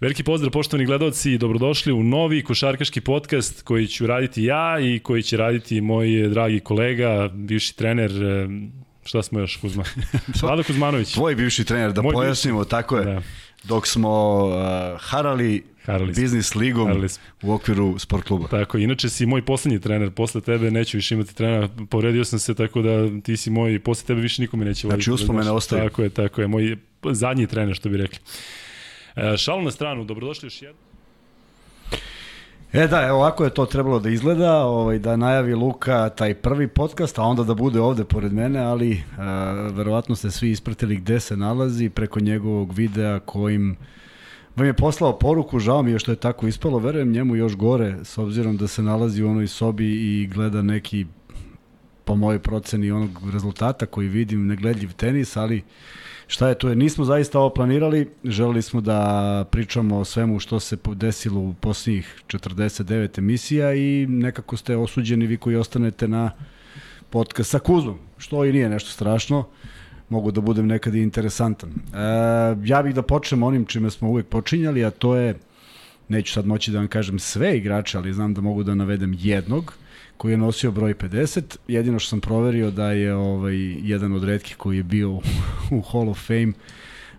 Veliki pozdrav poštovani gledalci i dobrodošli u novi košarkaški podcast koji ću raditi ja i koji će raditi moj dragi kolega, bivši trener Šta smo još, Kuzma? Vlado Kuzmanović. Tvoj bivši trener, da Moj pojasnimo, bivši. tako je. Da. Dok smo uh, harali Harali biznis ligom Harali u okviru sport kluba. Tako, inače si moj poslednji trener, posle tebe neću više imati trenera, povredio sam se tako da ti si moj, posle tebe više nikome neće voditi. Znači uspomene ostaje. Tako je, tako je, moj zadnji trener što bi rekli. E, šalu na stranu, dobrodošli još jednom. E da, evo ovako je to trebalo da izgleda, ovaj, da najavi Luka taj prvi podcast, a onda da bude ovde pored mene, ali e, verovatno ste svi ispratili gde se nalazi preko njegovog videa kojim vam je poslao poruku, žao mi je što je tako ispalo, verujem njemu još gore, s obzirom da se nalazi u onoj sobi i gleda neki, po mojoj proceni, onog rezultata koji vidim, negledljiv tenis, ali šta je to nismo zaista ovo planirali, želeli smo da pričamo o svemu što se desilo u posljednjih 49 emisija i nekako ste osuđeni vi koji ostanete na podcast sa Kuzmom, što i nije nešto strašno, mogu da budem nekad i interesantan. E, ja bih da počnem onim čime smo uvek počinjali, a to je, neću sad moći da vam kažem sve igrače, ali znam da mogu da navedem jednog, koji je nosio broj 50. Jedino što sam proverio da je ovaj jedan od retkih koji je bio u, u Hall of Fame,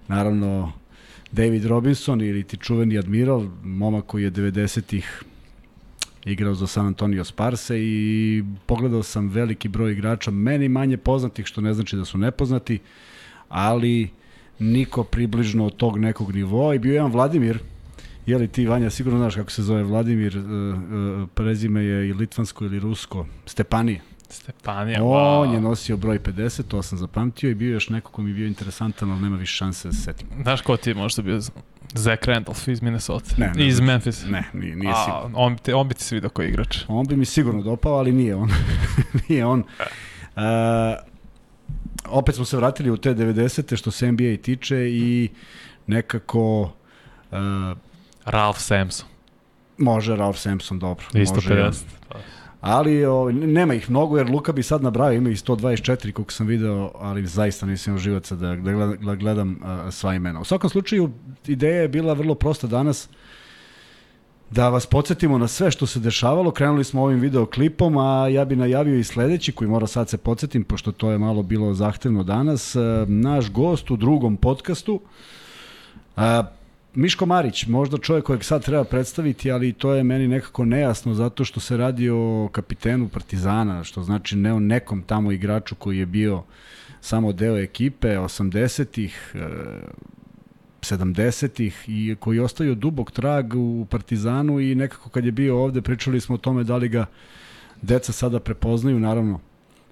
naravno David Robinson ili ti čuveni admiral, momak koji je 90-ih igrao za San Antonio Sparse i pogledao sam veliki broj igrača, meni manje poznatih, što ne znači da su nepoznati, ali niko približno od tog nekog nivoa i bio je jedan Vladimir, Je li ti, Vanja, sigurno znaš kako se zove Vladimir, uh, uh, prezime je i litvansko ili rusko, Stepanije. Stepanija, wow. On je nosio broj 50, to sam zapamtio i bio još neko ko mi bio interesantan, ali nema više šanse da se setim. Znaš ko ti je možda bio Zach Randolph iz Minnesota? Ne, ne iz ne, Memphis? Ne, nije, nije A, sigurno. On, te, on bi ti se vidio koji igrač. On bi mi sigurno dopao, ali nije on. nije on. Uh, opet smo se vratili u te 90. što se NBA tiče i nekako uh, Ralph Sampson. Može Ralph Sampson, dobro. Isto može 50. Pa. Ali o, nema ih mnogo, jer Luka bi sad nabrao, ima ih 124 koliko sam video, ali zaista nisam živaca da, da gledam, da gledam uh, sva imena. U svakom slučaju, ideja je bila vrlo prosta danas, da vas podsjetimo na sve što se dešavalo. Krenuli smo ovim videoklipom, a ja bi najavio i sledeći, koji mora sad se podsjetim, pošto to je malo bilo zahtevno danas. Naš gost u drugom podcastu, Miško Marić, možda čovjek kojeg sad treba predstaviti, ali to je meni nekako nejasno zato što se radi o kapitenu Partizana, što znači ne o nekom tamo igraču koji je bio samo deo ekipe 80-ih, 70-ih i koji ostaju dubog trag u Partizanu i nekako kad je bio ovde pričali smo o tome da li ga deca sada prepoznaju, naravno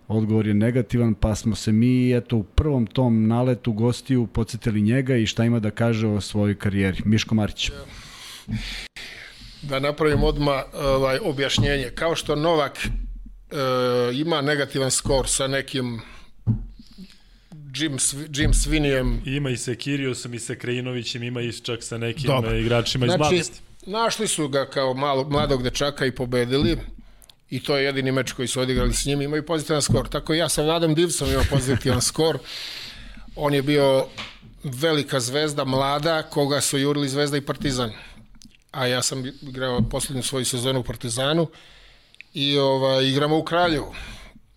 Odgovor je negativan, pa smo se mi eto u prvom tom naletu gostiju podsjetili njega i šta ima da kaže o svojoj karijeri. Miško Marić. Da napravim odma ovaj, objašnjenje. Kao što Novak e, ima negativan skor sa nekim Jim, Jim Svinijem. Ima i sa Kiriosom i sa Krajinovićem, ima i čak sa nekim Dobre. igračima iz znači, mladosti. Našli su ga kao malo, mladog dečaka i pobedili i to je jedini meč koji su odigrali s njim, imaju pozitivan skor. Tako ja sa Vladom Divcom imao pozitivan skor. On je bio velika zvezda, mlada, koga su jurili Zvezda i Partizan. A ja sam igrao poslednju svoju sezonu u Partizanu i ovaj, igramo u Kraljevu.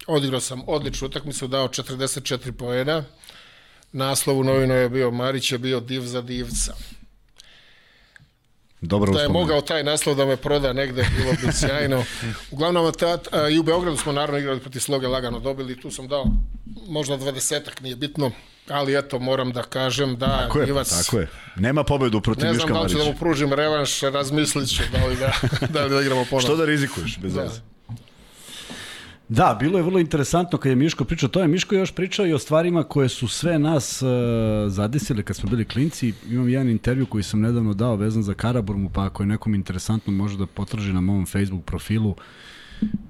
Odigrao sam odličnu utakmicu, dao 44 poena. Naslov u novinu je bio Marić je bio div za divca. Dobro da je mogao taj naslov da me proda negde, bilo bi sjajno. Uglavnom, tat, a, i u Beogradu smo naravno igrali protiv Sloge lagano dobili, tu sam dao možda dvadesetak, nije bitno, ali eto, moram da kažem da tako je, Ivac... Tako je, nema pobedu protiv Miška Marića. Ne znam da li ću da mu pružim revanš, razmislit ću da li da, da, li da igramo ponovno. Što da rizikuješ, bez da. Da, bilo je vrlo interesantno kad je Miško pričao, to je Miško još pričao i o stvarima koje su sve nas uh, zadesile kad smo bili klinci. Imam jedan intervju koji sam nedavno dao vezan za Karaburmu, pa ako je nekom interesantno može da potraži na mom Facebook profilu.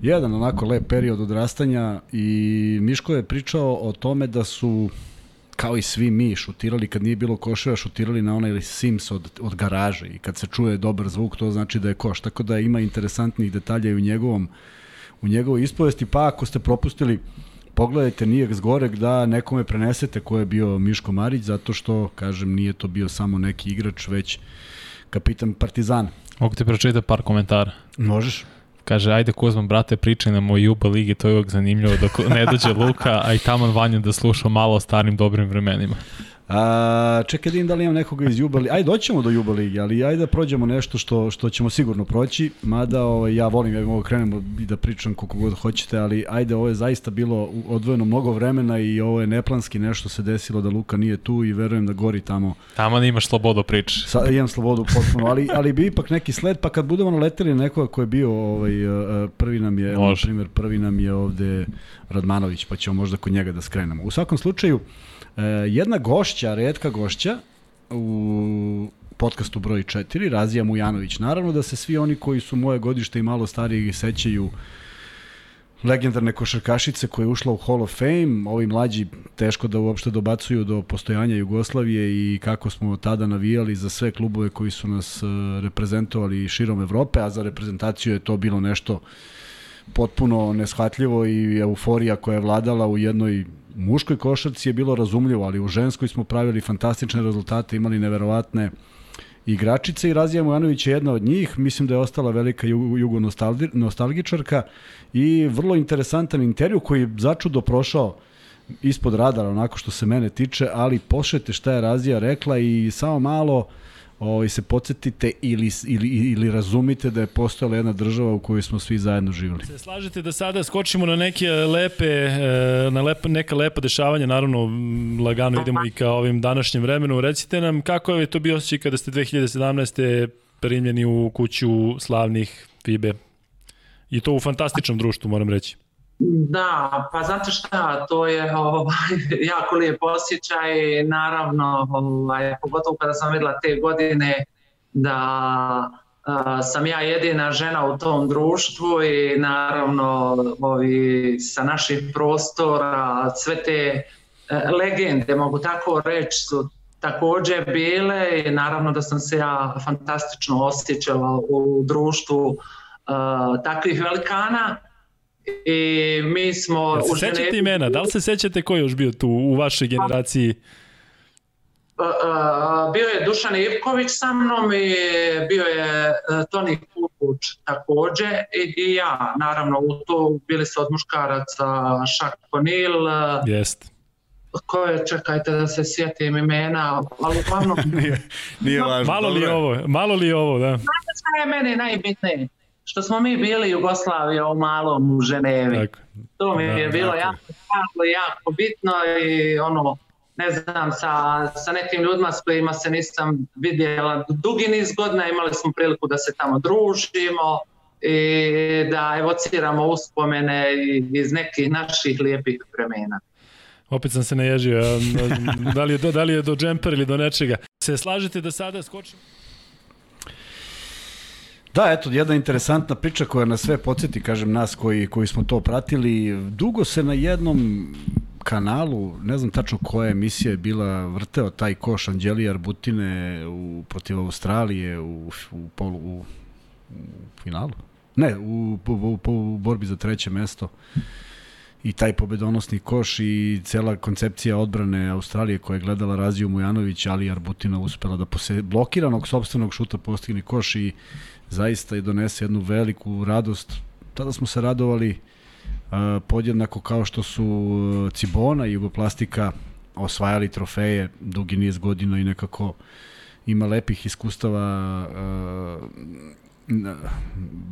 Jedan onako lep period odrastanja i Miško je pričao o tome da su kao i svi mi šutirali kad nije bilo koševa, šutirali na onaj Sims od, od garaže i kad se čuje dobar zvuk to znači da je koš. Tako da ima interesantnih detalja i u njegovom u njegovoj ispovesti, pa ako ste propustili pogledajte nije zgorek da nekome prenesete ko je bio Miško Marić, zato što, kažem, nije to bio samo neki igrač, već kapitan Partizana. Mogu ti pročitati par komentara. Možeš? Kaže, ajde Kuzman, brate, pričaj nam o Juba ligi, to je uvijek zanimljivo dok ne dođe Luka, a i taman Vanja da sluša malo o starim dobrim vremenima. A, čekaj da im da li imam nekoga iz Juba. Ajde, doćemo do Juba ali ajde da prođemo nešto što, što ćemo sigurno proći. Mada ovaj, ja volim, ja bih mogu krenemo i da pričam koliko god hoćete, ali ajde, ovo je zaista bilo odvojeno mnogo vremena i ovo je neplanski nešto se desilo da Luka nije tu i verujem da gori tamo. Tamo ne imaš slobodu priče. Sa, imam slobodu potpuno, ali, ali bi ipak neki sled, pa kad budemo naleteli na nekoga ko je bio ovaj, prvi nam je, na primjer, prvi nam je ovde Radmanović, pa ćemo možda kod njega da skrenemo. U svakom slučaju, E, jedna gošća, redka gošća u podcastu broj 4, Razija Mujanović. Naravno da se svi oni koji su moje godište i malo stariji sećaju legendarne košarkašice koja je ušla u Hall of Fame, ovi mlađi teško da uopšte dobacuju do postojanja Jugoslavije i kako smo tada navijali za sve klubove koji su nas e, reprezentovali širom Evrope, a za reprezentaciju je to bilo nešto potpuno neshvatljivo i euforija koja je vladala u jednoj muškoj košarci je bilo razumljivo, ali u ženskoj smo pravili fantastične rezultate, imali neverovatne igračice i Razija Mujanović je jedna od njih, mislim da je ostala velika jugo nostalgičarka i vrlo interesantan intervju koji je začudo prošao ispod radara onako što se mene tiče, ali pošete šta je Razija rekla i samo malo uh, ovaj, se podsjetite ili, ili, ili razumite da je postojala jedna država u kojoj smo svi zajedno živjeli. Se slažete da sada skočimo na neke lepe, e, na lepa, neka lepa dešavanja, naravno lagano idemo i ka ovim današnjem vremenu. Recite nam kako je to bio osjećaj kada ste 2017. primljeni u kuću slavnih FIBE i to u fantastičnom društvu, moram reći. Da, pa znate šta, to je ovaj, jako lijep osjećaj, naravno, ovaj, pogotovo kada sam videla te godine da a, sam ja jedina žena u tom društvu i naravno ovi, sa naših prostora, sve te e, legende, mogu tako reći, su takođe bile i naravno da sam se ja fantastično osjećala u društvu a, takvih velikana I mi smo... Ja se sećate imena? Da li se sećate ko je još bio tu u vašoj generaciji? bio je Dušan Ivković sa mnom i bio je e, Toni Kukuć takođe i, i ja naravno u to bili su od muškaraca Šak Konil Jest ko je, čekajte da se sjetim imena, ali uglavnom... nije, nije važno. Malo li ovo, malo li ovo, da. Znate šta je meni najbitnije? Što smo mi bili Jugoslavija u malom u Ženevi. Tako. To mi da, je bilo jako, jako, jako bitno i ono, ne znam, sa, sa nekim ljudima s kojima se nisam vidjela dugi niz godina, imali smo priliku da se tamo družimo i da evociramo uspomene iz nekih naših lijepih vremena. Opet sam se naježio, da li je do, da li je do džemper ili do nečega. Se slažete da sada skočimo? Da, eto, jedna interesantna priča koja nas sve podsjeti, kažem, nas koji, koji smo to pratili. Dugo se na jednom kanalu, ne znam tačno koja emisija je bila, vrteo taj koš Anđelija Arbutine u, protiv Australije u, u, polu, u, u finalu. Ne, u, u, u, u borbi za treće mesto i taj pobedonosni koš i cela koncepcija odbrane Australije koja je gledala Raziju Mujanović, ali Arbutina uspela da posle blokiranog sobstvenog šuta postigne koš i zaista i donese jednu veliku radost. Tada smo se radovali uh, podjednako kao što su Cibona i Jugoplastika osvajali trofeje dugi niz godina i nekako ima lepih iskustava uh,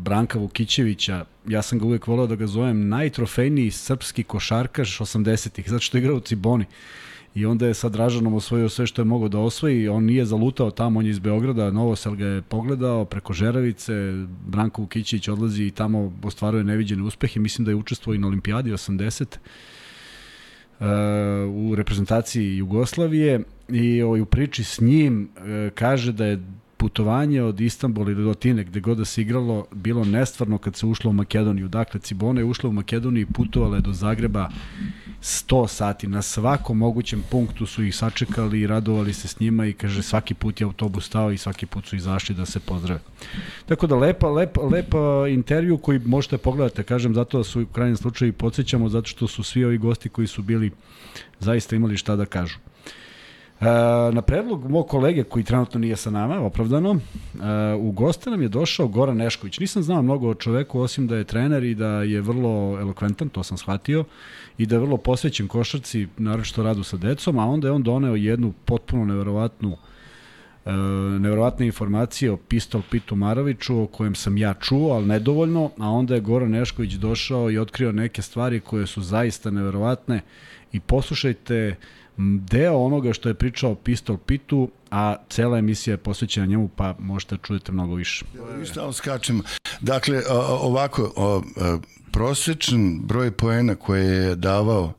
Branka Vukićevića, ja sam ga uvek volao da ga zovem najtrofejniji srpski košarkaš 80-ih, zato što je igrao u Ciboni. Uh, i onda je sa Dražanom osvojio sve što je mogao da osvoji, on nije zalutao tamo, on je iz Beograda, Novosel ga je pogledao preko Žeravice, Branko Vukićić odlazi i tamo ostvaruje neviđene uspehe, mislim da je učestvovao i na olimpijadi 80 uh, u reprezentaciji Jugoslavije. I ovaj, u priči s njim uh, kaže da je putovanje od Istanbula do Atine, gde god da se igralo, bilo nestvarno kad se ušlo u Makedoniju. Dakle, Cibona je ušla u Makedoniju i putovala je do Zagreba 100 sati. Na svakom mogućem punktu su ih sačekali i radovali se s njima i kaže svaki put je autobus stao i svaki put su izašli da se pozdrave. Tako da lepa, lepa, lepa intervju koji možete pogledati, kažem, zato da su u krajnjem slučaju podsjećamo, zato što su svi ovi gosti koji su bili zaista imali šta da kažu. Na predlog mog kolege koji trenutno nije sa nama, opravdano, e, u goste nam je došao Goran Nešković. Nisam znao mnogo o čoveku, osim da je trener i da je vrlo elokventan, to sam shvatio, i da je vrlo posvećen košarci, naročito radu sa decom, a onda je on doneo jednu potpuno neverovatnu e, neverovatne informacije o Pistol Pitu Maroviću o kojem sam ja čuo, ali nedovoljno, a onda je Goran Nešković došao i otkrio neke stvari koje su zaista neverovatne i poslušajte deo onoga što je pričao Pistol Pitu, a cela emisija je posvećena njemu, pa možete da čujete mnogo više. I šta skačemo. Dakle, ovako, prosečan broj poena koje je davao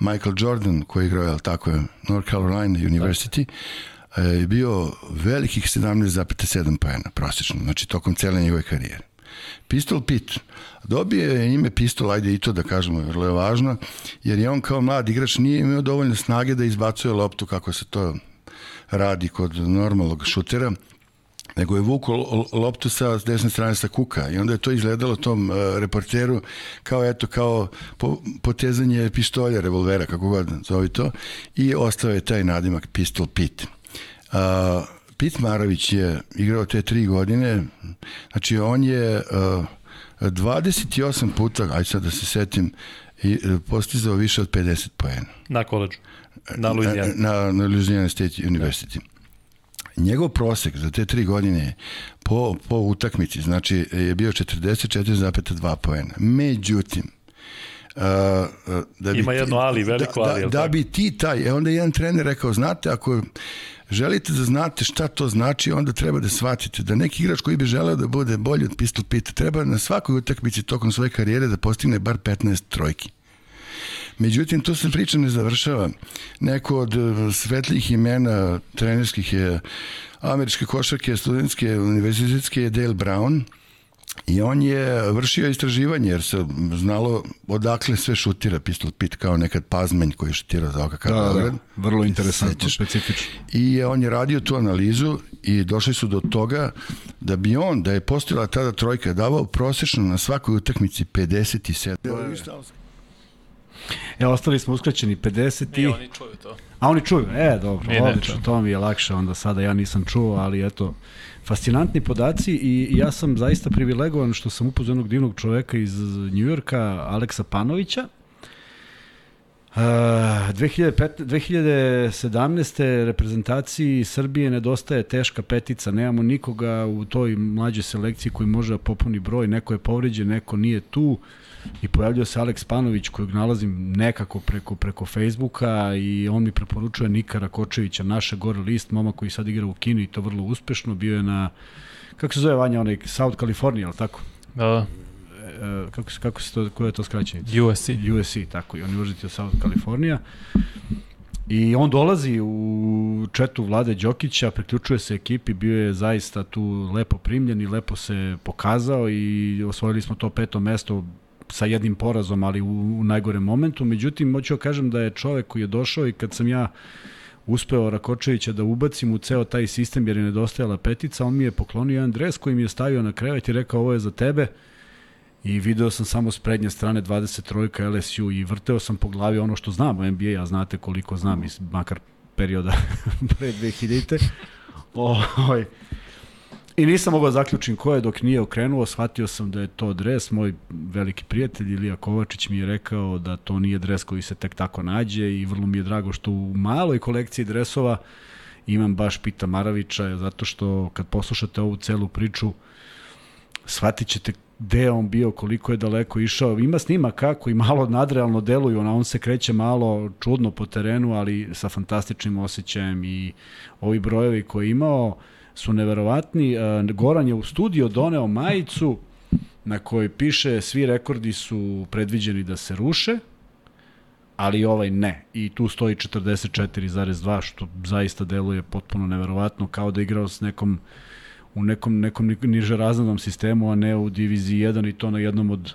Michael Jordan, koji je igrao, tako je, North Carolina University, je bio velikih 17,7 poena prosečno, znači tokom cele njegove karijere. Pistol Pit dobije je ime Pistol, ajde i to da kažemo, vrlo je važno, jer je on kao mlad igrač nije imao dovoljno snage da izbacuje loptu kako se to radi kod normalnog šutera, nego je vuko loptu sa desne strane sa kuka i onda je to izgledalo tom uh, reporteru kao eto kao po, potezanje pištolja, revolvera, kako god zove to i ostao je taj nadimak Pistol Pit. Uh, Pit Marović je igrao te tri godine, znači on je uh, 28 puta, aj sad da se setim, i, postizao više od 50 poena. Na koleđu? Na Louisiana? Na, na, na Louisiana State University. Da. Njegov prosek za te tri godine po, po utakmici, znači je bio 44,2 poena. Međutim, Uh, da bi Ima jedno ali, veliko da, ali. Da, da bi ti taj, e onda jedan trener rekao, znate, ako želite da znate šta to znači, onda treba da shvatite da neki igrač koji bi želeo da bude bolji od Pistol Pita treba na svakoj utakmici tokom svoje karijere da postigne bar 15 trojki. Međutim, tu se priča ne završava. Neko od e, svetlih imena trenerskih je američke košarke, studentske, univerzitetske je Dale Brown, I on je vršio istraživanje jer se znalo odakle sve šutira. Pistol Pit kao nekad Pazmenj koji je šutirao za OKK da, da, vrlo interesantno, specifično. I on je radio tu analizu i došli su do toga da bi on, da je postojala tada trojka, davao prosečno na svakoj utakmici 57. E, ostali smo uskraćeni 50 i... I oni čuju to. A oni čuju, e, dobro, odlično, to mi je lakše, onda sada ja nisam čuo, ali eto, fascinantni podaci i ja sam zaista privilegovan što sam upoznao jednog divnog čoveka iz Njujorka, Aleksa Panovića, Uh, 2015, 2017. reprezentaciji Srbije nedostaje teška petica, nemamo nikoga u toj mlađoj selekciji koji može da popuni broj, neko je povređen, neko nije tu. Uh, i pojavljao se Aleks Panović kojeg nalazim nekako preko, preko Facebooka i on mi preporučuje Nika Rakočevića, naše gore list, moma koji sad igra u kinu i to vrlo uspešno, bio je na, kako se zove Vanja, onaj South California, ali tako? Da, da. E, kako, kako se to, koja je to skraćenica? USC. USC, tako, i University of South California. I on dolazi u četu Vlade Đokića, priključuje se ekipi, bio je zaista tu lepo primljen i lepo se pokazao i osvojili smo to peto mesto sa jednim porazom, ali u, u najgorem momentu. Međutim, moću da kažem da je čovek koji je došao i kad sam ja uspeo Rakočevića da ubacim u ceo taj sistem jer je nedostajala petica, on mi je poklonio jedan dres koji mi je stavio na krevet i rekao ovo je za tebe i video sam samo s prednje strane 23 LSU i vrteo sam po glavi ono što znam o NBA, a znate koliko znam iz makar perioda pre 2000-te. Oj, I nisam mogao da zaključim ko je dok nije okrenuo, shvatio sam da je to dres. Moj veliki prijatelj Ilija Kovačić mi je rekao da to nije dres koji se tek tako nađe i vrlo mi je drago što u maloj kolekciji dresova imam baš Pita Maravića, zato što kad poslušate ovu celu priču, shvatit ćete gde on bio, koliko je daleko išao. Ima snima kako i malo nadrealno deluju, on se kreće malo čudno po terenu, ali sa fantastičnim osjećajem i ovi brojevi koje je imao, su neverovatni. E, Goran je u studio doneo majicu na kojoj piše svi rekordi su predviđeni da se ruše, ali ovaj ne. I tu stoji 44,2, što zaista deluje potpuno neverovatno, kao da igrao s nekom u nekom, nekom niže razrednom sistemu, a ne u diviziji 1 i to na jednom od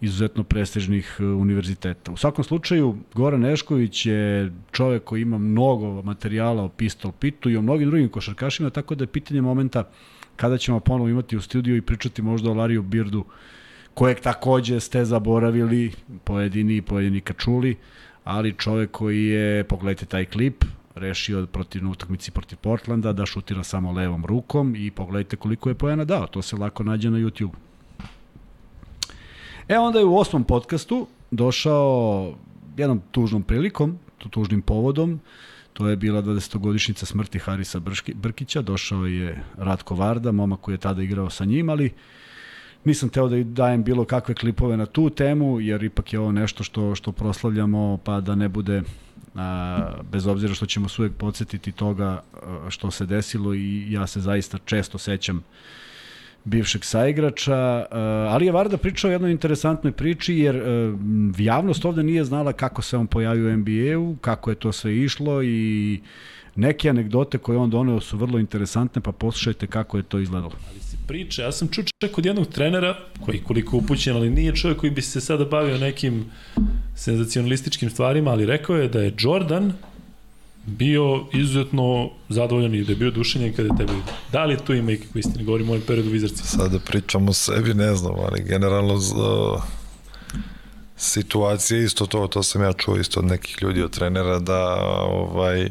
izuzetno prestižnih e, univerziteta. U svakom slučaju, Goran Nešković je čovek koji ima mnogo materijala o pistol pitu i o mnogim drugim košarkašima, tako da je pitanje momenta kada ćemo ponovo imati u studiju i pričati možda o Lariju Birdu, kojeg takođe ste zaboravili, pojedini i pojedini kačuli, ali čovek koji je, pogledajte taj klip, rešio protiv utakmici protiv Portlanda da šutira samo levom rukom i pogledajte koliko je poena dao. To se lako nađe na YouTube. E onda je u osmom podcastu došao jednom tužnom prilikom, tužnim povodom, to je bila 20-godišnjica smrti Harisa Brški, Brkića, došao je Ratko Varda, momak koji je tada igrao sa njim, ali nisam teo da dajem bilo kakve klipove na tu temu, jer ipak je ovo nešto što, što proslavljamo, pa da ne bude a, bez obzira što ćemo se uvek podsjetiti toga što se desilo i ja se zaista često sećam bivšeg saigrača, ali je Varda pričao o jednoj interesantnoj priči, jer javnost ovde nije znala kako se on pojavio u NBA-u, kako je to sve išlo i neke anegdote koje on doneo su vrlo interesantne, pa poslušajte kako je to izgledalo. Ali se priča, ja sam čuo čak od jednog trenera, koji koliko upućen, ali nije čovjek koji bi se sada bavio nekim senzacionalističkim stvarima, ali rekao je da je Jordan bio izuzetno zadovoljan i da je bio dušenjen kada je tebe vidio. Da li tu ima ikakve istine? Govorim o ovom periodu Vizarci. Sada da pričamo o sebi, ne znam, ali generalno uh, situacija isto to, to sam ja čuo isto od nekih ljudi, od trenera, da ovaj,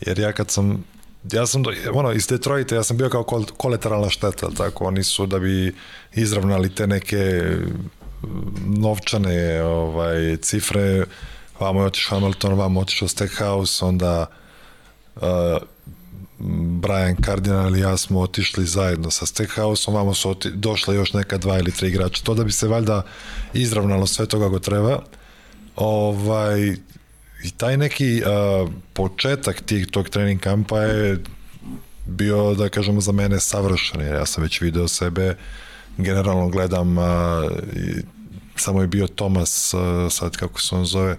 jer ja kad sam ja sam, ono, iz Detroita, ja sam bio kao kol, kolateralna šteta, tako, oni su da bi izravnali te neke novčane ovaj, cifre, vamo je otišao Hamilton, vamo je otišao Stackhouse, onda uh, Brian Cardinal i ja smo otišli zajedno sa Stackhouseom, vamo su oti, došla još neka dva ili tri igrača. To da bi se valjda izravnalo sve to kako treba. Ovaj, I taj neki uh, početak tih, tog trening kampa je bio, da kažemo, za mene savršen, jer ja sam već video sebe, generalno gledam uh, samo je bio Tomas, sad kako se on zove,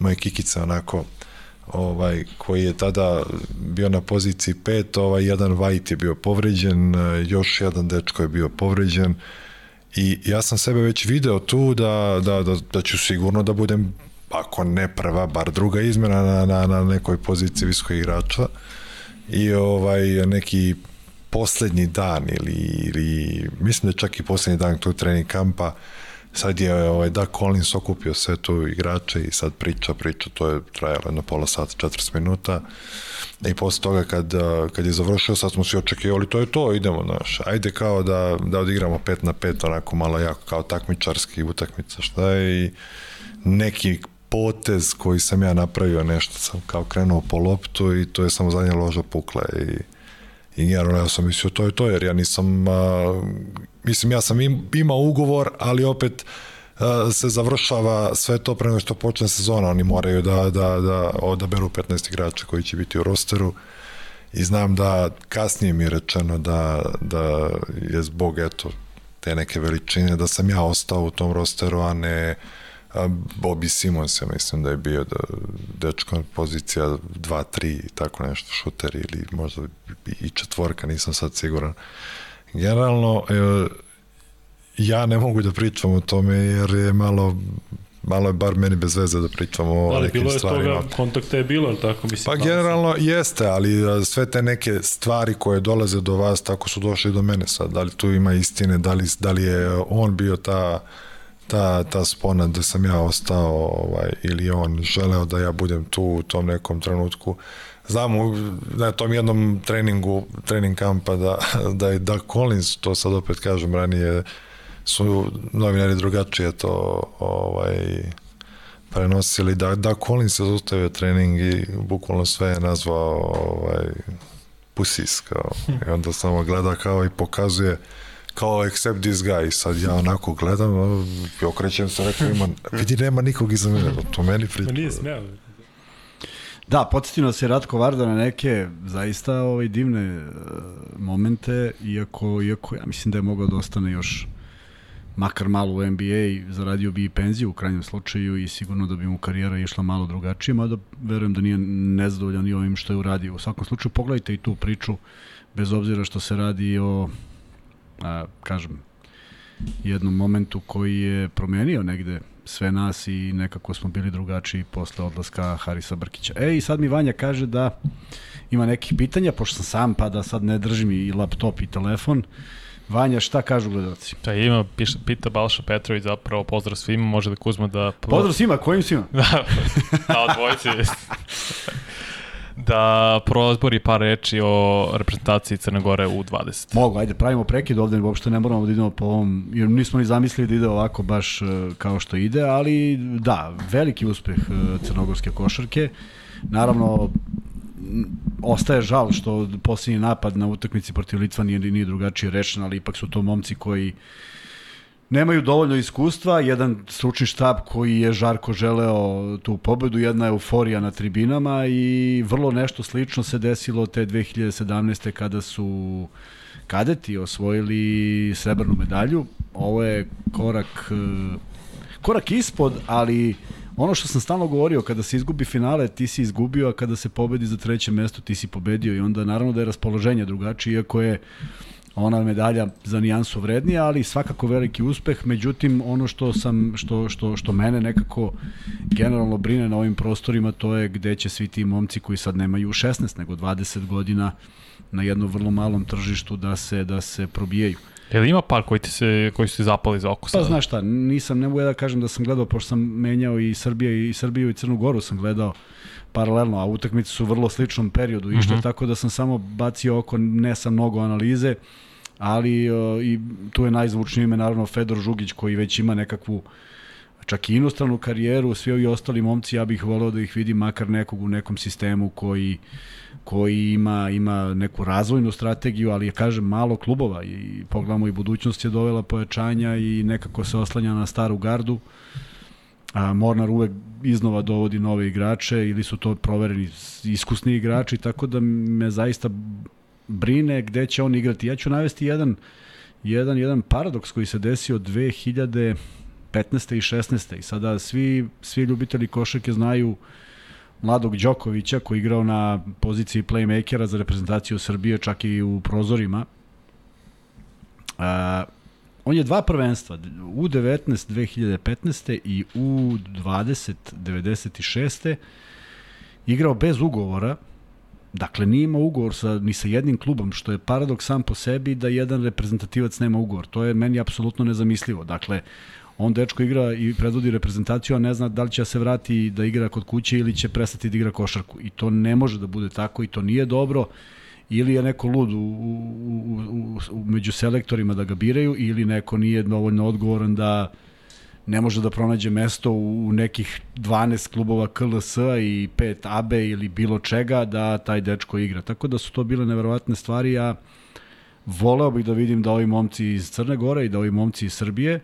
imao je kikice onako, ovaj, koji je tada bio na poziciji 5, ovaj, jedan White je bio povređen, još jedan dečko je bio povređen. I ja sam sebe već video tu da, da, da, da ću sigurno da budem ako ne prva, bar druga izmena na, na, na nekoj poziciji visokog igrača. I ovaj neki poslednji dan ili, ili mislim da čak i poslednji dan tog trening kampa sad je ovaj, da Collins okupio sve tu igrače i sad priča, priča, to je trajalo jedno pola sata, 40 minuta. I posle toga kad, kad je završio, sad smo svi očekivali, to je to, idemo, znaš, ajde kao da, da odigramo 5 na 5, onako malo jako, kao takmičarski utakmica, šta je, i neki potez koji sam ja napravio, nešto sam kao krenuo po loptu i to je samo zadnja loža pukla i I generalno ja sam mislio to je to, jer ja nisam, a, mislim ja sam im, imao ugovor, ali opet a, se završava sve to pre nego što počne sezona, oni moraju da, da, da odaberu 15 igrača koji će biti u rosteru. I znam da kasnije mi je rečeno da, da je zbog eto te neke veličine da sam ja ostao u tom rosteru, a ne uh, A Bobby Simons, ja mislim da je bio da, dečko pozicija 2-3 i tako nešto, šuter ili možda i četvorka, nisam sad siguran. Generalno, ja ne mogu da pričam o tome jer je malo malo je bar meni bez veze da pričamo o ali nekim stvarima. bilo je toga, kontakta je bilo, ali tako mislim? Pa generalno jeste, ali sve te neke stvari koje dolaze do vas, tako su došli do mene sad. Da li tu ima istine, da li, da li je on bio ta ta, ta spona da sam ja ostao ovaj, ili on želeo da ja budem tu u tom nekom trenutku. Znam na tom jednom treningu, trening kampa da, da je Doug Collins, to sad opet kažem ranije, su novinari drugačije to ovaj, prenosili. Da, da Collins je zaustavio trening i bukvalno sve je nazvao ovaj, pusis, kao. I onda samo gleda kao i pokazuje kao except this guy. Sad ja onako gledam, i okrećem se, rekao, ima, vidi, nema nikog iza mene, to meni priča. Ma nije smeo. Da, podsjetimo se Ratko Varda na neke zaista ovaj, divne uh, momente, iako, iako ja mislim da je mogao da ostane još makar malo u NBA, zaradio bi i penziju u krajnjem slučaju i sigurno da bi mu karijera išla malo drugačije, mada verujem da nije nezadovoljan i ovim što je uradio. U svakom slučaju pogledajte i tu priču, bez obzira što se radi o a, kažem, jednom momentu koji je promenio negde sve nas i nekako smo bili drugačiji posle odlaska Harisa Brkića. E i sad mi Vanja kaže da ima nekih pitanja, pošto sam sam pa da sad ne držim i laptop i telefon. Vanja, šta kažu gledalci? Da, ima, piša, pita Balša Petrović zapravo, pozdrav svima, može da Kuzma da... Pozdrav svima, kojim svima? da, da, od dvojice. da prozbori par reči o reprezentaciji Crne Gore u 20. Mogu, ajde, pravimo prekid ovde, uopšte ne moramo da idemo po ovom, jer nismo ni zamislili da ide ovako baš e, kao što ide, ali da, veliki uspeh e, crnogorske košarke. Naravno, ostaje žal što posljednji napad na utakmici protiv Litva nije, nije drugačije rešen, ali ipak su to momci koji nemaju dovoljno iskustva, jedan stručni štab koji je žarko želeo tu pobedu, jedna euforija na tribinama i vrlo nešto slično se desilo te 2017. kada su kadeti osvojili srebrnu medalju. Ovo je korak eh, korak ispod, ali ono što sam stalno govorio, kada se izgubi finale, ti si izgubio, a kada se pobedi za treće mesto, ti si pobedio i onda naravno da je raspoloženje drugačije, iako je ona medalja za nijansu vrednija, ali svakako veliki uspeh. Međutim, ono što sam što što što mene nekako generalno brine na ovim prostorima, to je gde će svi ti momci koji sad nemaju 16 nego 20 godina na jednom vrlo malom tržištu da se da se probijaju. Jel ima par koji, ti se, koji su ti zapali za oko Pa sada? znaš šta, nisam, ne mogu da kažem da sam gledao, pošto sam menjao i Srbije i Srbiju i Crnu Goru sam gledao paralelno, a utakmice su u vrlo sličnom periodu išle, Mhm. tako da sam samo bacio oko, ne sa mnogo analize, ali uh, i tu je najzvučnije ime naravno Fedor Žugić koji već ima nekakvu čak i inostranu karijeru, svi ovi ostali momci, ja bih voleo da ih vidim makar nekog u nekom sistemu koji koji ima ima neku razvojnu strategiju, ali kažem malo klubova i pogledamo i budućnost je dovela pojačanja i nekako se oslanja na staru gardu. A Mornar uvek iznova dovodi nove igrače ili su to provereni iskusni igrači, tako da me zaista brine gde će on igrati. Ja ću navesti jedan jedan jedan paradoks koji se desio 2015. i 16. I sada svi svi ljubitelji košarke znaju mladog Đokovića koji je igrao na poziciji playmakera za reprezentaciju Srbije čak i u prozorima. A, on je dva prvenstva, U19 2015. i U20 96. igrao bez ugovora, Dakle, nije imao ugovor sa, ni sa jednim klubom, što je paradoks sam po sebi da jedan reprezentativac nema ugovor. To je meni apsolutno nezamislivo. Dakle, on dečko igra i predvodi reprezentaciju, a ne zna da li će da se vrati da igra kod kuće ili će prestati da igra košarku. I to ne može da bude tako i to nije dobro. Ili je neko lud u, u, u, u, među selektorima da ga biraju ili neko nije dovoljno odgovoran da ne može da pronađe mesto u nekih 12 klubova KLS i 5 AB ili bilo čega da taj dečko igra. Tako da su to bile neverovatne stvari, a voleo bih da vidim da ovi momci iz Crne Gore i da ovi momci iz Srbije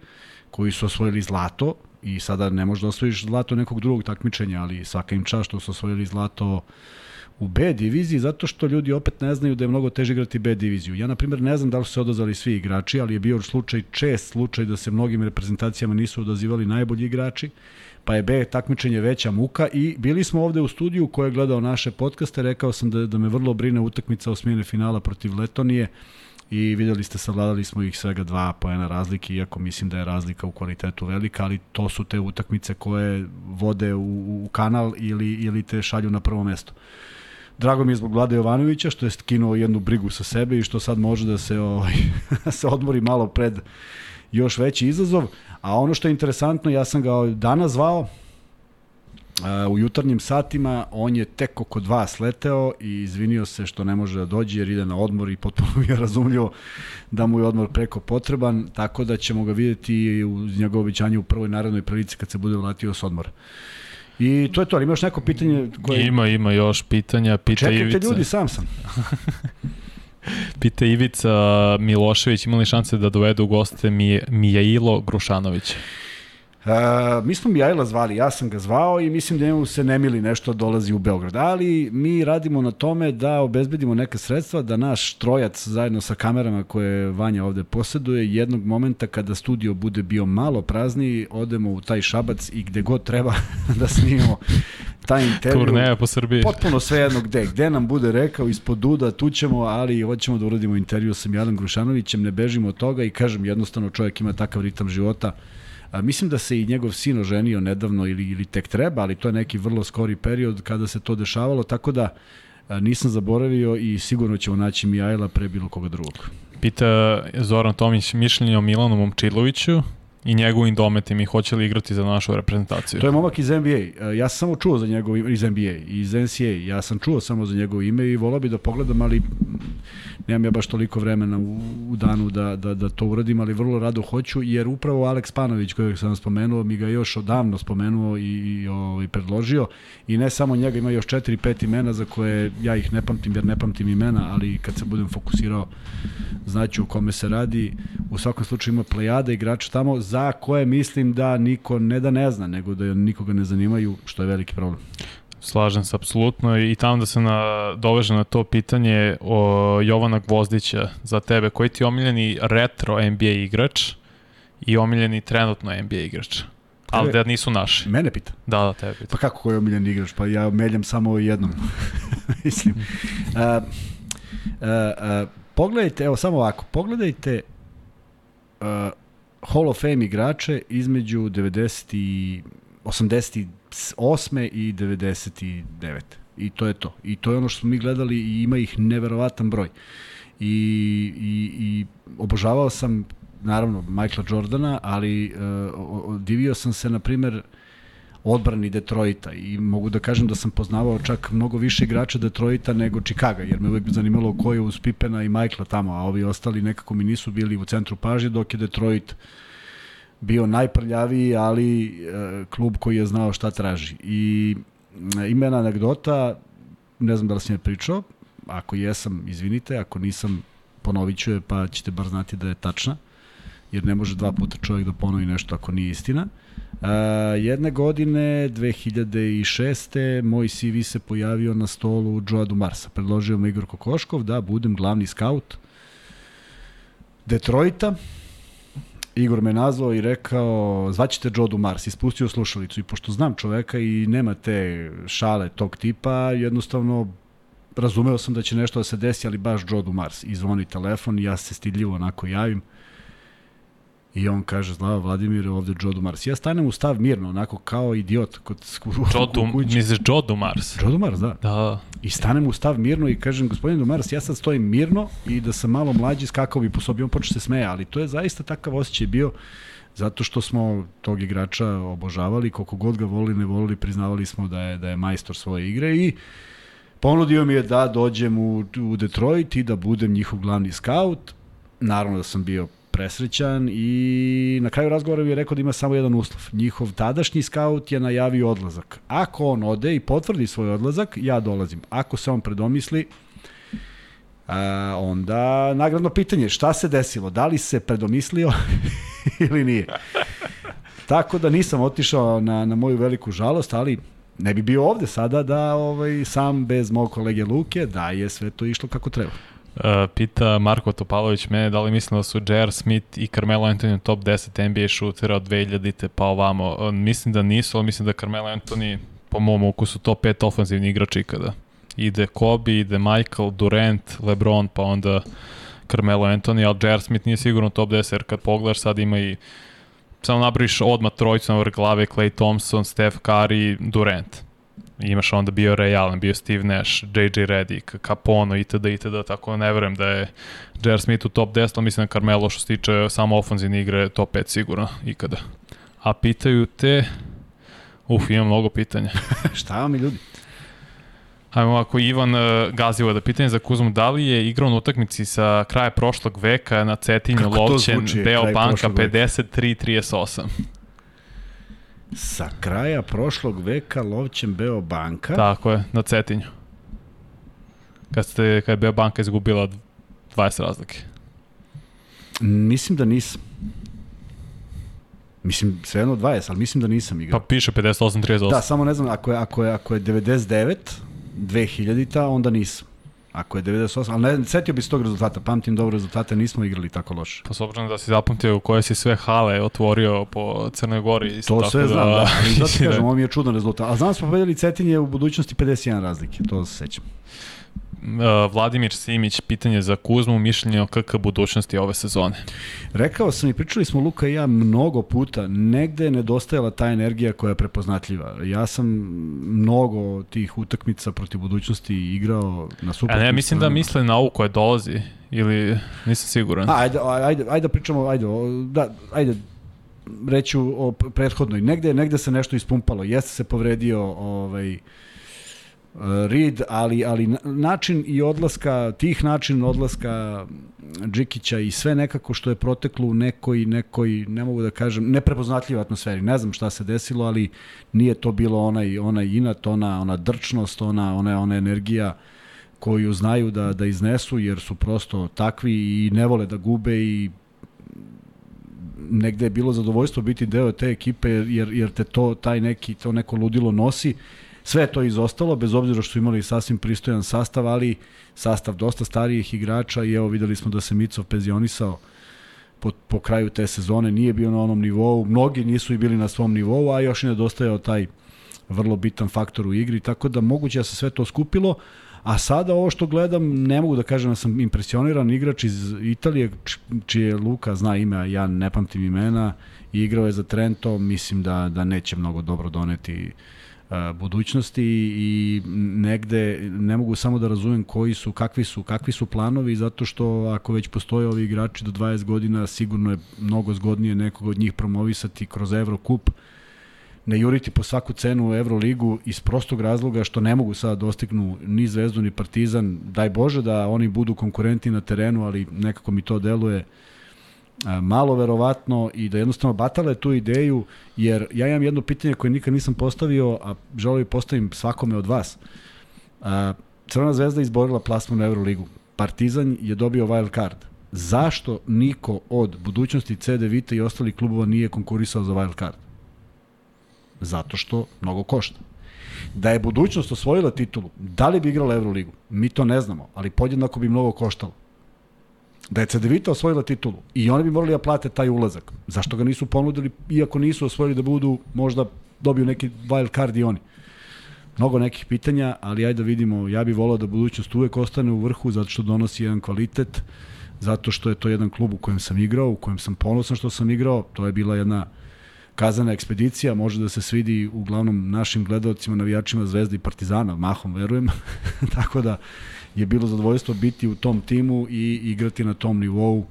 koji su osvojili zlato i sada ne možeš da osvojiš zlato nekog drugog takmičenja, ali svaka im čast što su osvojili zlato u B diviziji, zato što ljudi opet ne znaju da je mnogo teže igrati B diviziju. Ja, na primjer, ne znam da li su se odazvali svi igrači, ali je bio slučaj, čest slučaj da se mnogim reprezentacijama nisu odazivali najbolji igrači, pa je B takmičenje veća muka i bili smo ovde u studiju ko je gledao naše podcaste, rekao sam da, da me vrlo brine utakmica osmijene finala protiv Letonije i videli ste, savladali smo ih svega dva poena razlike, iako mislim da je razlika u kvalitetu velika, ali to su te utakmice koje vode u, u kanal ili, ili te šalju na prvo mesto. Drago mi je zbog Vlade Jovanovića što je skinuo jednu brigu sa sebe i što sad može da se ovaj se odmori malo pred još veći izazov, a ono što je interesantno, ja sam ga danas zvao u jutarnjim satima, on je tek oko dva sleteo i izvinio se što ne može da dođe jer ide na odmor i potpuno mi je razumljivo da mu je odmor preko potreban, tako da ćemo ga vidjeti u njegovo običanje u prvoj narednoj prilici kad se bude vratio s odmora. I to je to, ali imaš neko pitanje koje... Ima, ima još pitanja. Pita Čekajte Ivica, ljudi, sam sam. pita Ivica Milošević, imali šanse da dovedu u goste Mi, Mijailo Grušanović. Uh, mi smo Mijajla zvali, ja sam ga zvao i mislim da njemu se ne mili nešto dolazi u Beograd, ali mi radimo na tome da obezbedimo neka sredstva, da naš trojac zajedno sa kamerama koje Vanja ovde poseduje, jednog momenta kada studio bude bio malo prazniji, odemo u taj šabac i gde god treba da snimimo taj intervju. Turneja po Srbiji. Potpuno sve jedno gde, gde nam bude rekao ispod duda, tu ćemo, ali hoćemo da uradimo intervju sa Mijalom Grušanovićem, ne bežimo od toga i kažem jednostavno čovjek ima takav ritam života. A, mislim da se i njegov sin oženio nedavno ili, ili tek treba, ali to je neki vrlo skori period kada se to dešavalo, tako da a, nisam zaboravio i sigurno ćemo naći Mijajla pre bilo koga drugog. Pita Zoran Tomić mišljenje o Milanu Momčiloviću i njegovim dometim i hoće li igrati za našu reprezentaciju. To je momak iz NBA. Ja sam samo čuo za njegov ime, iz NBA, iz NCAA. Ja sam čuo samo za njegovo ime i volao bi da pogledam, ali nemam ja baš toliko vremena u, u danu da, da, da to uradim, ali vrlo rado hoću, jer upravo Aleks Panović, kojeg sam spomenuo, mi ga još odavno spomenuo i, i ovaj, predložio. I ne samo njega, ima još 4-5 imena za koje ja ih ne pamtim, jer ne pamtim imena, ali kad se budem fokusirao, znaću o kome se radi. U svakom slučaju ima plejada igrača tamo za koje mislim da niko ne da ne zna, nego da nikoga ne zanimaju, što je veliki problem. Slažem se apsolutno i tamo da se na, doveže na to pitanje o Jovana Gvozdića za tebe, koji ti je omiljeni retro NBA igrač i omiljeni trenutno NBA igrač? Ali da nisu naši. Mene pita. Da, da, tebe pita. Pa kako ko je omiljen igrač? Pa ja meljam samo jednom. Mislim. Uh, uh, pogledajte, evo samo ovako, pogledajte uh, Hall of Fame igrače između 90 i 88. i 99. I to je to. I to je ono što smo mi gledali i ima ih neverovatan broj. I, i, i obožavao sam naravno Michaela Jordana, ali uh, divio sam se na primer odbrani Detroita i mogu da kažem da sam poznavao čak mnogo više igrača Detroita nego Chicago, jer me uvek zanimalo ko je uz Pipena i Michaela tamo, a ovi ostali nekako mi nisu bili u centru pažnje, dok je Detroit bio najprljaviji, ali e, klub koji je znao šta traži. I e, ima jedna anegdota, ne znam da li sam je pričao, ako jesam, izvinite, ako nisam, ponovit ću je, pa ćete bar znati da je tačna, jer ne može dva puta čovjek da ponovi nešto ako nije istina. Uh, jedne godine, 2006. moj CV se pojavio na stolu Joa Dumarsa. Predložio me Igor Kokoškov da budem glavni skaut Detroita. Igor me nazvao i rekao, zvaćete Joe Dumars, ispustio slušalicu i pošto znam čoveka i nema te šale tog tipa, jednostavno razumeo sam da će nešto da se desi, ali baš Joe Dumars. I zvoni telefon ja se stidljivo onako javim. I on kaže, zlava Vladimir, ovde Joe Dumars. Ja stanem u stav mirno, onako kao idiot. Kod, Joe Dum, misliš Joe Dumars? Joe Dumars, da. Da. I stanem u stav mirno i kažem, gospodin Dumars, ja sad stojim mirno i da sam malo mlađi skakao bi po sobi, on počne se smeja, ali to je zaista takav osjećaj bio zato što smo tog igrača obožavali, koliko god ga volili, ne volili, priznavali smo da je, da je majstor svoje igre i ponudio mi je da dođem u, u Detroit i da budem njihov glavni skaut. Naravno da sam bio presrećan i na kraju razgovora mi je rekao da ima samo jedan uslov. Njihov tadašnji skaut je najavio odlazak. Ako on ode i potvrdi svoj odlazak, ja dolazim. Ako se on predomisli, a, onda nagradno pitanje, šta se desilo? Da li se predomislio ili nije? Tako da nisam otišao na, na moju veliku žalost, ali ne bi bio ovde sada da ovaj sam bez mog kolege Luke da je sve to išlo kako treba. Uh, pita Marko Topalović mene da li mislim da su J.R. Smith i Carmelo Anthony top 10 NBA šutera od 2000-te pa ovamo. Uh, mislim da nisu, ali mislim da Carmelo Anthony po mom ukusu top 5 ofenzivni igrač ikada. Ide Kobe, ide Michael, Durant, LeBron, pa onda Carmelo Anthony, ali J.R. Smith nije sigurno top 10, jer kad pogledaš sad ima i samo napraviš odmah trojicu na vrh glave, Clay Thompson, Steph Curry, Durant imaš onda bio Ray Allen, bio Steve Nash, JJ Redick, Capono itd. itd. Tako ne verujem da je J.R. Smith u top 10, ali mislim da Carmelo što se tiče samo ofenzivne igre top 5 sigurno ikada. A pitaju te, uf, imam mnogo pitanja. Šta vam ljudi? Hajmo ovako, Ivan uh, Gazivo da pitanje za Kuzmu, da li je igrao na utakmici sa kraja prošlog veka na Cetinju Lovćen, deo banka prošlog veka? 53-38? Sa kraja prošlog veka Lovćem Beo banka. Tako je, na Cetinju. Kad, ste, kad je Beo banka izgubila 20 razlike. Mislim da nisam. Mislim, sve jedno 20, ali mislim da nisam igrao. Pa piše 58-38. Da, samo ne znam, ako je, ako je, ako je 99, 2000-ta, onda nisam. Ako je 98, ali ne, setio bi se tog rezultata, pamtim dobro rezultate, nismo igrali tako loše. Pa s obzirom da si zapamtio koje si sve hale otvorio po Crnoj Gori. Isto To tako sve znam, da, ali zato mislim kažem, ovo mi je čudan rezultat. A znam da smo pobedili Cetinje u budućnosti 51 razlike, to se sećam. Uh, Vladimir Simić, pitanje za Kuzmu, mišljenje o KK budućnosti ove sezone. Rekao sam i pričali smo Luka i ja mnogo puta, negde je nedostajala ta energija koja je prepoznatljiva. Ja sam mnogo tih utakmica protiv budućnosti igrao na super. A ne, mislim da misle na ovu koja dolazi, ili nisam siguran. A, ajde, ajde, ajde da pričamo, ajde, da, ajde, reću o prethodnoj. Negde, negde se nešto ispumpalo. Jeste se povredio ovaj, Reed, ali, ali način i odlaska, tih način odlaska Džikića i sve nekako što je proteklo u nekoj, nekoj, ne mogu da kažem, neprepoznatljiv atmosferi. Ne znam šta se desilo, ali nije to bilo onaj, onaj inat, ona, ona drčnost, ona, ona, ona energija koju znaju da, da iznesu, jer su prosto takvi i ne vole da gube i negde je bilo zadovoljstvo biti deo te ekipe jer, jer te to, taj neki, to neko ludilo nosi Sve to izostalo, bez obzira što su imali sasvim pristojan sastav, ali sastav dosta starijih igrača i evo videli smo da se Micov penzionisao po, po kraju te sezone, nije bio na onom nivou, mnogi nisu i bili na svom nivou, a još je nedostajao taj vrlo bitan faktor u igri, tako da moguće da se sve to skupilo, a sada ovo što gledam, ne mogu da kažem da sam impresioniran igrač iz Italije, čije Luka zna ime, ja ne pamtim imena, i igrao je za Trento, mislim da, da neće mnogo dobro doneti uh, budućnosti i negde ne mogu samo da razumem koji su, kakvi su, kakvi su planovi zato što ako već postoje ovi igrači do 20 godina sigurno je mnogo zgodnije nekog od njih promovisati kroz Evrokup ne juriti po svaku cenu u Euroligu iz prostog razloga što ne mogu sada dostignu ni Zvezdu ni Partizan. Daj Bože da oni budu konkurenti na terenu, ali nekako mi to deluje uh, malo verovatno i da jednostavno batale tu ideju, jer ja imam jedno pitanje koje nikad nisam postavio, a želeo bih postavim svakome od vas. Crvena zvezda izborila plasman u Euroligu. Partizan je dobio wild card. Zašto niko od budućnosti CD Vita i ostalih klubova nije konkurisao za wild card? Zato što mnogo košta. Da je budućnost osvojila titulu, da li bi igrala Euroligu? Mi to ne znamo, ali podjednako bi mnogo koštalo da je Cedevita osvojila titulu i oni bi morali da plate taj ulazak. Zašto ga nisu ponudili, iako nisu osvojili da budu, možda dobiju neki wild card i oni. Mnogo nekih pitanja, ali ajde da vidimo, ja bih volao da budućnost uvek ostane u vrhu, zato što donosi jedan kvalitet, zato što je to jedan klub u kojem sam igrao, u kojem sam ponosan što sam igrao, to je bila jedna kazana ekspedicija, može da se svidi uglavnom našim gledalcima, navijačima Zvezda i Partizana, mahom verujem, tako da je bilo zadovoljstvo biti u tom timu i igrati na tom nivou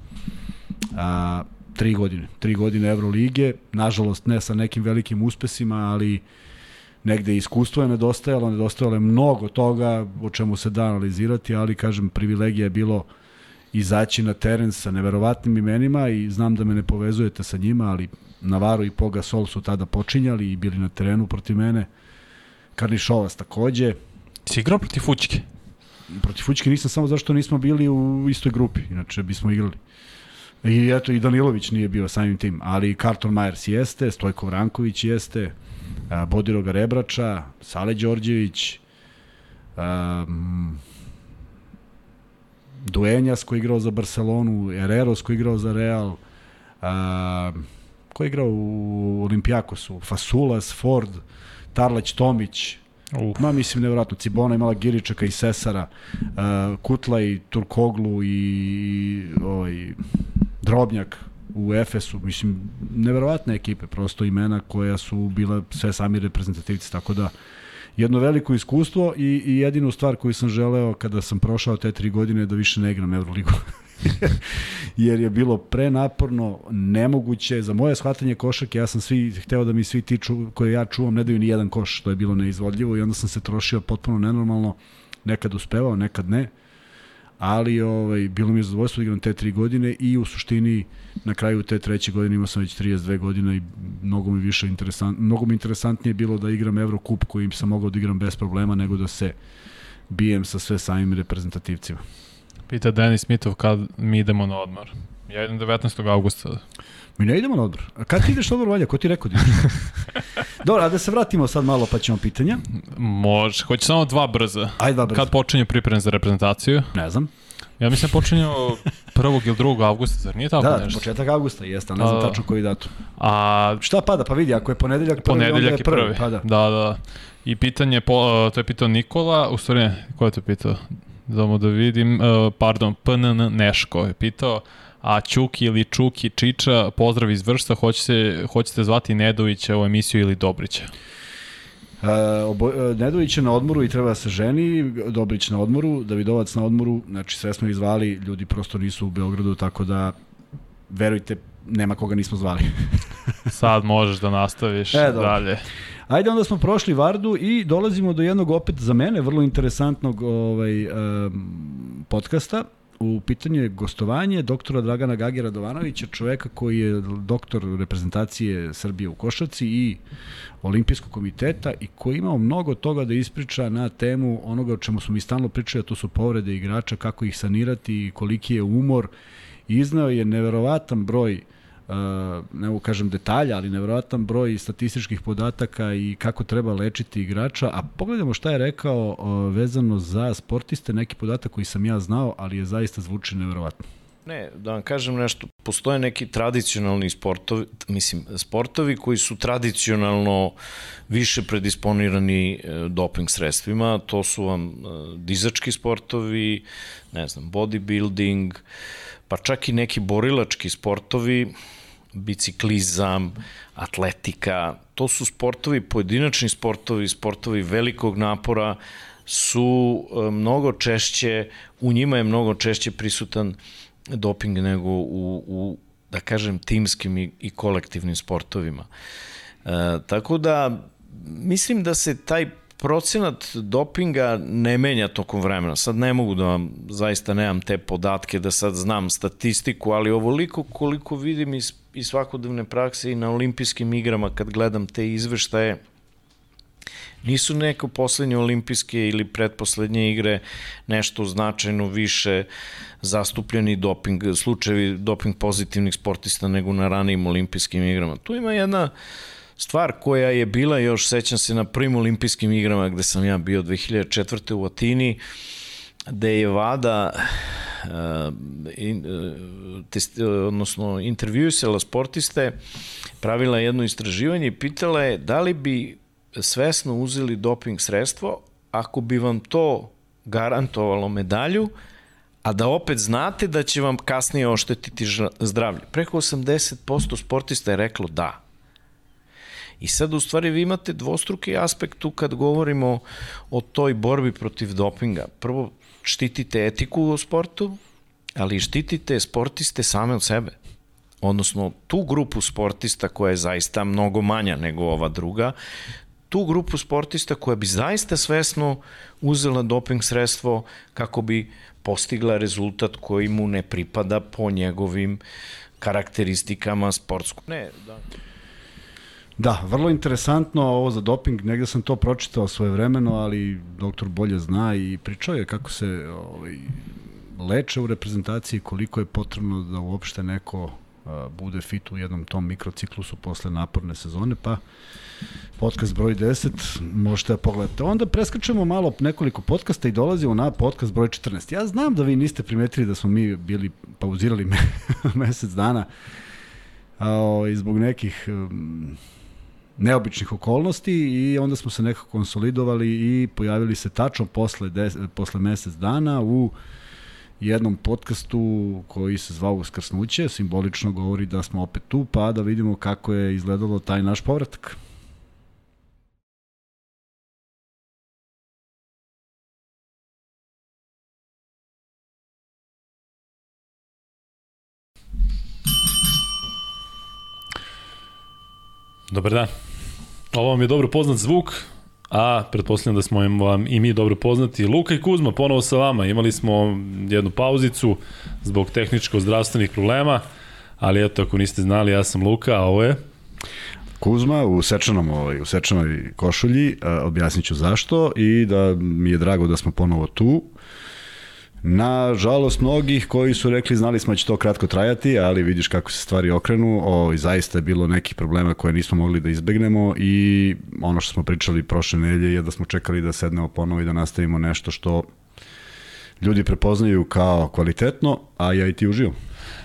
a, tri godine. Tri godine Evrolige, nažalost ne sa nekim velikim uspesima, ali negde iskustvo je nedostajalo, nedostajalo je mnogo toga o čemu se da analizirati, ali kažem, privilegija je bilo izaći na teren sa neverovatnim imenima i znam da me ne povezujete sa njima, ali Navarro i Poga Sol su tada počinjali i bili na terenu protiv mene. Karnišovas takođe. Si igrao protiv Fučke? Protiv Fučke nisam samo zašto nismo bili u istoj grupi, inače bismo igrali. I eto, i Danilović nije bio samim tim, ali Carlton Myers jeste, Stojko Vranković jeste, Bodiroga Rebrača, Sale Đorđević, um, Duenjas koji je igrao za Barcelonu, Herreros koji je igrao za Real, um, ko je igrao u Olimpijakosu, Fasulas, Ford, Tarleć Tomić, Uf. Ma mislim nevjerojatno, Cibona imala Giričaka i Sesara, uh, Kutla i Turkoglu i ovaj, Drobnjak u Efesu, mislim, neverovatne ekipe, prosto imena koja su bila sve sami reprezentativci, tako da jedno veliko iskustvo i, i jedinu stvar koju sam želeo kada sam prošao te tri godine da više ne igram Euroligu. jer je bilo prenaporno, nemoguće. Za moje shvatanje košake, ja sam svi, hteo da mi svi ti ču, koje ja čuvam ne daju ni jedan koš, što je bilo neizvodljivo i onda sam se trošio potpuno nenormalno, nekad uspevao, nekad ne ali ovaj, bilo mi je zadovoljstvo da igram te tri godine i u suštini na kraju te treće godine imao sam već 32 godina i mnogo mi više interesant, mnogo mi interesantnije bilo da igram Eurocup kojim sam mogao da igram bez problema nego da se bijem sa sve samim reprezentativcima. Pita Denis Smitov kad mi idemo na odmor. Ja idem 19. augusta. Mi ne idemo na odmor. A kad ti ideš na odmor, Valja? Ko ti rekao da ideš? Dobro, a da se vratimo sad malo pa ćemo pitanja. Može, hoće samo dva brza. Ajde dva brza. Kad počinje priprem za reprezentaciju? Ne znam. Ja mislim počinje 1. ili 2. avgusta, zar nije tako da, nešto? Da, početak avgusta jeste, ne znam tačno koji datum. A, Šta pada? Pa vidi, ako je ponedeljak prvi, ponedeljak onda je prvi. prvi. Pa da. da, da. I pitanje, po, to je pitao Nikola, u stvari, ko je to pitao? Damo da vidim, uh, pardon, PNN Neško je pitao, a Čuki ili Čuki Čiča, pozdrav iz Vršta, hoćete, hoćete zvati Nedovića u emisiju ili Dobrića? Uh, obo, uh, Nedović je na odmoru i treba da se ženi, Dobrić na odmoru, Davidovac na odmoru, znači sve smo ih zvali, ljudi prosto nisu u Beogradu, tako da verujte, nema koga nismo zvali. Sad možeš da nastaviš E, dobro. dalje. Ajde, onda smo prošli Vardu i dolazimo do jednog opet za mene vrlo interesantnog ovaj, um, podcasta. U pitanju je gostovanje doktora Dragana Gagi Radovanovića, čoveka koji je doktor reprezentacije Srbije u košarci i olimpijskog komiteta i koji imao mnogo toga da ispriča na temu onoga o čemu smo mi stalno pričali, a to su povrede igrača, kako ih sanirati i koliki je umor. Iznao je neverovatan broj uh, ne mogu kažem detalja, ali nevjerojatan broj statističkih podataka i kako treba lečiti igrača, a pogledamo šta je rekao uh, vezano za sportiste, neki podatak koji sam ja znao, ali je zaista zvuči nevjerovatno. Ne, da vam kažem nešto, postoje neki tradicionalni sportovi, mislim, sportovi koji su tradicionalno više predisponirani e, doping sredstvima, to su vam dizački sportovi, ne znam, bodybuilding, pa čak i neki borilački sportovi, biciklizam, atletika, to su sportovi, pojedinačni sportovi, sportovi velikog napora, su e, mnogo češće, u njima je mnogo češće prisutan doping nego u, u da kažem, timskim i, i kolektivnim sportovima. E, tako da, mislim da se taj procenat dopinga ne menja tokom vremena. Sad ne mogu da vam, zaista nemam te podatke da sad znam statistiku, ali ovoliko koliko vidim iz, iz svakodnevne prakse i na olimpijskim igrama kad gledam te izveštaje, nisu neko poslednje olimpijske ili pretposlednje igre nešto značajno više zastupljeni doping, slučajevi doping pozitivnih sportista nego na ranijim olimpijskim igrama. Tu ima jedna stvar koja je bila još, sećam se na prvim olimpijskim igrama gde sam ja bio 2004. u Atini, gde je Vada uh, in, uh, test, uh, odnosno intervjuisala sportiste, pravila jedno istraživanje i pitala je da li bi svesno uzeli doping sredstvo ako bi vam to garantovalo medalju, a da opet znate da će vam kasnije oštetiti zdravlje. Preko 80% sportista je reklo da. I sad u stvari vi imate dvostruki aspekt tu kad govorimo o toj borbi protiv dopinga. Prvo, štitite etiku u sportu, ali štitite sportiste same od sebe. Odnosno, tu grupu sportista koja je zaista mnogo manja nego ova druga, tu grupu sportista koja bi zaista svesno uzela doping sredstvo kako bi postigla rezultat koji mu ne pripada po njegovim karakteristikama sportskog. Ne, da. Da, vrlo interesantno ovo za doping, negde sam to pročitao svoje vremeno, ali doktor bolje zna i pričao je kako se ovaj, leče u reprezentaciji, koliko je potrebno da uopšte neko a, bude fit u jednom tom mikrociklusu posle naporne sezone, pa podcast broj 10 možete da pogledate. Onda preskačemo malo nekoliko podcasta i dolazimo na podcast broj 14. Ja znam da vi niste primetili da smo mi bili pauzirali me, mesec dana a, o, ovaj, zbog nekih neobičnih okolnosti i onda smo se nekako konsolidovali i pojavili se tačno posle, des, posle mesec dana u jednom podcastu koji se zvao Uskrsnuće, simbolično govori da smo opet tu, pa da vidimo kako je izgledalo taj naš povratak. Dobar dan. Ovo vam je dobro poznat zvuk, a pretpostavljam da smo vam i mi dobro poznati. Luka i Kuzma, ponovo sa vama. Imali smo jednu pauzicu zbog tehničko-zdravstvenih problema, ali eto, ako niste znali, ja sam Luka, a ovo je... Kuzma u sečanom ovaj, u sečanoj košulji, objasnit ću zašto i da mi je drago da smo ponovo tu. Na žalost mnogih koji su rekli znali smo da će to kratko trajati, ali vidiš kako se stvari okrenu, o, zaista je bilo nekih problema koje nismo mogli da izbegnemo i ono što smo pričali prošle nedelje je da smo čekali da sednemo ponovo i da nastavimo nešto što ljudi prepoznaju kao kvalitetno, a ja i ti uživam.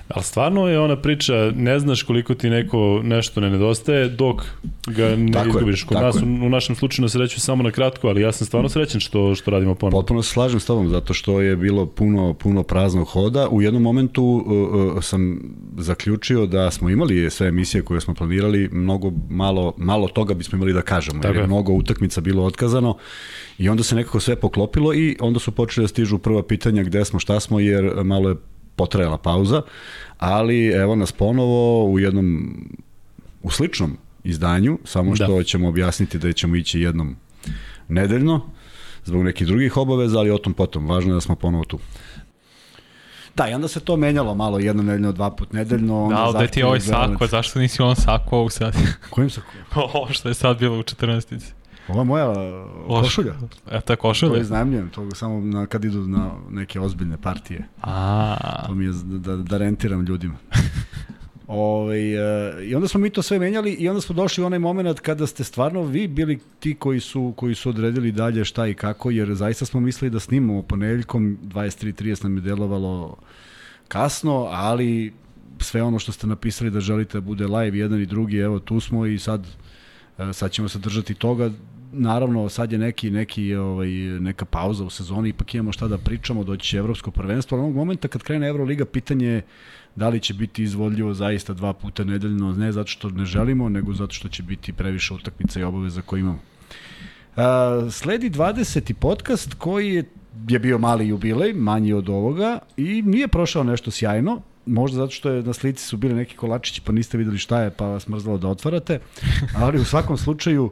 Ali stvarno je ona priča, ne znaš koliko ti neko nešto ne nedostaje dok ga ne tako izgubiš. Kod nas, je. u našem slučaju na sreću samo na kratko, ali ja sam stvarno srećen što, što radimo ponovno. Potpuno se slažem s tobom, zato što je bilo puno, puno praznog hoda. U jednom momentu uh, uh, sam zaključio da smo imali sve emisije koje smo planirali, mnogo malo, malo toga bismo imali da kažemo, tako jer je mnogo utakmica bilo otkazano i onda se nekako sve poklopilo i onda su počeli da stižu prva pitanja gde smo, šta smo, jer malo je potrajala pauza, ali evo nas ponovo u jednom u sličnom izdanju, samo što da. ćemo objasniti da ćemo ići jednom nedeljno, zbog nekih drugih obaveza, ali o tom potom. Važno je da smo ponovo tu. Da, i onda se to menjalo malo, jedno nedeljno, dva put nedeljno. Da, ali da ti ovaj sako, zašto nisi on sako ovog sad? Kojim sako? Ovo što je sad bilo u 14. Ova moja košulja. E, ta košulja? To je iznajemljujem, to samo na, kad idu na neke ozbiljne partije. A. To mi je da, da rentiram ljudima. Ove, ovaj, I onda smo mi to sve menjali i onda smo došli u onaj moment kada ste stvarno vi bili ti koji su, koji su odredili dalje šta i kako, jer zaista smo mislili da snimamo ponedeljkom, 23.30 nam je delovalo kasno, ali sve ono što ste napisali da želite da bude live jedan i drugi, evo tu smo i sad, e, sad ćemo se držati toga. Naravno, sad je neki, neki, ovaj, neka pauza u sezoni, ipak imamo šta da pričamo, doći će evropsko prvenstvo, ali onog momenta kad krene Euroliga, pitanje je Da li će biti izvodljivo zaista dva puta nedeljno, ne zato što ne želimo, nego zato što će biti previše utakmica i obaveza koje imamo. Uh, sledi 20. podcast koji je, je bio mali jubilej, manji od ovoga i nije prošao nešto sjajno, možda zato što je na slici su bili neki kolačići pa niste videli šta je pa vas mrzalo da otvarate, ali u svakom slučaju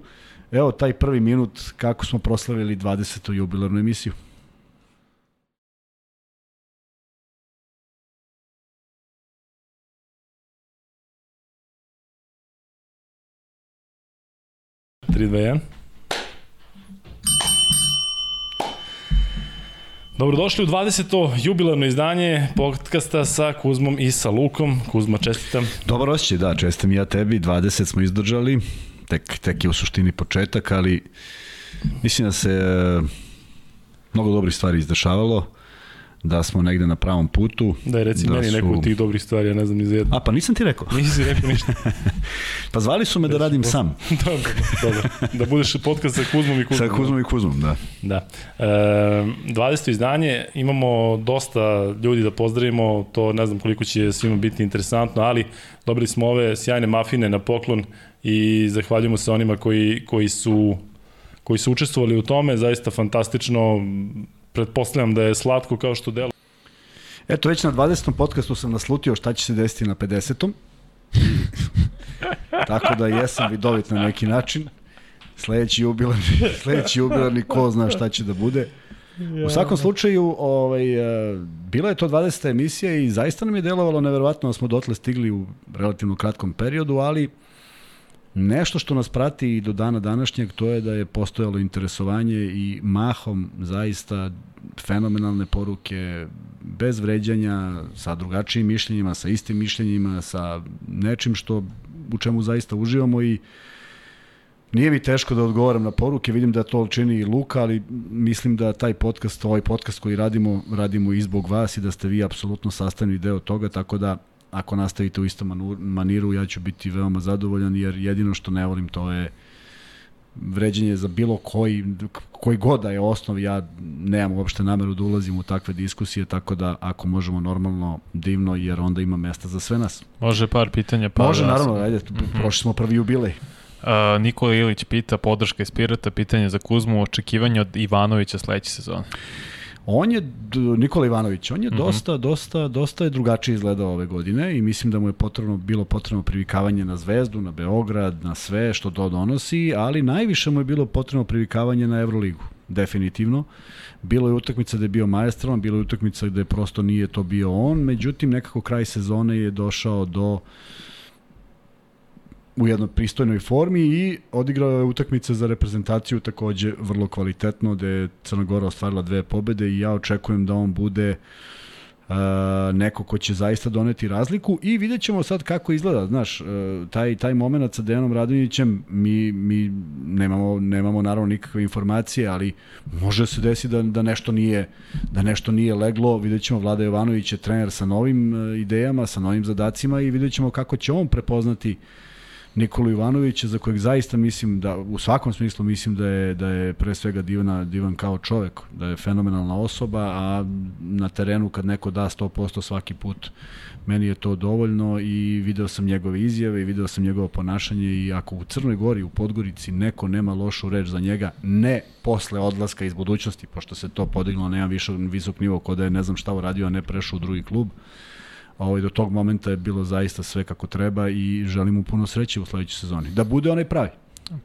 evo taj prvi minut kako smo proslavili 20. jubilarnu emisiju. 3, 2, 1. Dobrodošli u 20. jubilarno izdanje podcasta sa Kuzmom i sa Lukom. Kuzma, čestitam. Dobar osjećaj, da, čestitam ja tebi. 20 smo izdržali, tek, tek je u suštini početak, ali mislim da se e, mnogo dobrih stvari izdešavalo da smo negde na pravom putu. Da reci da meni su... neku od tih dobrih stvari, ja ne znam ni za jednu. A pa nisam ti rekao. Nisi rekao ništa. pa zvali su me da radim sam. dobro, dobro. Da budeš podcast sa Kuzmom i Kuzmom. Sa Kuzmom i Kuzmom, da. Da. E, 20. izdanje, imamo dosta ljudi da pozdravimo, to ne znam koliko će svima biti interesantno, ali dobili smo ove sjajne mafine na poklon i zahvaljujemo se onima koji, koji su koji su učestvovali u tome, zaista fantastično, pretpostavljam da je slatko kao što delo. Eto, već na 20. podcastu sam naslutio šta će se desiti na 50. Tako da jesam vidovit na neki način. Sledeći jubilarni, sledeći jubilarni ko zna šta će da bude. U svakom slučaju, ovaj, e, bila je to 20. emisija i zaista nam je delovalo neverovatno da smo dotle stigli u relativno kratkom periodu, ali Nešto što nas prati i do dana današnjeg to je da je postojalo interesovanje i mahom zaista fenomenalne poruke, bez vređanja, sa drugačijim mišljenjima, sa istim mišljenjima, sa nečim što u čemu zaista uživamo i Nije mi teško da odgovaram na poruke, vidim da to čini i Luka, ali mislim da taj podcast, ovaj podcast koji radimo, radimo i zbog vas i da ste vi apsolutno sastavni deo toga, tako da ako nastavite u istom maniru, ja ću biti veoma zadovoljan, jer jedino što ne volim to je vređenje za bilo koji, koji god da je osnov, ja nemam uopšte nameru da ulazim u takve diskusije, tako da ako možemo normalno, divno, jer onda ima mesta za sve nas. Može par pitanja. Pa Može, naravno, ajde, mm -hmm. prošli smo prvi jubilej. Uh, Nikola Ilić pita, podrška iz Pirata, pitanje za Kuzmu, očekivanje od Ivanovića sledeće sezone. On je, Nikola Ivanović, on je mm -hmm. dosta, dosta, dosta je drugačije izgledao ove godine i mislim da mu je potrebno, bilo potrebno privikavanje na Zvezdu, na Beograd, na sve što to donosi, ali najviše mu je bilo potrebno privikavanje na Euroligu, definitivno. Bilo je utakmica da je bio majestralan, bilo je utakmica gde prosto nije to bio on, međutim nekako kraj sezone je došao do uh, u jednoj pristojnoj formi i odigrao je utakmice za reprezentaciju takođe vrlo kvalitetno, gde je Crna Gora ostvarila dve pobede i ja očekujem da on bude uh, neko ko će zaista doneti razliku i vidjet ćemo sad kako izgleda, znaš, uh, taj, taj moment sa Dejanom Radonjićem mi, mi nemamo, nemamo naravno nikakve informacije, ali može se desiti da, da nešto nije da nešto nije leglo, vidjet ćemo Vlada Jovanović je trener sa novim uh, idejama, sa novim zadacima i vidjet ćemo kako će on prepoznati uh, Nikolu Ivanovića za kojeg zaista mislim da u svakom smislu mislim da je da je pre svega divna divan kao čovek, da je fenomenalna osoba, a na terenu kad neko da 100% svaki put meni je to dovoljno i video sam njegove izjave i video sam njegovo ponašanje i ako u Crnoj Gori, u Podgorici neko nema lošu reč za njega, ne posle odlaska iz budućnosti, pošto se to podiglo na jedan visok nivo kod da je ne znam šta uradio, a ne prešao u drugi klub, Ovaj, do tog momenta je bilo zaista sve kako treba i želim mu puno sreće u sledećoj sezoni. Da bude onaj pravi.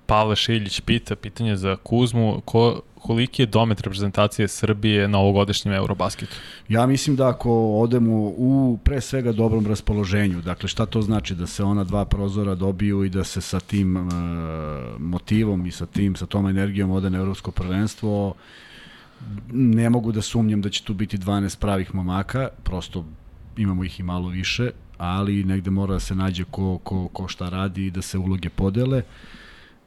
Pavle Šiljić pita, pitanje za Kuzmu, ko, koliki je domet reprezentacije Srbije na ovogodišnjem Eurobasketu? Ja mislim da ako odemo u pre svega dobrom raspoloženju, dakle šta to znači da se ona dva prozora dobiju i da se sa tim uh, motivom i sa tim sa tom energijom ode na evropsko prvenstvo, ne mogu da sumnjam da će tu biti 12 pravih momaka, prosto imamo ih i malo više, ali negde mora da se nađe ko, ko, ko šta radi i da se uloge podele.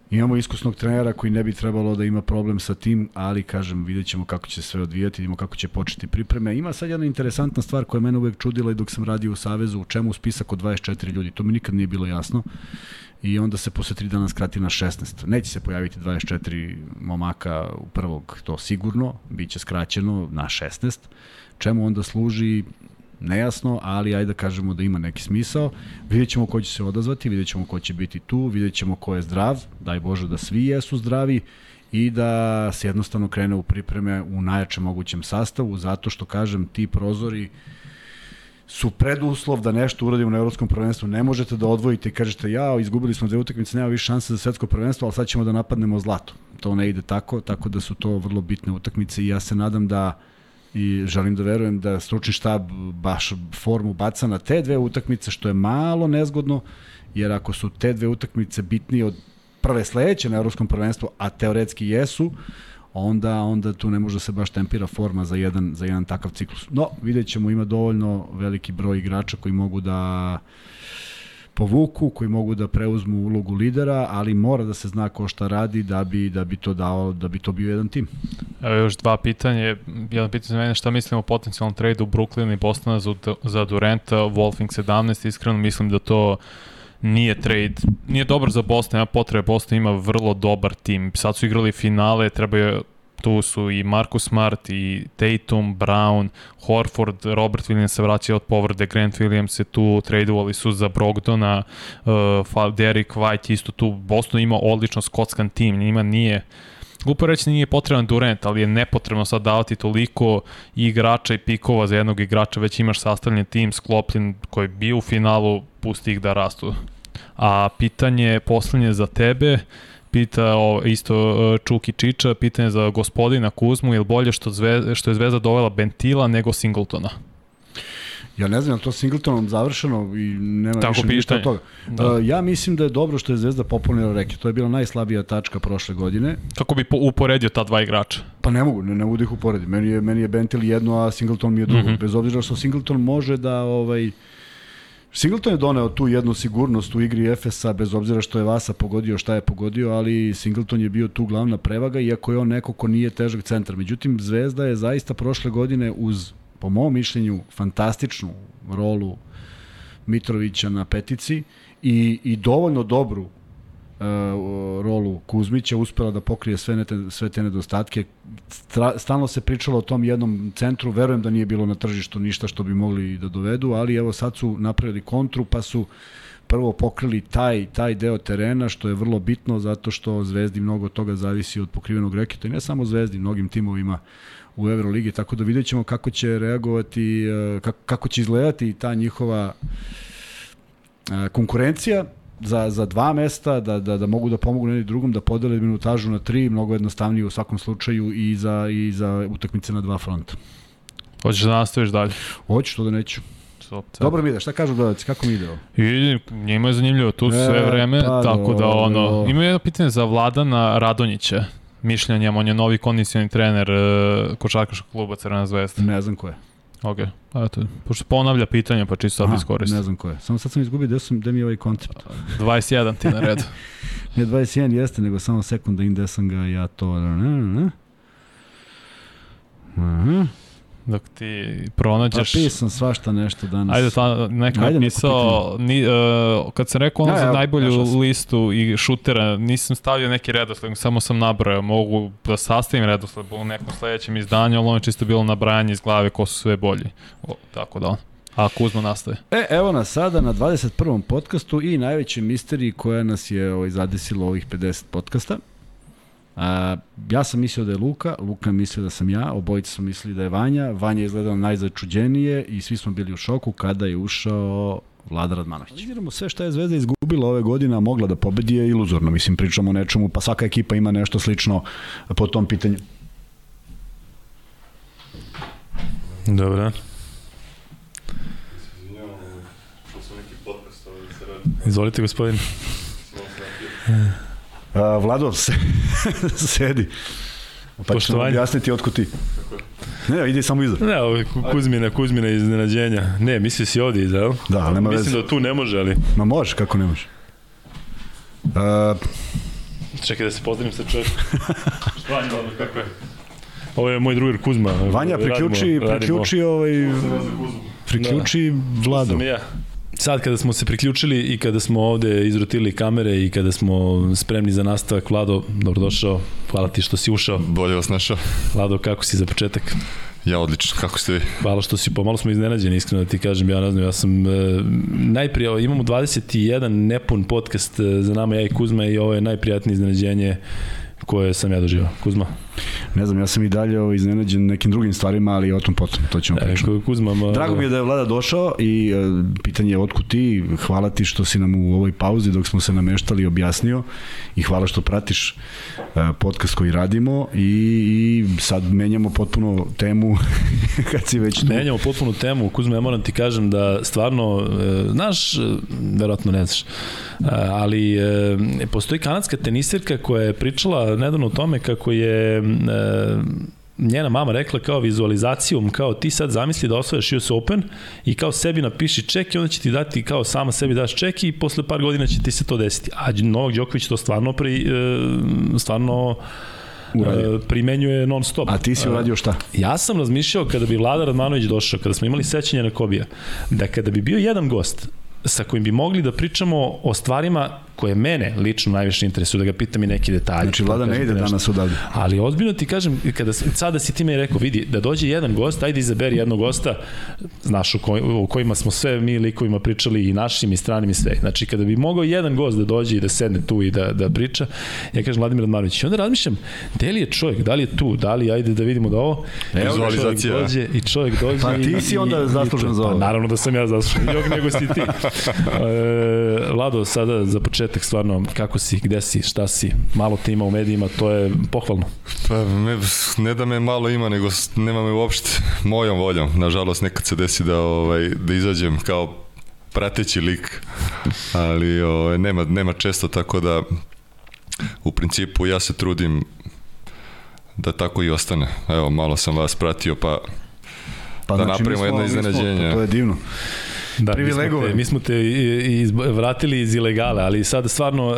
Imamo iskusnog trenera koji ne bi trebalo da ima problem sa tim, ali kažem, vidjet ćemo kako će se sve odvijati, vidimo kako će početi pripreme. Ima sad jedna interesantna stvar koja je mene uvek čudila i dok sam radio u Savezu, u čemu spisak od 24 ljudi, to mi nikad nije bilo jasno. I onda se posle 3 dana skrati na 16. Neće se pojaviti 24 momaka u prvog, to sigurno, bit će skraćeno na 16. Čemu onda služi, nejasno, ali ajde da kažemo da ima neki smisao. Vidjet ćemo ko će se odazvati, vidjet ćemo ko će biti tu, vidjet ćemo ko je zdrav, daj Bože da svi jesu zdravi i da se jednostavno krene u pripreme u najjačem mogućem sastavu, zato što, kažem, ti prozori su preduslov da nešto uradimo na evropskom prvenstvu. Ne možete da odvojite i kažete ja, izgubili smo dve utakmice, nema više šanse za svetsko prvenstvo, ali sad ćemo da napadnemo zlato. To ne ide tako, tako da su to vrlo bitne utakmice i ja se nadam da i želim da verujem da stručni štab baš formu baca na te dve utakmice, što je malo nezgodno, jer ako su te dve utakmice bitnije od prve sledeće na Evropskom prvenstvu, a teoretski jesu, onda onda tu ne može da se baš tempira forma za jedan za jedan takav ciklus. No, videćemo ima dovoljno veliki broj igrača koji mogu da povuku, koji mogu da preuzmu ulogu lidera, ali mora da se zna ko šta radi da bi da bi to dao da bi to bio jedan tim. Evo još dva pitanje. Jedno pitanje za mene šta mislim o potencijalnom tradu Brooklyn i Bostona za, za Durenta, Wolfing 17, iskreno mislim da to nije trade, nije dobar za Boston, ja potrebe Boston ima vrlo dobar tim. Sad su igrali finale, treba tu su i Marcus Smart i Tatum, Brown, Horford, Robert Williams se vraća od povrede, Grant Williams se tu tradeovali su za Brogdona, uh, Derek White isto tu, Boston ima odlično skotskan tim, njima nije Glupo reći nije potreban Durant, ali je nepotrebno sad davati toliko igrača i pikova za jednog igrača, već imaš sastavljen tim sklopljen koji bio u finalu, pusti ih da rastu. A pitanje poslednje za tebe, uh, pita o, isto e, Čuki Čiča, pitanje za gospodina Kuzmu, je li bolje što, zve, što je Zvezda dovela Bentila nego Singletona? Ja ne znam, to Singletonom završeno i nema Tako više ništa od toga. Da. Uh, ja mislim da je dobro što je Zvezda popunila reke. To je bila najslabija tačka prošle godine. Kako bi po, uporedio ta dva igrača? Pa ne mogu, ne, ne mogu da ih uporedim. Meni je, meni je Bentil jedno, a Singleton mi je drugo. Mm -hmm. Bez obzira što Singleton može da ovaj, Singleton je doneo tu jednu sigurnost u igri Efesa, bez obzira što je Vasa pogodio šta je pogodio, ali Singleton je bio tu glavna prevaga, iako je on neko ko nije težak centar. Međutim, Zvezda je zaista prošle godine uz, po mom mišljenju, fantastičnu rolu Mitrovića na petici i, i dovoljno dobru rolu Kuzmića uspela da pokrije sve, nete, sve te nedostatke. Stalno se pričalo o tom jednom centru, verujem da nije bilo na tržištu ništa što bi mogli da dovedu, ali evo sad su napravili kontru, pa su prvo pokrili taj, taj deo terena, što je vrlo bitno zato što Zvezdi mnogo toga zavisi od pokrivenog reketa i ne samo Zvezdi, mnogim timovima u Euroligi, tako da vidjet ćemo kako će reagovati, kako, kako će izgledati ta njihova konkurencija za, za dva mesta, da, da, da mogu da pomogu jednom drugom, da podele minutažu na tri, mnogo jednostavnije u svakom slučaju i za, i za utakmice na dva fronta. Hoćeš da nastaviš dalje? Hoću, što da neću. Dobro mi ide, šta kažu gledalci, kako mi ide ovo? I njima je zanimljivo, tu e, sve vreme, pa, tako da ono... Ima jedno pitanje za Vladana Radonjića, mišljenjem, on je novi kondicioni trener uh, košarkaškog kluba Crvena zvezda. Ne znam ko je. Ok, eto, pošto ponavlja pitanje, pa čisto sad iskoristim. Ne znam ko je. Samo sad sam izgubio gde, sam, gde mi je ovaj koncept. 21 ti na redu. ne 21 jeste, nego samo sekunda in gde sam ga ja to... Ne, ne. Aha dok ti pronađeš... Pa pisam svašta nešto danas. Ajde, ta, neka Ajde, pisao, ni, uh, kad sam rekao ono ja, za najbolju ja, listu i šutera, nisam stavio neki redosled, samo sam nabrojao, mogu da sastavim redosled u nekom sledećem izdanju, ali ono je čisto bilo nabrajanje iz glave ko su sve bolji. O, tako da A Kuzma nastaje. E, evo nas sada na 21. podcastu i najveći misteriji koja nas je ovaj, zadesila ovih 50 podcasta. A, ja sam mislio da je Luka, Luka je mislio da sam ja, obojica su mislili da je Vanja, Vanja je izgledao najzačuđenije i svi smo bili u šoku kada je ušao Vlada Radmanović. Analiziramo sve šta je Zvezda izgubila ove godine, a mogla da pobedi je iluzorno. Mislim, pričamo o nečemu, pa svaka ekipa ima nešto slično po tom pitanju. Dobro. Izvolite, gospodin. A, Vlado, se, sedi. Pa ću nam objasniti otko ti. Ne, idi samo iza. Ne, ovo je Ku- Kuzmina, Kuzmina iznenađenja. Ne, mislio si ovdje iza, jel? Da, nema Mislim veze. da tu ne može, ali... Ma može, kako ne može. A, Čekaj da se pozdravim sa čovjekom. Vanja, kako je? Ovo je moj drugar Kuzma. Vanja, priključi, Radimo- radimo- priključi ovaj... Priključi Vladu. Sam ja. Sad kada smo se priključili i kada smo ovde izrotili kamere i kada smo spremni za nastavak, Vlado, dobrodošao. Hvala ti što si ušao. Bolje vas našao. Vlado, kako si za početak? Ja odlično, kako ste vi? Hvala što si, pomalo smo iznenađeni, iskreno da ti kažem, ja ne znam, ja sam, e, najprije, imamo 21 nepun podcast e, za nama, ja i Kuzma, i ovo je najprijatnije iznenađenje koje sam ja doživao. Kuzma, Ne znam, ja sam i dalje ovaj, iznenađen nekim drugim stvarima, ali o tom potom, to ćemo e, pričati. Kuzma, ma, Drago mi je da je Vlada došao i e, pitanje je otkud ti, hvala ti što si nam u ovoj pauzi dok smo se nameštali objasnio i hvala što pratiš e, podcast koji radimo i, i sad menjamo potpuno temu kad si već tu. Menjamo potpunu temu, Kuzma, ja moram ti kažem da stvarno, e, znaš, verovatno ne znaš, ali e, postoji kanadska tenisirka koja je pričala nedavno o tome kako je njena mama rekla kao vizualizacijom, kao ti sad zamisli da osvajaš US Open i kao sebi napiši ček i onda će ti dati kao sama sebi daš ček i posle par godina će ti se to desiti. A Novak Đoković to stvarno pri, e, stvarno Uradio. e, primenjuje non stop. A ti si uradio šta? Ja sam razmišljao kada bi Vlada Radmanović došao, kada smo imali sećanje na Kobija, da kada bi bio jedan gost sa kojim bi mogli da pričamo o stvarima koje mene lično najviše interesuju, da ga pitam i neki detalji. Znači, Vlada ne ide nešto. danas odavde. Ali ozbiljno ti kažem, kada sada si ti me rekao, vidi, da dođe jedan gost, ajde izaberi jednog gosta, znaš, o, koj, o kojima smo sve mi likovima pričali i našim i stranim i sve. Znači, kada bi mogao jedan gost da dođe i da sedne tu i da, da priča, ja kažem Vladimir Radmanović. I onda razmišljam, gde li je čovjek, da li je tu, da li, ajde da vidimo da ovo, Evo, čovjek Vizualizacija. dođe i čovjek dođe. Pa ti si i- onda i- zaslužan za Pa ovo. naravno da sam ja zaslužan, jog nego si ti. E, Vlado, sada za početak stvarno, kako si, gde si, šta si, malo te ima u medijima, to je pohvalno. Pa ne, ne da me malo ima, nego nema me uopšte mojom voljom. Nažalost, nekad se desi da, ovaj, da izađem kao prateći lik, ali ovaj, nema, nema često, tako da u principu ja se trudim da tako i ostane. Evo, malo sam vas pratio, pa Pa, Da znači, napravimo smo- jedno mi smo- iznenađenje. To je divno. Da, Privilegovan. Mi smo te, mi smo te iz, vratili iz ilegale, ali sada stvarno,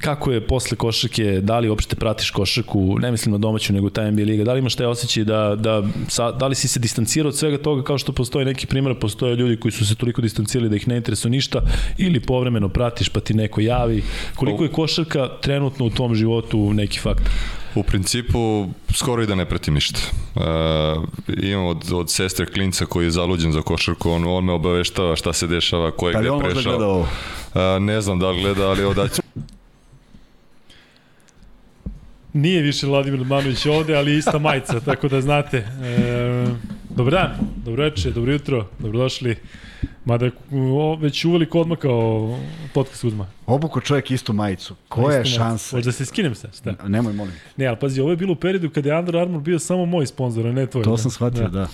kako je posle košarke, da li uopšte pratiš košarku, ne mislim na domaću, nego taj NBA liga, da li imaš taj osjećaj da, da, sa, da li si se distancirao od svega toga kao što postoji neki primjer, postoje ljudi koji su se toliko distancirali da ih ne interesuje ništa, ili povremeno pratiš pa ti neko javi. Koliko je košarka trenutno u tom životu neki faktor? U principu, skoro i da ne pratim ništa. Uh, imam od, od sestre klinca koji je zaluđen za košarku, on, on me obaveštava šta se dešava, ko je Da li gde on možda prešao. gleda ovo? Uh, ne znam da li gleda, ali evo daću Nije više Vladimir Manović ovde, ali ista majica, tako da znate. E, dobar dan, dobro večer, dobro jutro, dobrodošli. Mada je o, već uveliko odmakao podcast Uzma. Obuko čovjek istu majicu. Koja je šansa? Hoće da se skinem sa, šta? Nemoj, molim. Ne, ali pazi, ovo je bilo u periodu kada je Under Armour bio samo moj sponsor, a ne tvoj. To da. sam shvatio, da.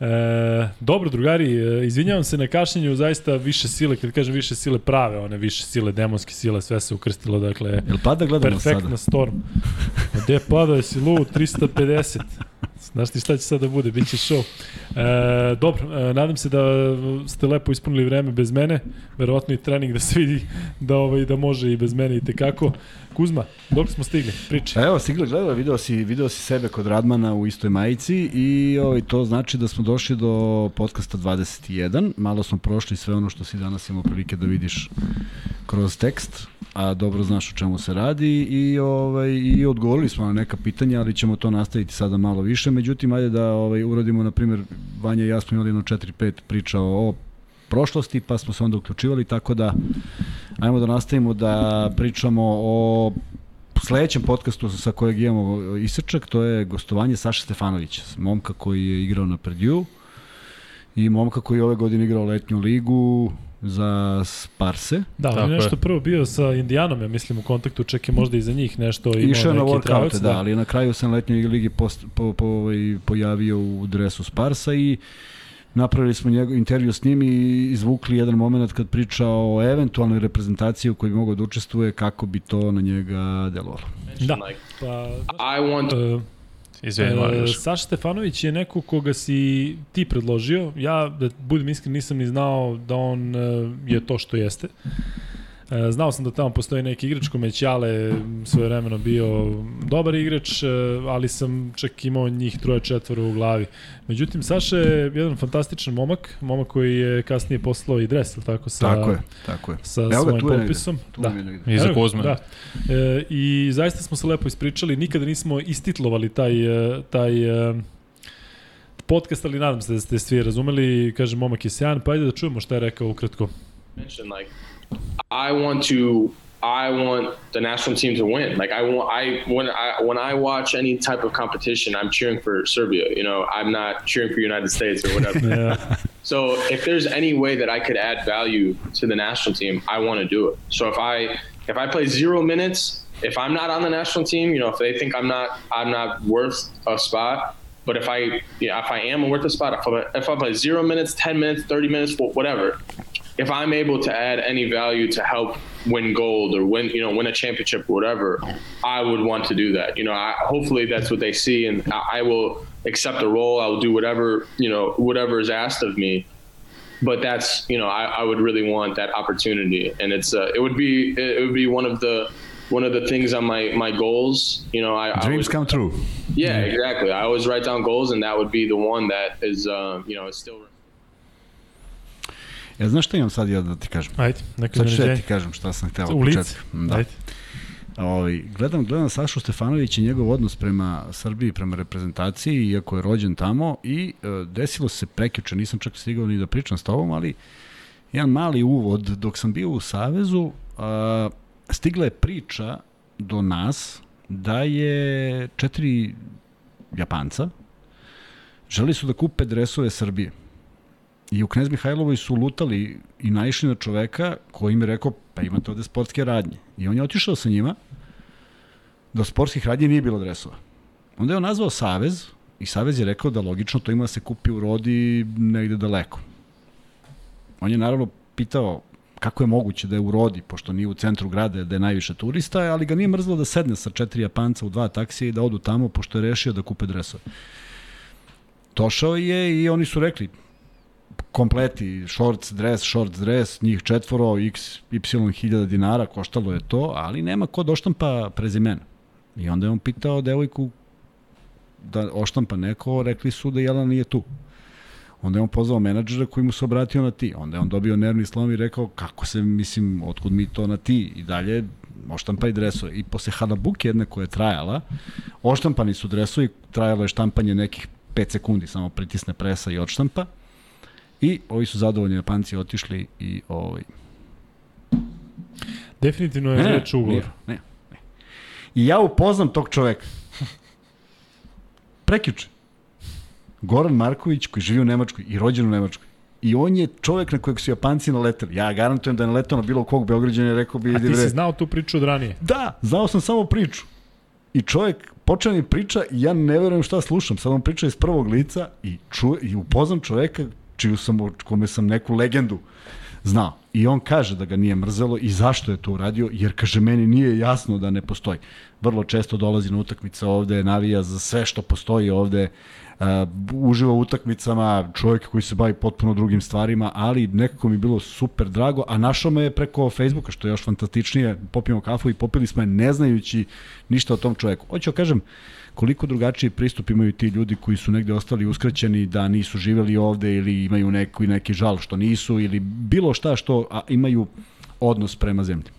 E, dobro, drugari, e, izvinjavam se na kašnjenju, zaista više sile, kad kažem više sile prave, one više sile, demonske sile, sve se ukrstilo, dakle, Jel pada sada? Perfektna storm. A Gde pada, jesi lud, 350. Znaš ti šta će sada da bude, bit će show. E, dobro, e, nadam se da ste lepo ispunili vreme bez mene, verovatno i trening da se vidi da, ovaj, da može i bez mene i tekako. Kuzma, dok smo stigli, priči. Evo, stigla gledala, video si, video si sebe kod Radmana u istoj majici i ovaj, to znači da smo došli do podcasta 21. Malo smo prošli sve ono što si danas imao prilike da vidiš kroz tekst, a dobro znaš o čemu se radi i ovaj i odgovorili smo na neka pitanja, ali ćemo to nastaviti sada malo više. Međutim, ajde da ovaj uradimo na primjer Vanja i ja smo imali jedno 4-5 priča o prošlosti, pa smo se onda uključivali, tako da ajmo da nastavimo da pričamo o sledećem podcastu sa kojeg imamo isečak, to je gostovanje Saša Stefanovića, momka koji je igrao na Perdju i momka koji je ove godine igrao letnju ligu za Sparse. Da, on je je. nešto prvo bio sa Indijanom, ja mislim, u kontaktu, čak je možda i za njih nešto imao Išao je na neki workoute, travac, da, ali na kraju sam letnjoj ligi post, po, po, ovaj, pojavio u dresu Sparsa i napravili smo njegov intervju s njim i izvukli jedan moment kad priča o eventualnoj reprezentaciji u kojoj bi mogao da učestvuje, kako bi to na njega delovalo. Da, pa... I want Uh, Izvini, E, Marijuš. Saša Stefanović je neko koga si ti predložio. Ja, da budem iskren, nisam ni znao da on e, je to što jeste. E, Znao sam da tamo postoji neki igrač kome je Ćale svoje vremeno bio dobar igrač, e, ali sam čak imao njih troje četvoro u glavi. Međutim, Saša je jedan fantastičan momak, momak koji je kasnije poslao i dres, ili tako, sa, Tako je, tako je. sa Evo svojim potpisom. Da. Evo ga, Kuzme. Da. E, I zaista smo se lepo ispričali, nikada nismo istitlovali taj, e, taj podcast, ali nadam se da ste svi razumeli. Kaže, momak je sjajan, pa ajde da čujemo šta je rekao ukratko. mention like I want to I want the national team to win. Like I want I when I when I watch any type of competition, I'm cheering for Serbia. You know, I'm not cheering for United States or whatever. Yeah. So if there's any way that I could add value to the national team, I want to do it. So if I if I play zero minutes, if I'm not on the national team, you know, if they think I'm not I'm not worth a spot, but if I yeah, if I am worth a spot, if I, if I play zero minutes, ten minutes, thirty minutes, whatever, if I'm able to add any value to help win gold or win you know win a championship or whatever, I would want to do that. You know, I, hopefully that's what they see, and I, I will accept the role. I will do whatever you know whatever is asked of me. But that's you know I, I would really want that opportunity, and it's uh, it would be it would be one of the one of the things on my my goals. You know, I, I Dreams would- come true. yeah, exactly. I always write down goals, and that would be the one that is, uh, you know, is still. Ja znaš šta imam sad ja da ti kažem? Ajde, neko Sad ću iznenađenje. ti kažem šta sam hteo U početka. Da. Ajde. Ovaj, gledam, gledam Sašu Stefanović i njegov odnos prema Srbiji, prema reprezentaciji, iako je rođen tamo i e, desilo se prekjuče, nisam čak stigao ni da pričam s tobom, ali jedan mali uvod, dok sam bio u Savezu, a, stigla je priča do nas da je četiri Japanca želi su da kupe dresove Srbije. I u Knez Mihajlovoj su lutali i naišli na čoveka koji im je rekao, pa imate ovde sportske radnje. I on je otišao sa njima, da sportskih radnji nije bilo dresova. Onda je on nazvao Savez i Savez je rekao da logično to ima da se kupi u Rodi negde daleko. On je naravno pitao kako je moguće da je u Rodi, pošto nije u centru grada, da je najviše turista, ali ga nije mrzlo da sedne sa četiri Japanca u dva taksija i da odu tamo, pošto je rešio da kupe dresove. Došao je i oni su rekli, kompleti, shorts, dress, shorts, dress, njih četvoro, x, y hiljada dinara, koštalo je to, ali nema ko da oštampa prezimena. I onda je on pitao devojku da oštampa neko, rekli su da Jelena nije tu. Onda je on pozvao menadžera koji mu se obratio na ti. Onda je on dobio nervni slom i rekao kako se, mislim, otkud mi to na ti. I dalje oštampaj dresove. I posle halabuke jedne koja je trajala, oštampani su dresovi, trajalo je štampanje nekih 5 sekundi, samo pritisne presa i odštampa. I ovi su zadovoljni Japanci otišli i ovaj Definitivno je reč ugovor. nije, Ne, ne. I ja upoznam tog čoveka. Prekjuče. Goran Marković koji živi u Nemačkoj i rođen u Nemačkoj. I on je čovek na kojeg su Japanci naleteli. Ja garantujem da je naletao na bilo kog Beograđana i rekao bi... A "Idi, ti bre." si znao tu priču od ranije. Da, znao sam samo priču. I čovjek počeo mi priča i ja ne verujem šta slušam. Sad on priča iz prvog lica i, ču, i upoznam čoveka čiju sam, kome sam neku legendu znao. I on kaže da ga nije mrzelo i zašto je to uradio, jer kaže meni nije jasno da ne postoji. Vrlo često dolazi na utakmice ovde, navija za sve što postoji ovde, uh, uživa u utakmicama, čovjek koji se bavi potpuno drugim stvarima, ali nekako mi je bilo super drago, a našao me je preko Facebooka, što je još fantastičnije, popijemo kafu i popili smo je ne znajući ništa o tom čovjeku. Hoću da kažem, koliko drugačiji pristup imaju ti ljudi koji su negde ostali uskraćeni da nisu živeli ovde ili imaju neki, neki žal što nisu ili bilo šta što a, imaju odnos prema zemlji.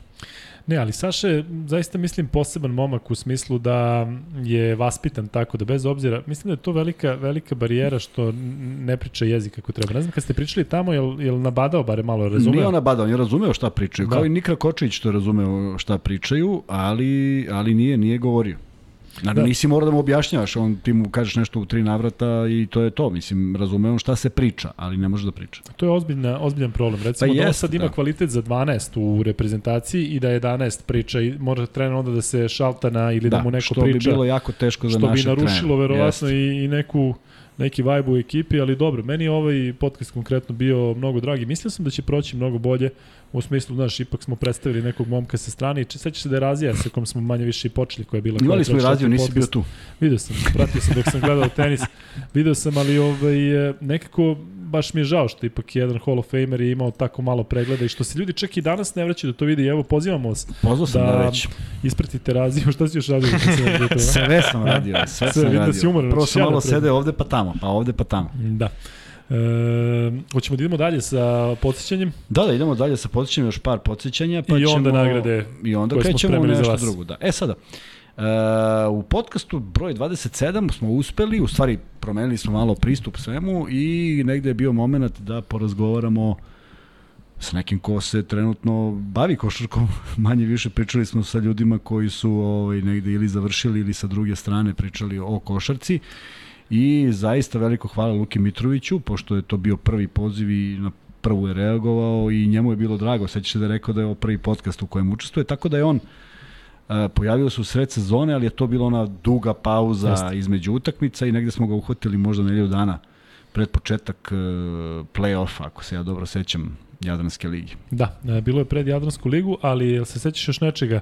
Ne, ali Saša je zaista mislim poseban momak u smislu da je vaspitan tako da bez obzira, mislim da je to velika, velika barijera što ne priča jezik kako treba. Ne znam kad ste pričali tamo, jel, jel nabadao bare malo, razumeo? Nije on nabadao, on je razumeo šta pričaju. Da. Kao i Nikra Kočević što je razumeo šta pričaju, ali, ali nije, nije govorio. Naravno, Da. nisi mora da mu objašnjavaš, on ti mu kažeš nešto u tri navrata i to je to. Mislim, razume on šta se priča, ali ne može da priča. To je ozbiljna, ozbiljan problem. Recimo Pa da on jeste, sad ima da. kvalitet za 12 u reprezentaciji i da 11 priča i mora trener onda da se šalta na ili da, da mu neko što priča. bi bilo jako teško za što bi narušilo trenera. verovatno i, i neku neki vibe u ekipi, ali dobro, meni je ovaj podcast konkretno bio mnogo dragi. Mislio sam da će proći mnogo bolje, u smislu, znaš, ipak smo predstavili nekog momka sa strane i sećaš se da je Razija sa kom smo manje više i počeli, koja je bila... Imali smo i četvrti nisi bio tu. Video sam, pratio sam dok sam gledao tenis. Video sam, ali ovaj, e, nekako baš mi je žao što ipak jedan Hall of Famer je imao tako malo pregleda i što se ljudi čak i danas ne vraćaju da to vidi. Evo, pozivamo vas Pozvao sam da, već. ispratite raziju. Šta si još radio? Sve sam radio, sve, Sve, sam da radio. si umoran, Prvo sam da malo pređem? sede ovde pa tamo, pa ovde pa tamo. Da. E, hoćemo da idemo dalje sa podsjećanjem. Da, da, idemo dalje sa podsjećanjem, još par podsjećanja. Pa I onda ćemo, nagrade I onda koje smo krećemo u za nešto drugo. Da. E sada, Uh, u podcastu broj 27 smo uspeli, u stvari promenili smo malo pristup svemu i negde je bio moment da porazgovaramo s nekim ko se trenutno bavi košarkom, manje više pričali smo sa ljudima koji su ovaj, negde ili završili ili sa druge strane pričali o košarci i zaista veliko hvala Luki Mitroviću, pošto je to bio prvi poziv i na prvu je reagovao i njemu je bilo drago, sećaš se da je rekao da je ovo prvi podcast u kojem učestvuje, tako da je on Uh, pojavio se u sred sezone, ali je to bila ona duga pauza Jeste. između utakmica i negde smo ga uhvatili možda nedelju dana pred početak uh, play-offa, ako se ja dobro sećam, Jadranske ligi. Da, e, bilo je pred Jadransku ligu, ali jel se sećaš još nečega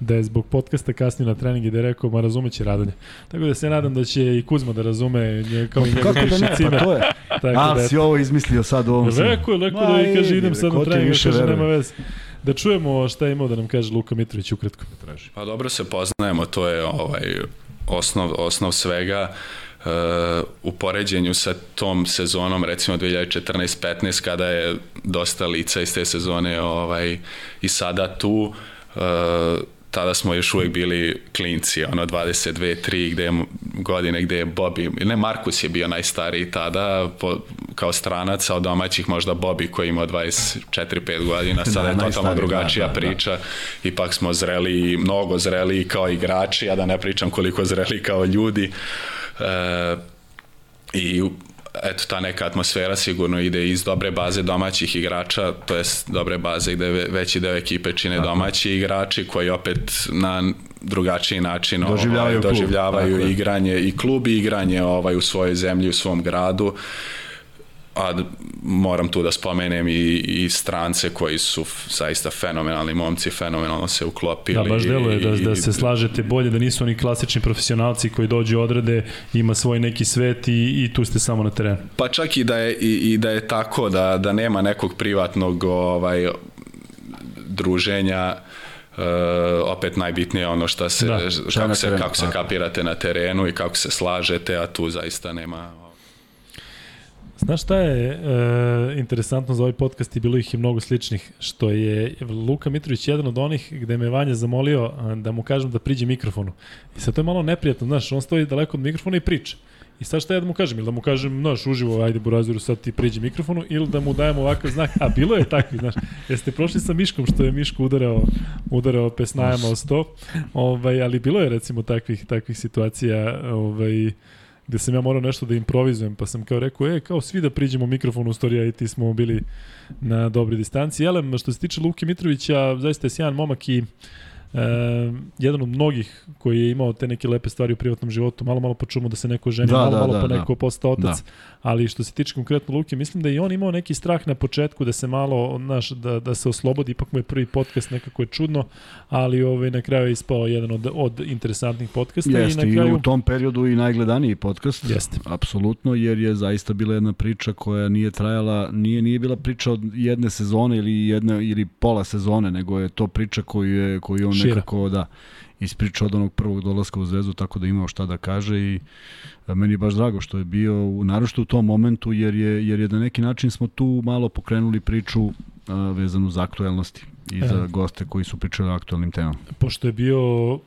da je zbog podcasta kasnio na trening i da je rekao, ma razumeće radanje. Tako da se nadam da će i Kuzma da razume, nje, kao i njegov Kako da ne, pa to je. Tako A, da, si ovo izmislio sad u ovom svemu. Rekao je, rekao da i kaže idem sad na ti trening, više kaže nema veze. Da čujemo šta je imao da nam kaže Luka Mitrović ukratko. Pa dobro se poznajemo, to je ovaj osnov, osnov svega. Uh, u poređenju sa tom sezonom, recimo 2014-15, kada je dosta lica iz te sezone ovaj, i sada tu, uh, tada smo još uvijek bili klinci, ono 22, 3 gde je godine gde je Bobby, ne Markus je bio najstariji tada, po, kao stranac, a od domaćih možda Bobby koji imao 24-5 godina, sada Da, je totalno najstariji, drugačija da, da, da. priča, ipak smo zreli, mnogo zreli kao igrači, a da ne pričam koliko zreli kao ljudi. E, I eto, ta neka atmosfera sigurno ide iz dobre baze domaćih igrača, to jest dobre baze gde ve- veći deo ekipe čine domaći igrači koji opet na drugačiji način Doživljavaju ovaj, klub, doživljavaju tako je. igranje i klub i igranje ovaj, u svojoj zemlji, u svom gradu a moram tu da spomenem i, i strance koji su zaista fenomenalni momci, fenomenalno se uklopili. Da, baš deluje da, i- da se slažete bolje, da nisu oni klasični profesionalci koji dođu odrade, ima svoj neki svet i, i tu ste samo na terenu. Pa čak i da je, i, i da je tako, da, da nema nekog privatnog ovaj, druženja, Uh, opet najbitnije je ono šta se, Da, da, je kako, se, terenu, kako se kapirate na terenu i kako se slažete, a tu zaista nema Znaš šta je e, interesantno za ovaj podcast i bilo ih je mnogo sličnih, što je Luka Mitrović jedan od onih gde me Vanja zamolio a, da mu kažem da priđe mikrofonu. I sad to je malo neprijatno, znaš, on stoji daleko od mikrofona i priča. I sad šta ja da mu kažem? Ili da mu kažem, znaš, uživo, ajde Buraziru, sad ti priđi mikrofonu, ili da mu dajem ovakav znak. A bilo je takvi, znaš. Jeste prošli sa Miškom, što je Miško udarao, udarao pesnajama o sto. Ovaj, ali bilo je recimo takvih, takvih situacija ovaj, gde sam ja morao nešto da improvizujem, pa sam kao rekao, e, kao svi da priđemo mikrofonu u storija i ti smo bili na dobri distanci. Jelem, što se tiče Luke Mitrovića, zaista je sjajan momak i e, jedan od mnogih koji je imao te neke lepe stvari u privatnom životu, malo malo počumo da se neko ženi, Da, malo da, malo da, pa da. neko postao otac, ali što se tiče konkretno Luke, mislim da i on imao neki strah na početku da se malo, znaš, da, da se oslobodi, ipak mu je prvi podcast, nekako je čudno, ali ovaj, na kraju je ispao jedan od, od interesantnih podcasta Jeste, i i, na kraju... u tom periodu i najgledaniji podcast. Jeste. Apsolutno, jer je zaista bila jedna priča koja nije trajala, nije nije bila priča od jedne sezone ili jedne ili pola sezone, nego je to priča koju je koju on negde nekako da ispričao od onog prvog dolaska u Zvezdu, tako da imao šta da kaže i a, meni je baš drago što je bio, naročito u tom momentu, jer je, jer je na neki način smo tu malo pokrenuli priču a, vezanu za aktuelnosti i E. za goste koji su pričali o aktualnim temama. Pošto je bio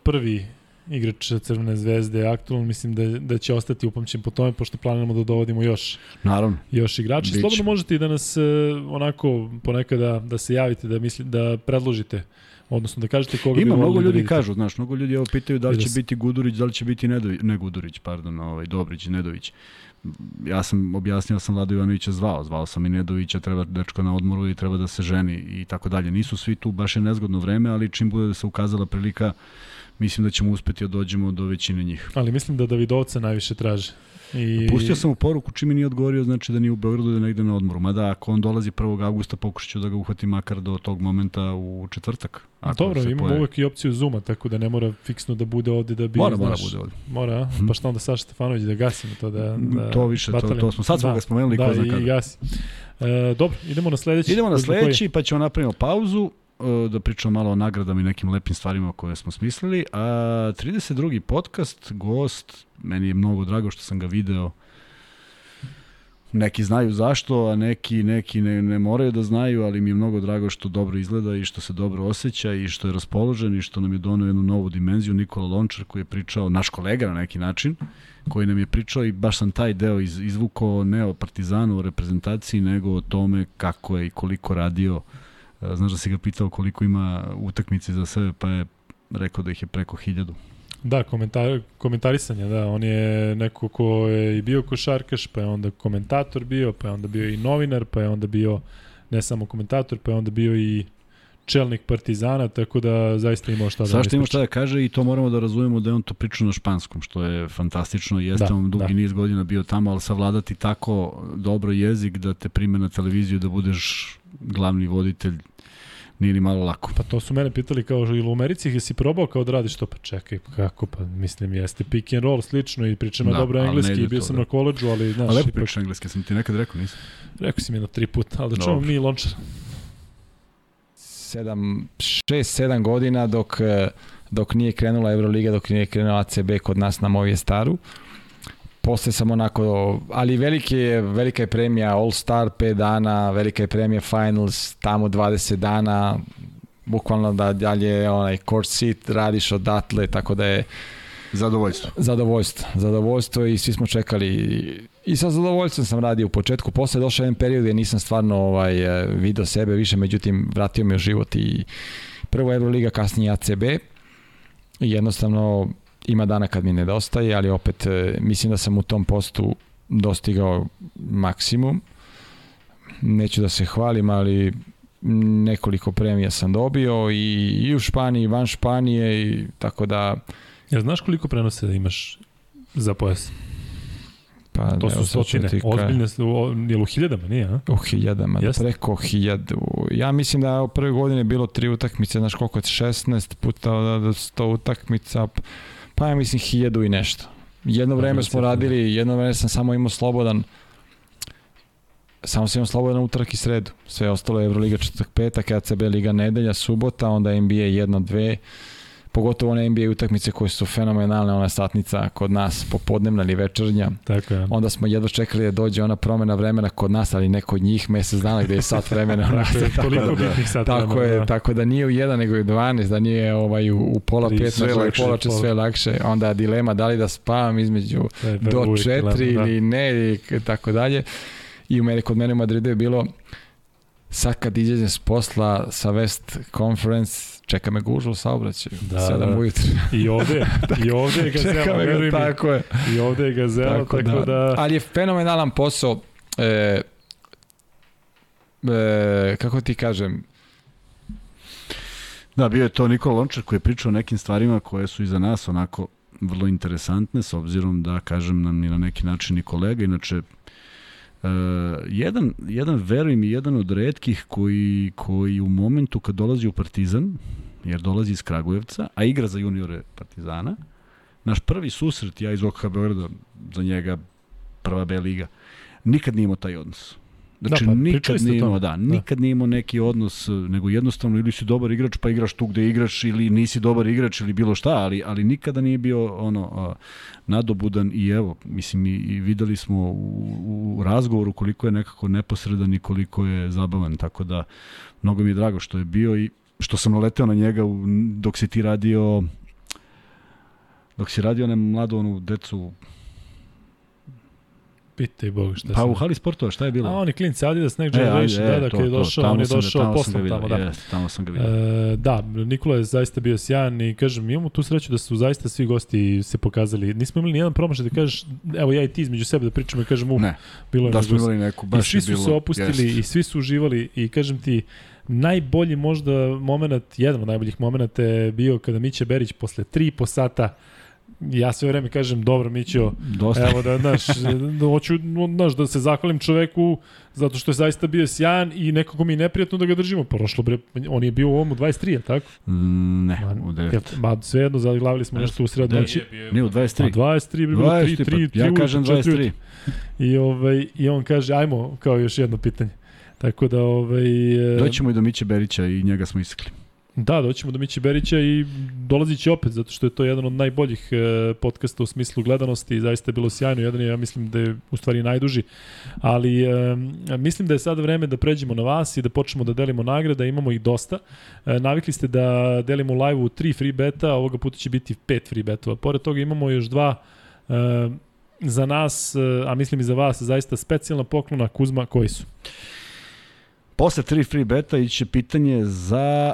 prvi igrač Crvene zvezde aktualno, mislim da, da će ostati upamćen po tome, pošto planiramo da dovodimo još Naravno. još igrači. Biće. Slobodno možete i da nas e, onako ponekada da se javite, da misli, da predložite, odnosno da kažete koga bi Ima, volili mnogo da ljudi vidite. kažu, znaš, mnogo ljudi evo pitaju da li da će biti Gudurić, da li će biti Nedović, ne Gudurić, pardon, ovaj, Dobrić, Nedović. Ja sam objasnio, sam Vlado Ivanovića zvao, zvao sam i Nedovića, treba dečko na odmoru i treba da se ženi i tako dalje. Nisu svi tu, baš je nezgodno vreme, ali čim bude da se ukazala prilika, mislim da ćemo uspeti da dođemo do većine njih. Ali mislim da Davidovca najviše traže. I... Pustio sam mu poruku čim mi nije odgovorio, znači da nije u Beogradu da je negde na odmoru. Mada ako on dolazi 1. augusta, pokušat ću da ga uhvatim makar do tog momenta u četvrtak. Ako Dobro, imamo pojavi. uvek i opciju Zuma, tako da ne mora fiksno da bude ovde da bi, Mora, mora znaš, bude ovde. Mora, a? pa šta onda Saša Stefanović da gasimo to da... da To više, to- to smo- sad smo ga spomenuli, da, ko zna kada. i gasi. E, dobro, idemo na sledeći. Idemo na sledeći, pa ćemo napravimo pauzu da pričamo malo o nagradama i nekim lepim stvarima koje smo smislili. A 32. podcast, gost, meni je mnogo drago što sam ga video Neki znaju zašto, a neki, neki ne, ne moraju da znaju, ali mi je mnogo drago što dobro izgleda i što se dobro osjeća i što je raspoložen i što nam je donio jednu novu dimenziju. Nikola Lončar koji je pričao, naš kolega na neki način, koji nam je pričao i baš sam taj deo iz, izvukao ne o Partizanu, o reprezentaciji, nego o tome kako je i koliko radio. E, Znaš da si ga pitao koliko ima utakmice za sebe, pa je rekao da ih je preko hiljadu. Da, komentar, komentarisanje, da, on je neko ko je i bio košarkaš, pa je onda komentator bio, pa je onda bio i novinar, pa je onda bio ne samo komentator, pa je onda bio i čelnik Partizana, tako da zaista imao šta da Svašta ima šta da kaže i to moramo da razumemo da je on to pričao na španskom, što je fantastično. Jeste Da, on dugi da. niz godina bio tamo, ali savladati tako dobro jezik da te prime na televiziju, da budeš glavni voditelj, nije ni malo lako. Pa to su mene pitali kao ili u Americi jesi probao kao da radiš to? Pa čekaj, kako? Pa mislim jeste pick and roll slično i pričam Da, dobro engleski bio to, sam da. na koleđžu, ali znaš, A lepo ipak- pričaš engleski, sam ti nekad rekao, nisam. rekao si mi jedno tri puta, ali da čujemo Dobro. mi Lončar. 7, 6-7 godina dok, eh, dok nije krenula Euroliga, dok nije krenuo ACB kod nas na Movije Staru. Posle sam onako, ali veliki je, velika je premija All Star 5 dana, velika je premija Finals tamo 20 dana, bukvalno da dalje onaj court seat radiš odatle, tako da je Zadovoljstvo. Zadovoljstvo, zadovoljstvo i svi smo čekali. I sa zadovoljstvom sam radio u početku, posle je došao jedan period gde nisam stvarno ovaj, video sebe više, međutim vratio me u život i prvo Euroliga, kasnije ACB i jednostavno ima dana kad mi nedostaje, ali opet eh, mislim da sam u tom postu dostigao maksimum. Neću da se hvalim, ali nekoliko premija sam dobio i, i u Španiji, i van Španije i tako da Jel znaš koliko prenose da imaš za pojas? pa To su stotine, ti ka- ozbiljne, jel u hiljadama, nije, a? U hiljadama, Jeste? preko hiljadu. Ja mislim da je u prve godine bilo tri utakmice, znaš koliko je 16 puta da, da 100 utakmica, pa ja mislim hiljadu i nešto. Jedno vreme bilo smo radili, jedno vreme sam samo imao slobodan samo sam imao slobodan utorak i sredu. Sve ostalo je Euroliga četvrtak, petak, ACB Liga nedelja, subota, onda NBA jedno, dve, pogotovo one NBA utakmice koje su fenomenalne, ona satnica kod nas, popodnevna ili večernja. Tako je. Onda smo jedva čekali da dođe ona promena vremena kod nas, ali neko od njih mesec dana gde je sat vremena. Tako je, tako, da, sat tako je, da. tako da nije u jedan, nego u 12, da nije ovaj, u, u pola Tri, pet, sve nego u lakše, pola pola. sve lakše. Onda dilema da li da spavam između Da, da, do uvijek četiri dilema, da. ili ne, i tako dalje. I u mene, kod mene u Madridu je bilo sad kad izađem s posla sa West Conference, čeka me gužva u saobraćaju, Da, sedam da. ujutru. I ovde, i ovde je gazela, Čeka me ga, tako je. I ovde je gazela, tako, tako da... Ali je fenomenalan posao. E, e, kako ti kažem, Da, bio je to Nikola Lončar koji je pričao o nekim stvarima koje su iza nas onako vrlo interesantne, s obzirom da, kažem, nam i na neki način i kolega, inače, uh, jedan, jedan, verujem, i jedan od redkih koji, koji u momentu kad dolazi u Partizan, jer dolazi iz Kragujevca, a igra za juniore Partizana, naš prvi susret, ja iz OKH Beograda, za njega prva B liga, nikad nije imao taj odnos. Znači, Da, pa, nikad nije imao, da, Da. nikad nije imao neki odnos, nego jednostavno ili si dobar igrač, pa igraš tu gde igraš, ili nisi dobar igrač, ili bilo šta, ali, ali nikada nije bio ono a, nadobudan i evo, mislim, i, i videli smo u, u razgovoru koliko je nekako neposredan i koliko je zabavan, tako da mnogo mi je drago što je bio i što sam naleteo na njega u, dok si ti radio dok si radio ne mladu onu decu Pitaj Boga šta pa sam- u hali sportova šta je bilo? A oni klinci Adidas Next E, Generation, ajde, da, da, to, kad je došao, on je došao ga tamo, da. jeste, tamo sam ga vidio. E, da, Nikola je zaista bio sjajan i kažem, imamo tu sreću da su zaista svi gosti se pokazali. Nismo imali nijedan promašaj da kažeš, evo ja i ti između sebe da pričamo i kažem, uh, Ne, bilo je da smo imali neku, I baš svi je su bilo, se opustili jest. i svi su uživali i kažem ti, najbolji možda moment, jedan od najboljih momenta je bio kada Miće Berić posle tri i po sata ja sve vreme kažem, dobro Mićo, Dosta. evo da, znaš, da hoću, znaš, da se zahvalim čoveku zato što je zaista bio sjajan i nekako mi je neprijatno da ga držimo. Prošlo bre, on je bio u ovom u 23, je tako? Ne, Ma, u 9. Jel, ma svejedno, zaglavili smo nešto u sred noći. Nije u 23. A 23 bi bilo 3, 23, 3, 3, pa ja kažem 23. I, ovaj, I on kaže, ajmo, kao još jedno pitanje. Tako da, ovaj... e, Doćemo i do Miće Berića i njega smo isekli. Da, doćemo do Miće Berića i dolazit će opet, zato što je to jedan od najboljih e, podcasta u smislu gledanosti i zaista je bilo sjajno. Jedan je, ja mislim da je u stvari najduži. Ali e, mislim da je sada vreme da pređemo na vas i da počnemo da delimo nagrada. Imamo ih dosta. E, navikli ste da delimo u live-u tri free beta, ovoga puta će biti pet free betova. Pored toga imamo još dva e, za nas, e, a mislim i za vas, zaista specijalna poklona Kuzma, koji su? Posle tri free beta iće pitanje za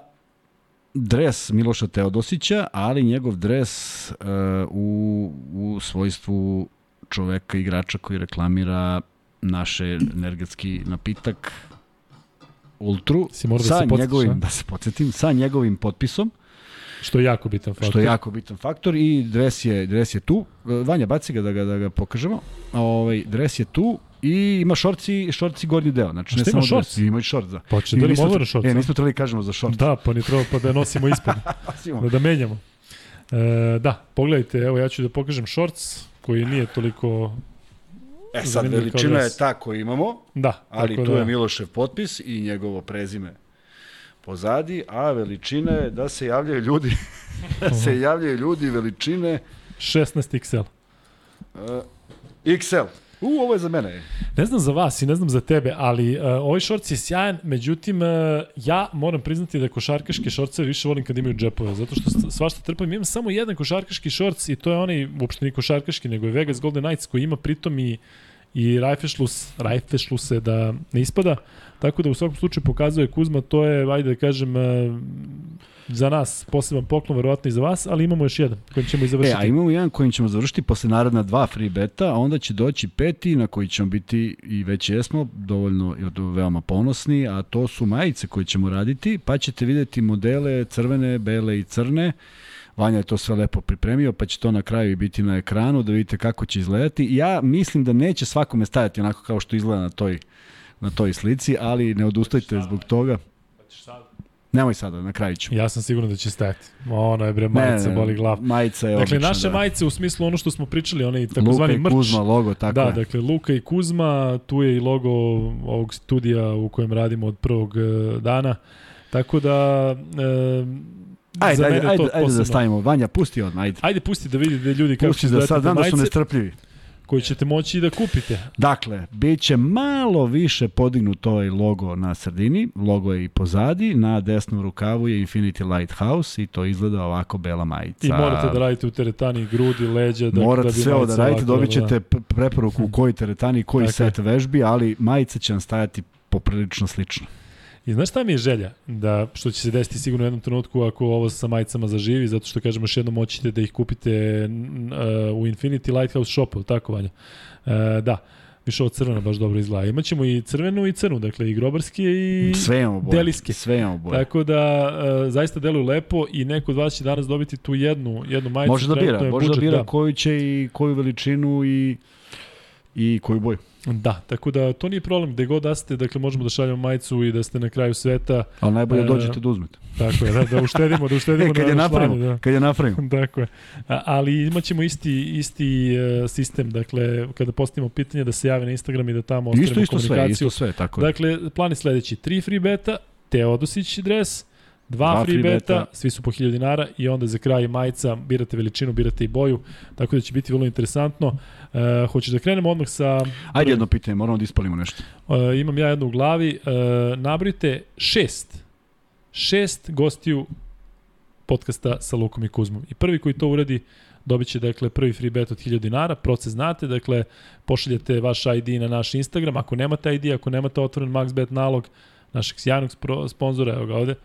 dres Miloša Teodosića, ali njegov dres uh, u, u svojstvu čoveka, igrača koji reklamira naše energetski napitak Ultru Si da sa se podsjetiš, njegovim, a? da se podsjetim, sa njegovim potpisom, Što je jako bitan faktor. što je jako bitan faktor i dres je, dres je tu. Vanja, baci ga da ga, da ga pokažemo. Ovaj, dres je tu i ima šorci, šorci gornji deo. Znači, ne ima samo dres, šorc? Ima i šorc, da. Pa će da li tre- šorca? E, nismo trebali kažemo za šorc. Da, pa ni treba pa da nosimo ispod. da, da menjamo. E, da, pogledajte, evo ja ću da pokažem shorts koji nije toliko E sad, veličina je ta koju imamo, Da, ali tu da, je Milošev potpis i njegovo prezime pozadi, a veličina je da se javljaju ljudi, da se javljaju ljudi veličine 16 XL. uh, XL. U, ovo je za mene. Ne znam za vas i ne znam za tebe, ali uh, ovaj šorc je sjajan, međutim, uh, ja moram priznati da košarkaške šorce više volim kad imaju džepove, zato što svašta trpam. Imam samo jedan košarkaški šorc i to je onaj, uopšte ni košarkaški, nego je Vegas Golden Knights koji ima pritom i i Rajfešlus, Rajfešluse da ne ispada, tako da u svakom slučaju pokazuje Kuzma, to je, ajde da kažem, uh, za nas poseban poklon, verovatno i za vas, ali imamo još jedan kojim ćemo i E, završiti. a imamo jedan kojim ćemo završiti posle naredna dva free beta, a onda će doći peti na koji ćemo biti i već jesmo dovoljno i veoma ponosni, a to su majice koje ćemo raditi, pa ćete videti modele crvene, bele i crne. Vanja je to sve lepo pripremio, pa će to na kraju i biti na ekranu da vidite kako će izgledati. Ja mislim da neće svakome stajati onako kao što izgleda na toj, na toj slici, ali ne odustajte zbog toga. Nemoj sada, na kraju ću. Ja sam siguran da će stajati. Ono je bre, majica boli glav. Majica je Dakle, odlična, naše da. majice u smislu ono što smo pričali, onaj Luka takozvani i mrč. Kuzma logo, tako da, je. dakle, Luka i Kuzma, tu je i logo ovog studija u kojem radimo od prvog e, dana. Tako da, e, Ajde, ajde, ajde, ajde da stavimo. Vanja, pusti odmah, ajde. Ajde, pusti da vidite ljudi kako Pusti da sad, znam da su nestrpljivi. Koji ćete moći i da kupite. Dakle, bit će malo više podignut ovaj logo na sredini, logo je i pozadi, na desnom rukavu je Infinity Lighthouse i to izgleda ovako bela majica. I morate da radite u teretani grudi, leđa, da, Morate da bi sve ovo da radite, dobit ćete preporuku u koji teretani, koji Tako je. set vežbi, ali majica će vam stajati poprilično slično. I znaš šta mi je želja? Da, što će se desiti sigurno u jednom trenutku ako ovo sa majicama zaživi, zato što kažemo još jednom moćete da ih kupite uh, u Infinity Lighthouse shopu, tako Vanja? Uh, da, više ovo crvena baš dobro izgleda. Imaćemo i crvenu i crnu, dakle i grobarske i Sve imamo boje. deliske. Sve imamo boje. Tako da uh, zaista deluju lepo i neko od vas će danas dobiti tu jednu, jednu majicu. Može da bira, može da budžet, bira koju će i koju veličinu i i koju boju. Da, tako da to nije problem, gde god da ste, dakle možemo da šaljemo majicu i da ste na kraju sveta. Ali najbolje E, dođete da uzmete. Tako je, da, da uštedimo, da uštedimo E, kad je na napravimo, da. kad je napravimo. Tako je. A, ali imaćemo isti, isti uh, sistem, dakle, kada postavimo pitanje da se jave na Instagram i da tamo Isto, ostavimo isto sve, komunikaciju. isto sve, tako je. Dakle, plan je sledeći. Tri free beta, Teodosić dres, dva, Dva free, beta, beta. svi su po 1000 dinara i onda za kraj majica, birate veličinu, birate i boju, tako da će biti vrlo interesantno. Uh, hoćeš da krenemo odmah sa... Ajde jedno pitanje, moramo da ispalimo nešto. Uh, imam ja jednu u glavi. Uh, nabrojite šest. Šest gostiju podcasta sa Lukom i Kuzmom. I prvi koji to uradi dobit će dakle prvi free bet od 1000 dinara, proces znate, dakle pošaljete vaš ID na naš Instagram, ako nemate ID, ako nemate otvoren MaxBet nalog našeg sjajnog sponzora, evo ga ovde.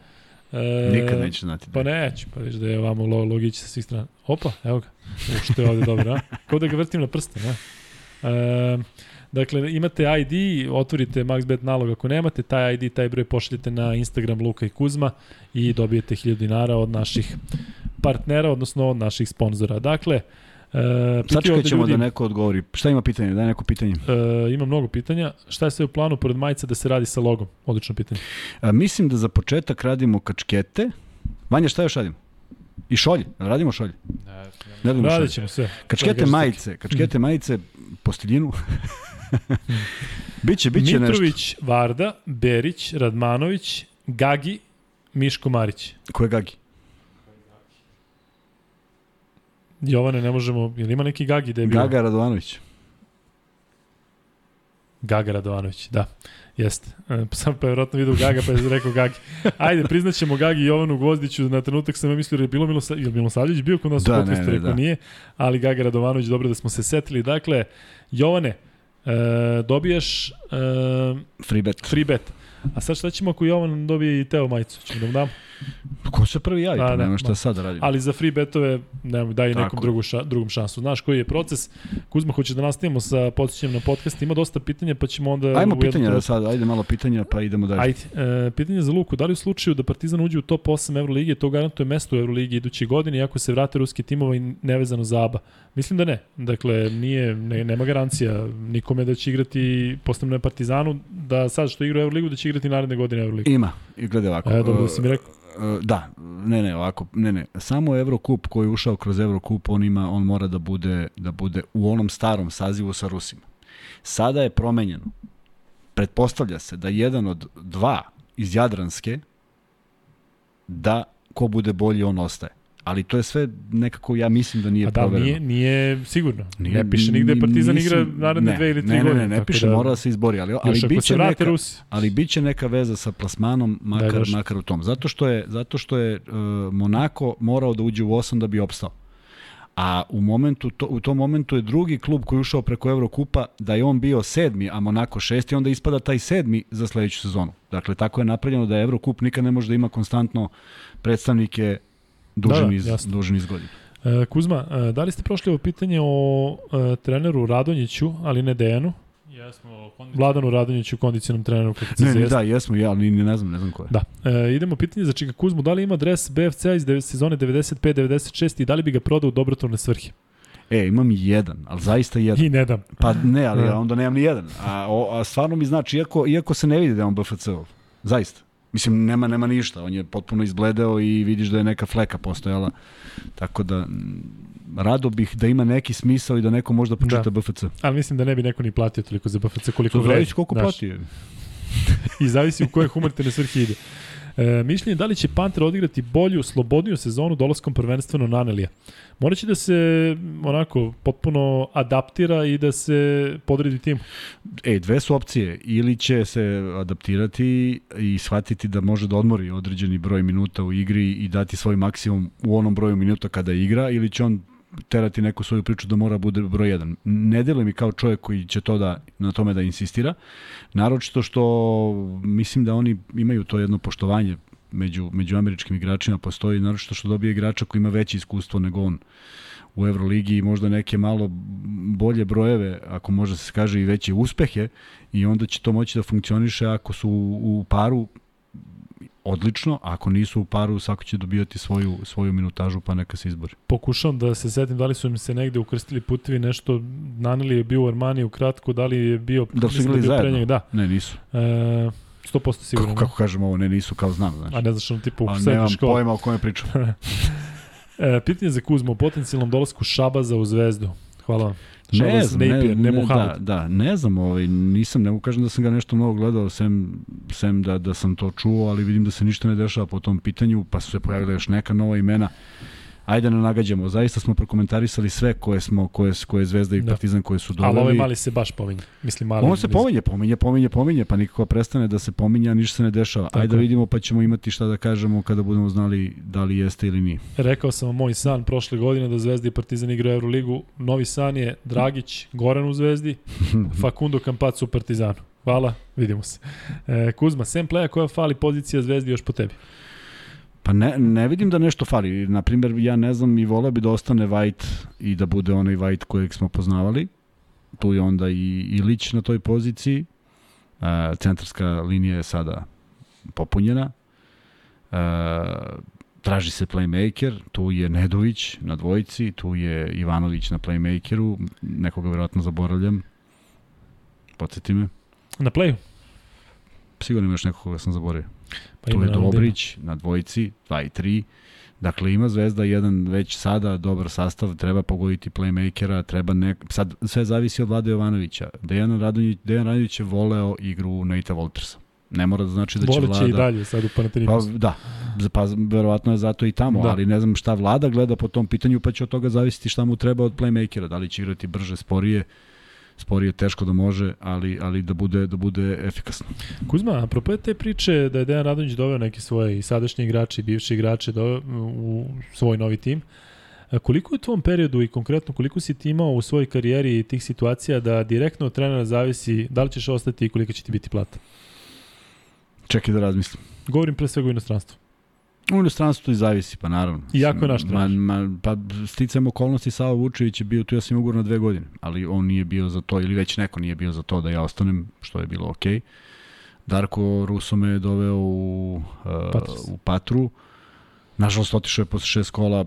E, Nikad neće znati. Pa neću, pa viš da je ovamo lo, logić sa svih strana. Opa, evo ga. Ušto je ovde dobro, a? Kao da ga vrtim na prste, ne? E, dakle, imate ID, otvorite MaxBet nalog ako nemate, taj ID, taj broj pošaljete na Instagram Luka i Kuzma i dobijete 1000 dinara od naših partnera, odnosno od naših sponzora. Dakle, e, Sačekat ćemo ljudi- da neko odgovori. Šta ima pitanje? Daj neko pitanje. E, ima mnogo pitanja. Šta je sve u planu pored majica da se radi sa logom? Odlično pitanje. A, mislim da za početak radimo kačkete. Vanja, šta još radimo? I šolje. Radimo šolje. Ne, Ne radimo Radit šolje. ćemo sve. Kačkete majice, kačkete majice, postiljinu. biće, biće nešto. Mitrović, Varda, Berić, Radmanović, Gagi, Miško Marić. Ko je Gagi? Jovane, ne možemo... Jel ima neki Gagi da je bio? Gaga Radovanović. Gaga Radovanović, da. Jeste. Pa sam pa je vjerojatno vidio Gaga pa je rekao Gagi. Ajde, priznaćemo Gagi i Jovanu Gvozdiću. Na trenutak sam ja mislio da je bilo Milosa, je Milosavljević bio kod nas Da, u ne, podcastu, ne, rekao da. nije. Ali Gaga Radovanović, dobro da smo se setili. Dakle, Jovane, e, dobijaš e, Free bet. free bet. A sad šta ćemo ako Jovan dobije i Teo majicu? Ćemo da mu damo? Ko se prvi javi? Da, Pa da, nema šta sad da radimo. Ali za free betove nemoj, daj Tako nekom drugu ša, drugom šansu. Znaš koji je proces? Kuzma, hoće da nastavimo sa podsjećanjem na podcast. Ima dosta pitanja, pa ćemo onda... Ajmo pitanja da sad, ajde malo pitanja pa idemo dalje. Ajde, e, pitanje za Luku. Da li u slučaju da Partizan uđe u top 8 Evrolige, to garantuje mesto u Euroligi iduće godine, iako se vrate ruski timova i nevezano za ABA? Mislim da ne. Dakle, nije, ne, nema garancija nikome da će igrati, posebno je Partizanu, da sad što igra u Euroligu, da će igrati naredne godine Euroligu. Ima, i gledaj ovako. E, dobro da si mi rekao. E, Da, ne, ne, ovako, ne, ne. Samo Evrokup koji je ušao kroz Evrokup, on ima, on mora da bude, da bude u onom starom sazivu sa Rusima. Sada je promenjeno. Pretpostavlja se da jedan od dva iz Jadranske, da ko bude bolji, on ostaje. Ali to je sve nekako, ja mislim da nije A da, provereno. nije, nije sigurno. Nije- ne piše nigde Partizan mislim- igra naredne ne, dve ili tri ne, ne, godine. Ne, ne, ne tako piše, da, mora da se izbori, ali, ali biće neka, Rusi. ali biće neka veza sa plasmanom Da, makar baš. makar u tom. Zato što je zato što je uh, Monako morao da uđe u 8 da bi opstao. A u momentu to, u tom momentu je drugi klub koji je ušao preko Evrokupa da je on bio sedmi, a Monako šesti, onda ispada taj sedmi za sledeću sezonu. Dakle, tako je napravljeno da Evrokup nikad ne može da ima konstantno predstavnike duži Da, da, niz, jasno. duži niz godina. E, Kuzma, e, da li ste prošli ovo pitanje o e, treneru Radonjiću, ali ne Dejanu? Jesmo, Vladanu Radonjiću, kondicionom treneru kako se Ne, ne, da, jesmo, ja, ali ni ne znam, ne znam ko je. Da. E, idemo pitanje za Čika Kuzmu. Da li ima dres BFC-a iz devet- sezone 95-96 i da li bi ga prodao u svrhe? E, imam i jedan, ali zaista jedan. I ne dam. Pa ne, ali ja onda nemam ni jedan. A, o, a stvarno mi znači, iako, iako se ne vidi da je on BFC-ov, zaista. Mislim, nema, nema ništa, on je potpuno izbledeo i vidiš da je neka fleka postojala. Tako da, rado bih da ima neki smisao i da neko možda pročita Da. BFC. Ali mislim da ne bi neko ni platio toliko za BFC koliko vredi. zavisi koliko Znaš, plati. I zavisi u koje humanitarne svrhe ide. E, mišljenje da li će Panter odigrati bolju, slobodniju sezonu dolaskom prvenstveno na Anelija. Moraće da se onako potpuno adaptira i da se podredi tim. E, dve su opcije. Ili će se adaptirati i shvatiti da može da odmori određeni broj minuta u igri i dati svoj maksimum u onom broju minuta kada igra, ili će on terati neku svoju priču da mora bude broj 1. Ne deluje mi kao čovjek koji će to da, na tome da insistira. Naročito što mislim da oni imaju to jedno poštovanje među, među američkim igračima postoji, naročito što dobije igrača koji ima veće iskustvo nego on u Euroligi i možda neke malo bolje brojeve, ako može se kaže i veće uspehe i onda će to moći da funkcioniše ako su u paru odlično, a ako nisu u paru, svako će dobijati svoju, svoju minutažu, pa neka se izbori. Pokušavam da se setim da li su im se negde ukrstili putevi, nešto, Naneli je bio u Armani ukratko, da li je bio... Da su igrali pre zajedno? Da. Ne, nisu. E, 100% sigurno. Kako, kako kažemo ovo, ne, nisu kao znam, znači. A ne znaš ono tipu u srednjoj nemam školi. pojma o kome pričam. E, pitanje za Kuzmu, o potencijalnom dolasku Šabaza u Zvezdu. Hvala vam. Ne znam, ne, Napier, ne, ne da, da, ne znam, ovaj, nisam, ne mogu kažem da sam ga nešto mnogo gledao, sem, sem da, da sam to čuo, ali vidim da se ništa ne dešava po tom pitanju, pa su se pojavile još neka nova imena. Ajde da ne nagađamo, zaista smo prokomentarisali sve koje smo, koje, koje Zvezda i Da. Partizan koje su Ali ovaj doveli. mali se baš pominje. Mislim, mali. On se pominje, pominje, pominje, pominje, pa nikako prestane da se pominje, a ništa se ne dešava. Tako Ajde da vidimo pa ćemo imati šta da kažemo kada budemo znali da li jeste ili nije. Rekao sam moj san prošle godine da Zvezda i Partizan igraju Euroligu. Novi san je Dragić, Goran u Zvezdi, Facundo Campazzo u Partizanu. Hvala, vidimo se. E, Kuzma, sem pleja koja fali pozicija Zvezdi još po tebi. Pa ne, ne vidim da nešto fali. Na primjer, ja ne znam i voleo bi da ostane White i da bude onaj White kojeg smo poznavali. Tu je onda i Ilić na toj poziciji. E, centarska linija je sada popunjena. E, traži se playmaker, tu je Nedović na dvojici, tu je Ivanović na playmakeru, nekoga vjerojatno zaboravljam. Podsjeti me. Na pleju? Sigurno ima još nekoga koga sam zaboravio. Pa tu je. Dobrić na dvojici, 2 i 3. Dakle, ima Zvezda jedan već sada dobar sastav, treba pogoditi playmakera, treba nek... Sad sve zavisi od Vlade Jovanovića. Dejan Radonjić, Dejan Radonjić je voleo igru Neita Voltersa. Ne mora da znači da će Voleće Vlada... i dalje sad u Pa, Panathinaikosu. da, pa verovatno je zato i tamo, Da. ali ne znam šta vlada gleda po tom pitanju, pa će od toga zavisiti šta mu treba od playmakera, da li će igrati brže, sporije, sporije teško da može, ali ali da bude da bude efikasno. Kuzma, apropo te priče da je Dejan Radonjić doveo neke svoje i sadašnje igrače i bivše igrače doveo u svoj novi tim, a koliko je u tvom periodu i konkretno koliko si ti imao u svojoj karijeri tih situacija da direktno od trenera zavisi da li ćeš ostati i koliko će ti biti plata? Čekaj da razmislim. Govorim pre svega u inostranstvu. U inostranstvu i zavisi, pa naravno. I jako je naš ma, trener. ma, Pa sticam okolnosti, Sava Vučević je bio tu, ja sam ugovor na dve godine, ali on nije bio za to, ili već neko nije bio za to da ja ostanem, što je bilo okej. Okay. Darko Ruso me je doveo u, uh, Patras. u Patru. Nažalost, otišao je posle šest kola,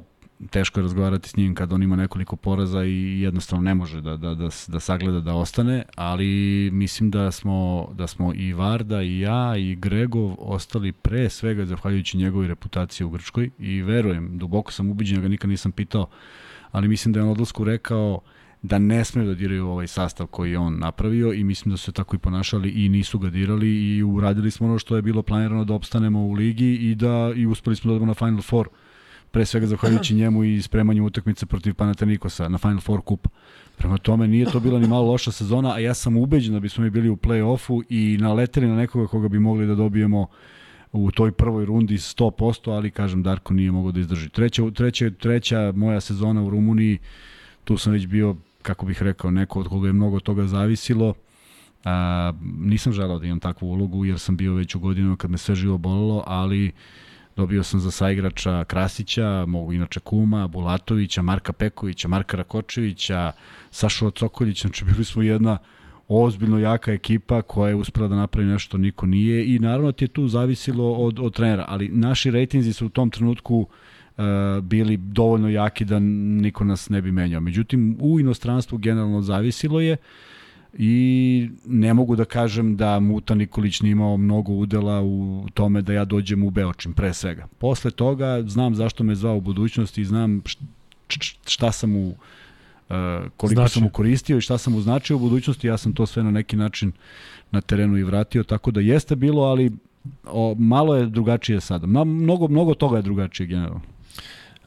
teško je razgovarati s njim kad on ima nekoliko poraza i jednostavno ne može da, da, da, da sagleda da ostane, ali mislim da smo, da smo i Varda i ja i Gregov ostali pre svega zahvaljujući njegovoj reputaciji u Grčkoj i verujem, duboko sam ubiđen, ga nikad nisam pitao, ali mislim da je on odlasku rekao da ne smeju da diraju ovaj sastav koji je on napravio i mislim da su se tako i ponašali i nisu ga dirali i uradili smo ono što je bilo planirano da opstanemo u ligi i da i uspeli smo da odemo na Final Four pre svega zahvaljujući njemu i spremanju utakmice protiv Panathinaikosa na Final Four kupa. Prema tome nije to bila ni malo loša sezona, a ja sam ubeđen da bismo mi bili u play-offu i naleteli na nekoga koga bi mogli da dobijemo u toj prvoj rundi 100%, ali kažem Darko nije mogao da izdrži. Treća, treća, treća moja sezona u Rumuniji, tu sam već bio, kako bih rekao, neko od koga je mnogo toga zavisilo. A, nisam želao da imam takvu ulogu jer sam bio već u godinu kad me sve živo bolelo, ali dobio sam za saigrača Krasića, mogu inače Kuma, Bulatovića, Marka Pekovića, Marka Rakočevića, Sašu Cokoljić, znači bili smo jedna ozbiljno jaka ekipa koja je uspela da napravi nešto što niko nije i naravno ti je tu zavisilo od, od trenera, ali naši rejtinzi su u tom trenutku uh, bili dovoljno jaki da niko nas ne bi menjao. Međutim, u inostranstvu generalno zavisilo je i ne mogu da kažem da Muta Nikolić nije imao mnogo udela u tome da ja dođem u Beočin, pre svega. Posle toga znam zašto me zvao u budućnosti i znam šta sam mu uh, koliko znači. sam mu koristio i šta sam mu značio u budućnosti, ja sam to sve na neki način na terenu i vratio, tako da jeste bilo, ali o, malo je drugačije sada. Mnogo, mnogo toga je drugačije generalno.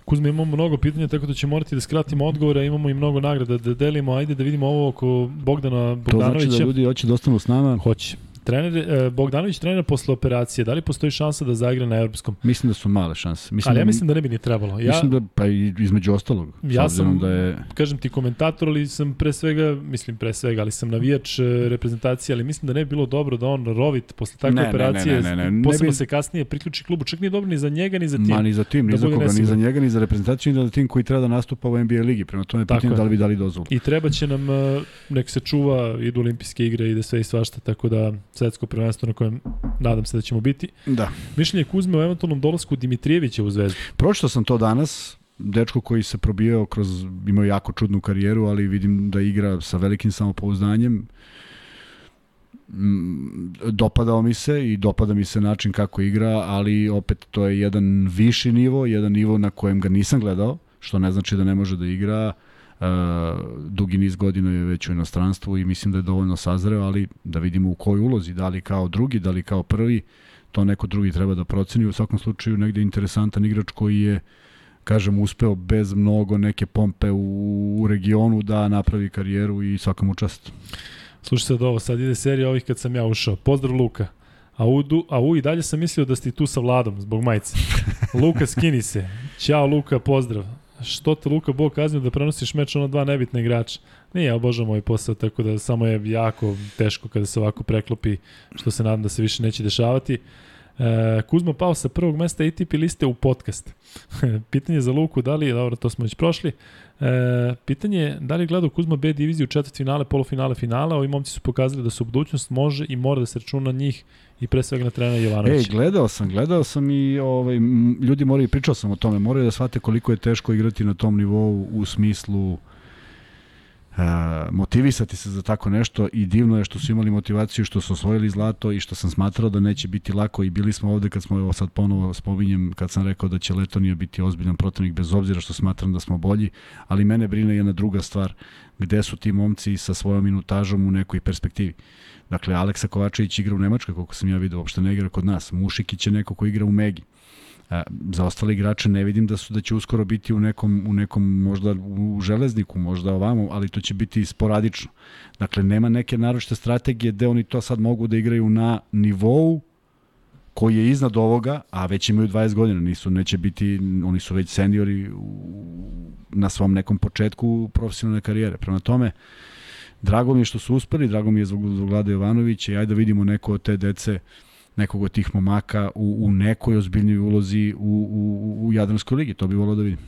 Kuzma, imamo mnogo pitanja, tako da ćemo morati da skratimo odgovore, imamo i mnogo nagrada da delimo. Ajde da vidimo ovo oko Bogdana Bogdanovića. To znači da ljudi hoće da ostanu s nama? Hoće. Trener, eh, Bogdanović trener posle operacije, da li postoji šansa da zaigra na evropskom? Mislim da su male šanse. Mislim ali ja da, mislim da ne bi ni trebalo. Ja, mislim da, pa između ostalog. Ja sam, da je... kažem ti komentator, ali sam pre svega, mislim pre svega, ali sam navijač reprezentacije, ali mislim da ne bi bilo dobro da on rovit posle takve ne, operacije, ne, ne, ne, ne, posebno ne bi... se kasnije priključi klubu, čak nije dobro ni za njega, ni za tim. Ma ni za tim, ni da za koga, ni za njega, ni za reprezentaciju, ni za tim koji treba da nastupa u NBA ligi. Prema tome pitanje da li bi dali dozvolu. I treba će nam, nek se čuva, idu olimpijske igre, ide sve i svašta, tako da svetsko prvenstvo na kojem nadam se da ćemo biti. Da. Mišljenje Kuzme o eventualnom dolasku Dimitrijevića u Zvezdu. Pročito sam to danas, dečko koji se probijao kroz, imao jako čudnu karijeru, ali vidim da igra sa velikim samopouzdanjem. Mm, Dopadao mi se i dopada mi se način kako igra, ali opet to je jedan viši nivo, jedan nivo na kojem ga nisam gledao, što ne znači da ne može da igra. Uh, dugi niz godina je već u inostranstvu i mislim da je dovoljno sazreo, ali da vidimo u kojoj ulozi, da li kao drugi, da li kao prvi, to neko drugi treba da proceni. U svakom slučaju negde interesantan igrač koji je kažem, uspeo bez mnogo neke pompe u, u regionu da napravi karijeru i svakom čast. Slušaj sad ovo, sad ide serija ovih kad sam ja ušao. Pozdrav Luka. A u, a u i dalje sam mislio da ste tu sa Vladom zbog majice. Luka, skini se. Ćao Luka, pozdrav. Što te Luka Bog kaznio da prenosiš meč ono dva nebitna igrača? Nije, obožavam ovaj posao, tako da samo je jako teško kada se ovako preklopi, što se nadam da se više neće dešavati. E, Kuzma pao sa prvog mesta ATP liste u podcast. pitanje za Luku, da li, dobro, to smo već prošli, e, pitanje je da li gledao Kuzma B diviziju četvrt finale, polufinale, finale, ovi momci su pokazali da su budućnost može i mora da se računa na njih i pre svega na trenera Jovanovića. Ej, gledao sam, gledao sam i ovaj, ljudi moraju, pričao sam o tome, moraju da shvate koliko je teško igrati na tom nivou u smislu Uh, motivisati se za tako nešto i divno je što su imali motivaciju, što su osvojili zlato i što sam smatrao da neće biti lako i bili smo ovde kad smo, evo sad ponovo spominjem, kad sam rekao da će Letonija biti ozbiljan protivnik bez obzira što smatram da smo bolji, ali mene brine jedna druga stvar, gde su ti momci sa svojom minutažom u nekoj perspektivi. Dakle, Aleksa Kovačević igra u Nemačkoj, koliko sam ja vidio, uopšte ne igra kod nas. Mušikić je neko ko igra u Megi. Za ostale igrače ne vidim da su da će uskoro biti u nekom u nekom možda u železniku, možda ovamo, ali to će biti sporadično. Dakle nema neke naročite strategije gde oni to sad mogu da igraju na nivou koji je iznad ovoga, a već imaju 20 godina, nisu neće biti oni su već seniori u, na svom nekom početku profesionalne karijere. Prema tome drago mi je što su uspeli, drago mi je zbog, zbog Vlade Jovanovića i ajde da vidimo neko od te dece uh, nekog od tih momaka u, u nekoj ozbiljnoj ulozi u, u, u Jadranskoj ligi. To bi volao da vidim.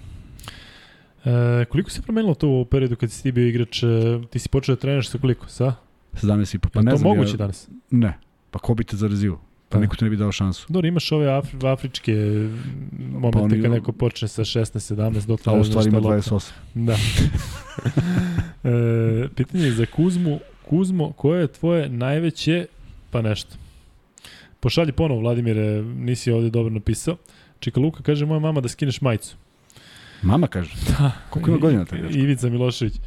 E, koliko se promenilo to u periodu kad si ti bio igrač? E, ti si počeo da treniraš sa koliko? Sa? 17 i po. Pa je ne to znam, moguće ja, danas? Ne. Pa ko bi te zarazio? Pa, pa niko ti ne bi dao šansu. Dobro, imaš ove Afri, afričke momente pa oni, kad neko počne sa 16, 17, dok A u stvari ima 28. Da. e, pitanje je za Kuzmu. Kuzmo, koje je tvoje najveće, pa nešto, Pošalji ponovo, Vladimire, nisi ovde dobro napisao. Čika Luka kaže, moja mama da skineš majicu. Mama kaže? Da. Koliko ima godina taj Ivica Milošević. E,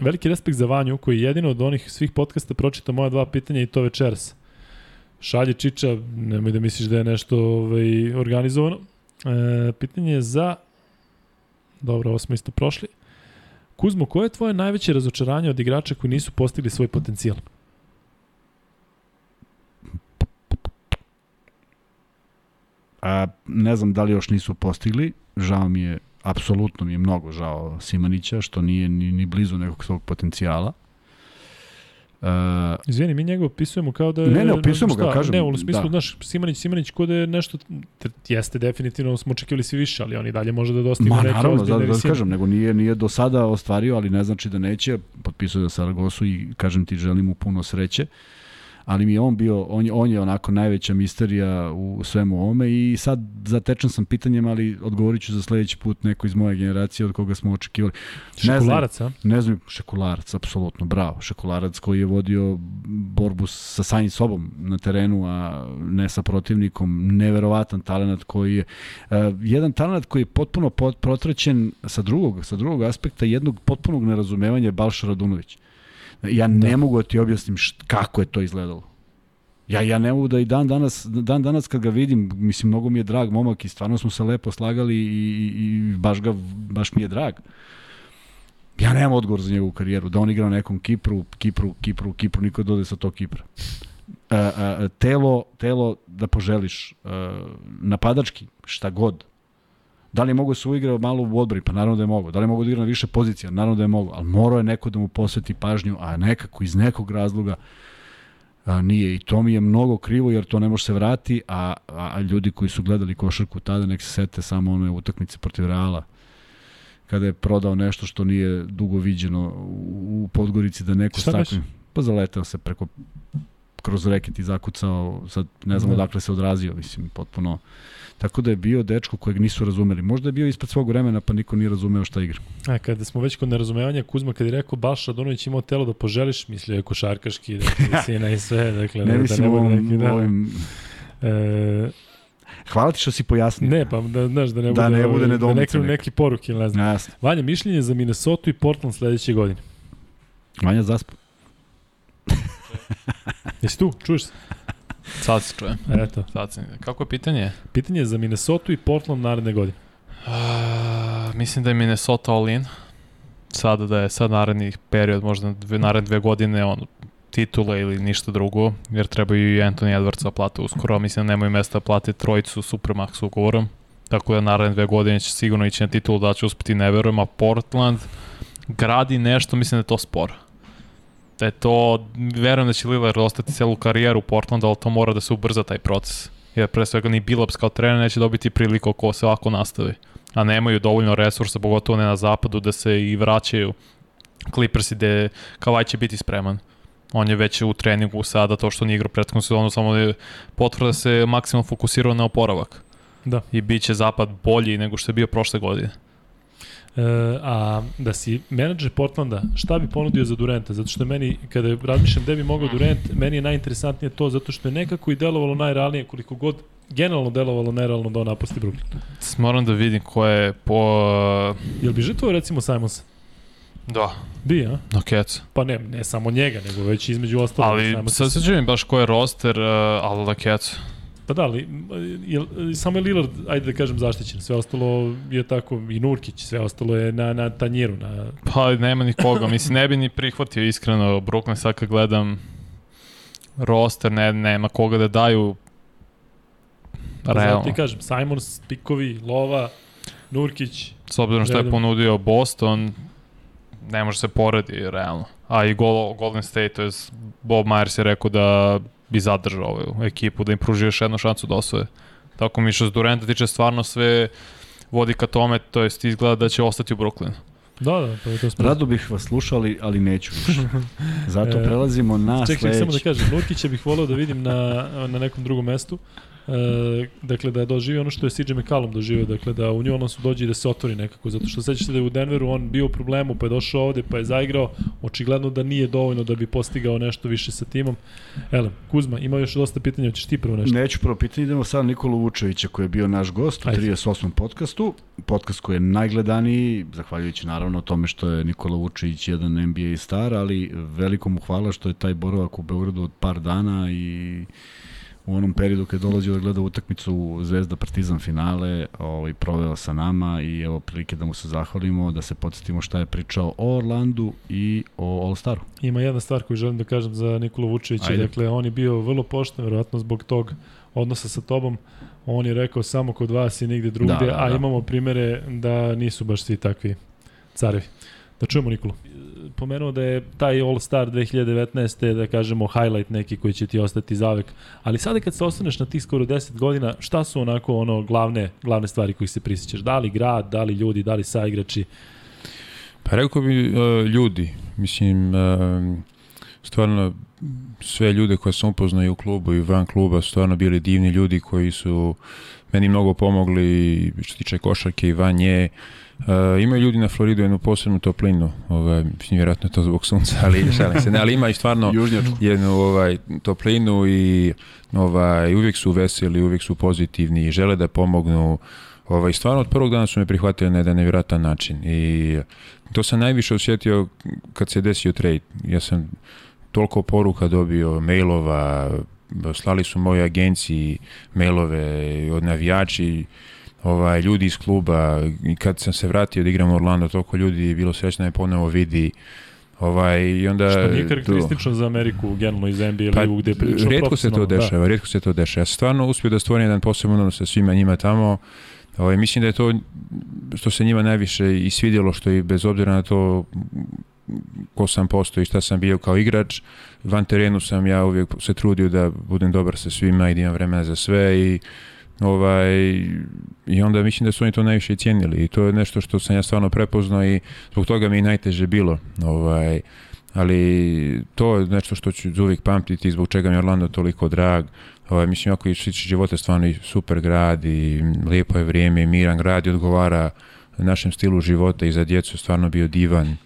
veliki respekt za Vanju, koji jedino od onih svih podcasta pročita moja dva pitanja i to večeras. Šalje Čiča, nemoj da misliš da je nešto ovaj, organizovano. E, pitanje je za... Dobro, ovo smo isto prošli. Kuzmo, koje je tvoje najveće razočaranje od igrača koji nisu postigli svoj potencijal? A, ne znam da li još nisu postigli, žao mi je, apsolutno mi je mnogo žao Simanića, što nije ni, ni blizu nekog svog potencijala. Uh, Izvini, mi njega opisujemo kao da je... Ne, ne, opisujemo ga, kažem. Ne, u smislu, da. znaš, Simanić, Simanić, kod da je nešto, jeste definitivno, smo očekivali svi više, ali on i dalje može da dostigne Ma, neke naravno, da, da, kažem, nego nije, nije do sada ostvario, ali ne znači da neće, potpisuje za Saragosu i kažem ti, želim mu puno sreće. Uh, ali mi je on bio, on je, on je onako najveća misterija u svemu ovome i sad zatečen sam pitanjem, ali odgovorit ću za sledeći put neko iz moje generacije od koga smo očekivali. Šekularac, a? Ne znam, Šekularac, apsolutno, bravo. Šekularac koji je vodio borbu sa samim sobom na terenu, a ne sa protivnikom. Neverovatan talent koji je, uh, jedan talent koji je potpuno pot, protraćen sa drugog, sa drugog aspekta jednog potpunog nerazumevanja je Balša Radunović. Ja ne da. mogu da ti objasnim št, kako je to izgledalo. Ja, ja ne mogu da i dan danas, dan danas kad ga vidim, mislim, mnogo mi je drag momak i stvarno smo se lepo slagali i, i, i baš, ga, baš mi je drag. Ja nemam odgovor za njegovu karijeru. Da on igra na nekom Kipru, Kipru, Kipru, Kipru, niko dode sa tog Kipra. A, a, telo, telo da poželiš, a, napadački, šta god, Da li mogu da se uigrao malo u odbrani? Pa naravno da je mogu. Da li mogu da igra na više pozicija? Naravno da je mogu. Ali morao je neko da mu posveti pažnju, a nekako iz nekog razloga a, nije. I to mi je mnogo krivo jer to ne može se vrati, a, a, a ljudi koji su gledali košarku tada nek se sete samo one utakmice protiv Reala kada je prodao nešto što nije dugo viđeno u Podgorici da neko stakne. Pa zaleteo se preko kroz reket i zakucao, sad ne znam Da. odakle se odrazio, mislim, potpuno. Tako da je bio dečko kojeg nisu razumeli. Možda je bio ispred svog vremena, pa niko nije razumeo šta igra. A kada smo već kod nerazumevanja, Kuzma kad je rekao Balša Radonović imao telo da poželiš, mislio je košarkaški, dakle, visina i sve, dakle, Ne da, mislim da ne ovim, neki, da. ovim... E, Hvala ti što si pojasnio. ne, pa da, znaš, da ne Da bude, ne bude ovaj, da ne krenu neki poruk ili ne znam. Jasno. Vanja, mišljenje za Minnesota i Portland sledeće godine. Vanja zaspa. Jesi tu? Čuješ se? Sad se čujem. Eto. Sad se... Kako je pitanje? Pitanje je za Minnesota i Portland naredne godine. Uh, mislim da je Minnesota all in. Sada da je sad naredni period, možda dve, naredne dve godine on titule ili ništa drugo, jer trebaju i Anthony Edwardsa plate uskoro, mislim da nemaju mesta da plate trojicu Supermax ugovorom, tako da naredne dve godine će sigurno ići na titulu da će uspeti, ne verujem, a Portland gradi nešto, mislim da je to sporo. Da je to, verujem da će Lillard ostati celu karijeru u Portlandu, ali to mora da se ubrza taj proces. Jer pre svega ni Billups kao trener neće dobiti priliku ako se ovako nastavi. A nemaju dovoljno resursa, pogotovo ne na zapadu, da se i vraćaju Clippersi gde Kavaj će biti spreman. On je već u treningu sada, to što nije igrao prethodnu sezonu, samo je potvrda da se maksimalno fokusirao na oporavak. Da. I bit će zapad bolji nego što je bio prošle godine. E, a da si menadžer Portlanda, šta bi ponudio za Durenta? Zato što meni, kada razmišljam gde bi mogao Durant, meni je najinteresantnije to zato što je nekako i delovalo najrealnije, koliko god generalno delovalo najrealno da on napusti Brooklyn. Moram da vidim ko je po... Jel bi žrtvovao recimo Simonsa? Da. Bi, a? Na kecu. Pa ne, ne samo njega, nego već između ostalog. Ali sad se čujem baš ko je roster, uh, ali na kecu. Pa da, ali je, samo je Lillard, ajde da kažem, zaštićen. Sve ostalo je tako, i Nurkić, sve ostalo je na, na tanjiru. Na... Pa nema nikoga, mislim ne bi ni prihvatio iskreno Brooklyn sad kad gledam roster, ne, nema koga da daju Pa zato realno. ti kažem, Simons, Pikovi, Lova, Nurkić. S obzirom što je ponudio Boston, ne može se poredi realno. A i Gol Golden State, to je Bob Myers je rekao da bi zadržao ovu ekipu, da im pruži još jednu šansu da osvoje. Tako mi što s Duranta tiče stvarno sve vodi ka tome, to jest izgleda da će ostati u Brooklynu. Da, da, pa to spravo. Rado bih vas slušao, ali, neću više. Zato E, prelazimo na Čekaj, sledeći. samo da kažem, Nurkića bih voleo da vidim na, na nekom drugom mestu. E, dakle, da je doživio ono što je CJ McCallum doživio, dakle da u New Orleansu dođe i da se otvori nekako, zato što sećaš se da je u Denveru on bio u problemu, pa je došao ovde, pa je zaigrao, očigledno da nije dovoljno da bi postigao nešto više sa timom. Ele, Kuzma, ima još dosta pitanja, hoćeš ti prvo nešto? Neću prvo pitanje, idemo sad Nikolu Vučevića koji je bio naš gost u Ajde. 38. podcastu. Podcast koji je najgledaniji, zahvaljujući naravno tome što je Nikola Vučević jedan NBA star, ali veliko mu hvala što je taj boravak u Beogradu od par dana i u onom periodu kad je dolazio da gleda utakmicu Zvezda Partizan finale, ovaj, proveo sa nama i evo prilike da mu se zahvalimo, da se podsjetimo šta je pričao o Orlandu i o All Staru. Ima jedna stvar koju želim da kažem za Nikolu Vučevića. Ajde. Dakle, on je bio vrlo pošten, verovatno zbog tog odnosa sa tobom. On je rekao samo kod vas i nigde drugde, Da, da, a da. imamo primere da nisu baš svi takvi carevi. Da čujemo Nikolu. Pomenuo da je taj All Star 2019. da kažemo highlight neki koji će ti ostati zavek. Ali sada kad se ostaneš na tih skoro 10 godina, šta su onako ono glavne, glavne stvari kojih se prisjećaš? Da li grad, da li ljudi, da li saigrači? Pa rekao bi uh, ljudi, mislim, uh, stvarno sve ljude koje sam upoznao i u klubu i van kluba su stvarno bili divni ljudi koji su meni mnogo pomogli što se tiče košarke i van nje. Uh, imaju ljudi na Floridu jednu posebnu toplinu, ovaj, mislim, vjerojatno je to zbog sunca, ali šalim se, ne, ali ima i stvarno Južnjačku. jednu ovaj, toplinu i ovaj, uvijek su veseli, uvijek su pozitivni i žele da pomognu. Ovaj, stvarno od prvog dana su me prihvatili na jedan nevjerojatan način i to sam najviše osjetio kad se desio trade. Ja sam toliko poruka dobio, mailova, slali su moje agenciji mailove od navijači, ovaj, ljudi iz kluba i kad sam se vratio da igram u Orlando, toliko ljudi je bilo srećno da me ponovo vidi Ovaj, i onda, Što nije karakteristično za Ameriku, generalno iz NBA Pa, ligu, gde prilično rijetko se to da. dešava, rijetko se to dešava. Ja stvarno uspio da stvorim jedan poseban odnos sa svima njima tamo. Ovaj, mislim da je to što se njima najviše i svidjelo, što i bez obzira na to ko sam postao i šta sam bio kao igrač, van terenu sam ja uvijek se trudio da budem dobar sa svima i da imam vremena za sve i ovaj i onda mislim da su oni to najviše i cijenili i to je nešto što sam ja stvarno prepoznao i zbog toga mi je najteže bilo ovaj ali to je nešto što ću uvijek pamtiti zbog čega mi je Orlando toliko drag. Ovaj, mislim, ako je života stvarno i super grad i lijepo je vrijeme i miran grad i odgovara našem stilu života i za djecu je stvarno bio divan.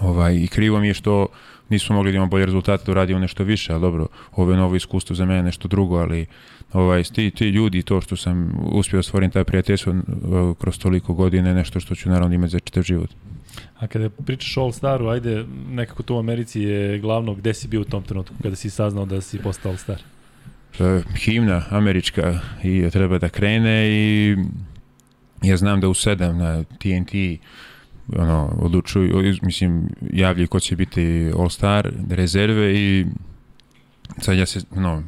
Ovaj, I krivo mi je što nismo mogli da imamo bolje rezultate da uradimo nešto više, ali dobro, ovo je novo iskustvo za mene, nešto drugo, ali ovaj, ti, ti ljudi, to što sam uspio stvoriti taj prijateljstvo kroz toliko godine, nešto što ću naravno imati za čitav život. A kada pričaš o All Staru, ajde, nekako to u Americi je glavno, gde si bio u tom trenutku kada si saznao da si postao All Star? E, himna američka i treba da krene i ja znam da u 7 na TNT ono, odlučuju, mislim, javljaju ko će biti All Star, rezerve i sad ja se, no,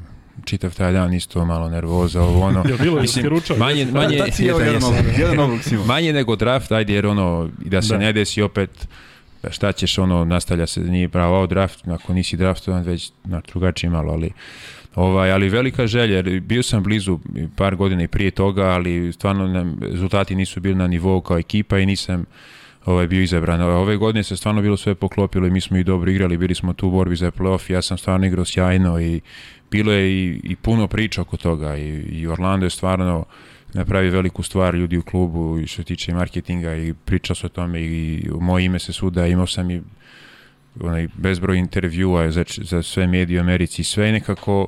čitav taj dan isto malo nervoza, ovo ono. Je bilo mislim, manje, manje, obrok, jedan obrok si imao. manje nego draft, ajde jer ono, i da se Da. ne desi opet, da šta ćeš, ono, nastavlja se, nije pravo draft, ako nisi draftovan, već na drugačije malo, ali Ovaj, ali velika želja, jer bio sam blizu par godina i prije toga, ali stvarno nam, rezultati nisu bili na nivou kao ekipa i nisam ovaj, bio izabran. Ove godine se stvarno bilo sve poklopilo i mi smo i dobro igrali, bili smo tu u borbi za playoff, ja sam stvarno igrao sjajno i bilo je i, i puno priča oko toga i, i Orlando je stvarno napravi veliku stvar ljudi u klubu i što se tiče marketinga i priča se o tome i moje ime se svuda, imao sam i onaj bezbroj intervjua za, za sve medije u Americi i sve nekako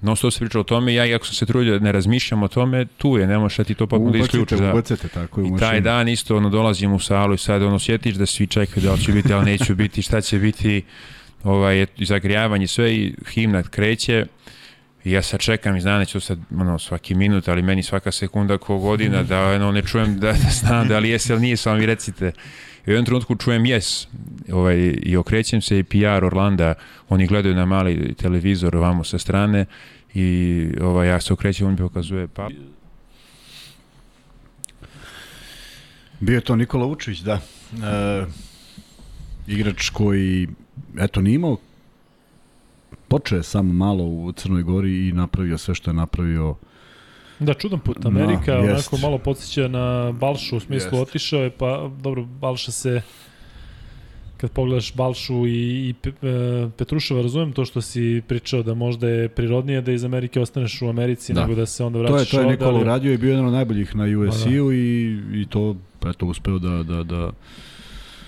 non stop se priča o tome, ja iako sam se trudio da ne razmišljam o tome, tu je, ne možeš da ti to potpuno da isključiš. Da. tako je. I taj dan isto ono, dolazim u salu i sad ono, sjetiš da svi čekaju da li ću biti, ali neću biti, šta će biti, ovaj, zagrijavanje, sve i himna kreće i ja sad čekam i znam da ću sad ono, svaki minut, ali meni svaka sekunda ko godina da ono, ne čujem da, da znam da li jes ili nije, samo mi recite. I u jednom trenutku čujem yes ovaj, i okrećem se i PR Orlanda, oni gledaju na mali televizor ovamo sa strane i ovaj, ja se okrećem, on mi pokazuje pa Bio je to Nikola Vučević, da. E, igrač koji, eto, nije imao počeo je samo malo u Crnoj Gori i napravio sve što je napravio Da, čudan put. Amerika Da, onako jest. malo podsjeća na Balšu, u smislu Jest. otišao je, pa dobro, Balša se kad pogledaš Balšu i, i e, Petruševa, razumem to što si pričao da možda je prirodnije da iz Amerike ostaneš u Americi Da. nego da se onda To je, vraćaš to je ovde, Nikola ali- uradio i bio jedan od najboljih na Pa USC-u i, i to eto, uspeo da, da, da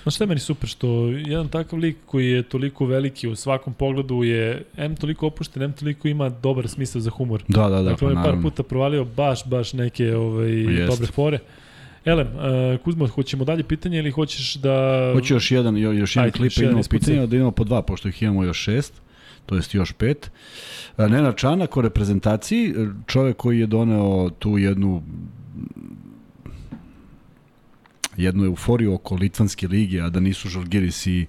Znaš šta je meni super, što jedan takav lik koji je toliko veliki u svakom pogledu je M toliko opušten, M toliko ima dobar smisao za humor. Da, da, da, dakle, pa on je par naravno. puta provalio baš, baš neke ovaj, Jest. dobre fore. Elem, uh, Kuzmo, hoćemo dalje pitanje ili hoćeš da... Hoću još jedan, jo- još jedan Ajde, klip, još jedan idemo ispucaj. pitanja, da idemo po dva, pošto ih imamo još šest, to jest još pet. A, Nenad Čanak o reprezentaciji, čovek koji je doneo tu jednu jednu euforiju oko Litvanske lige, a da nisu Žalgiris i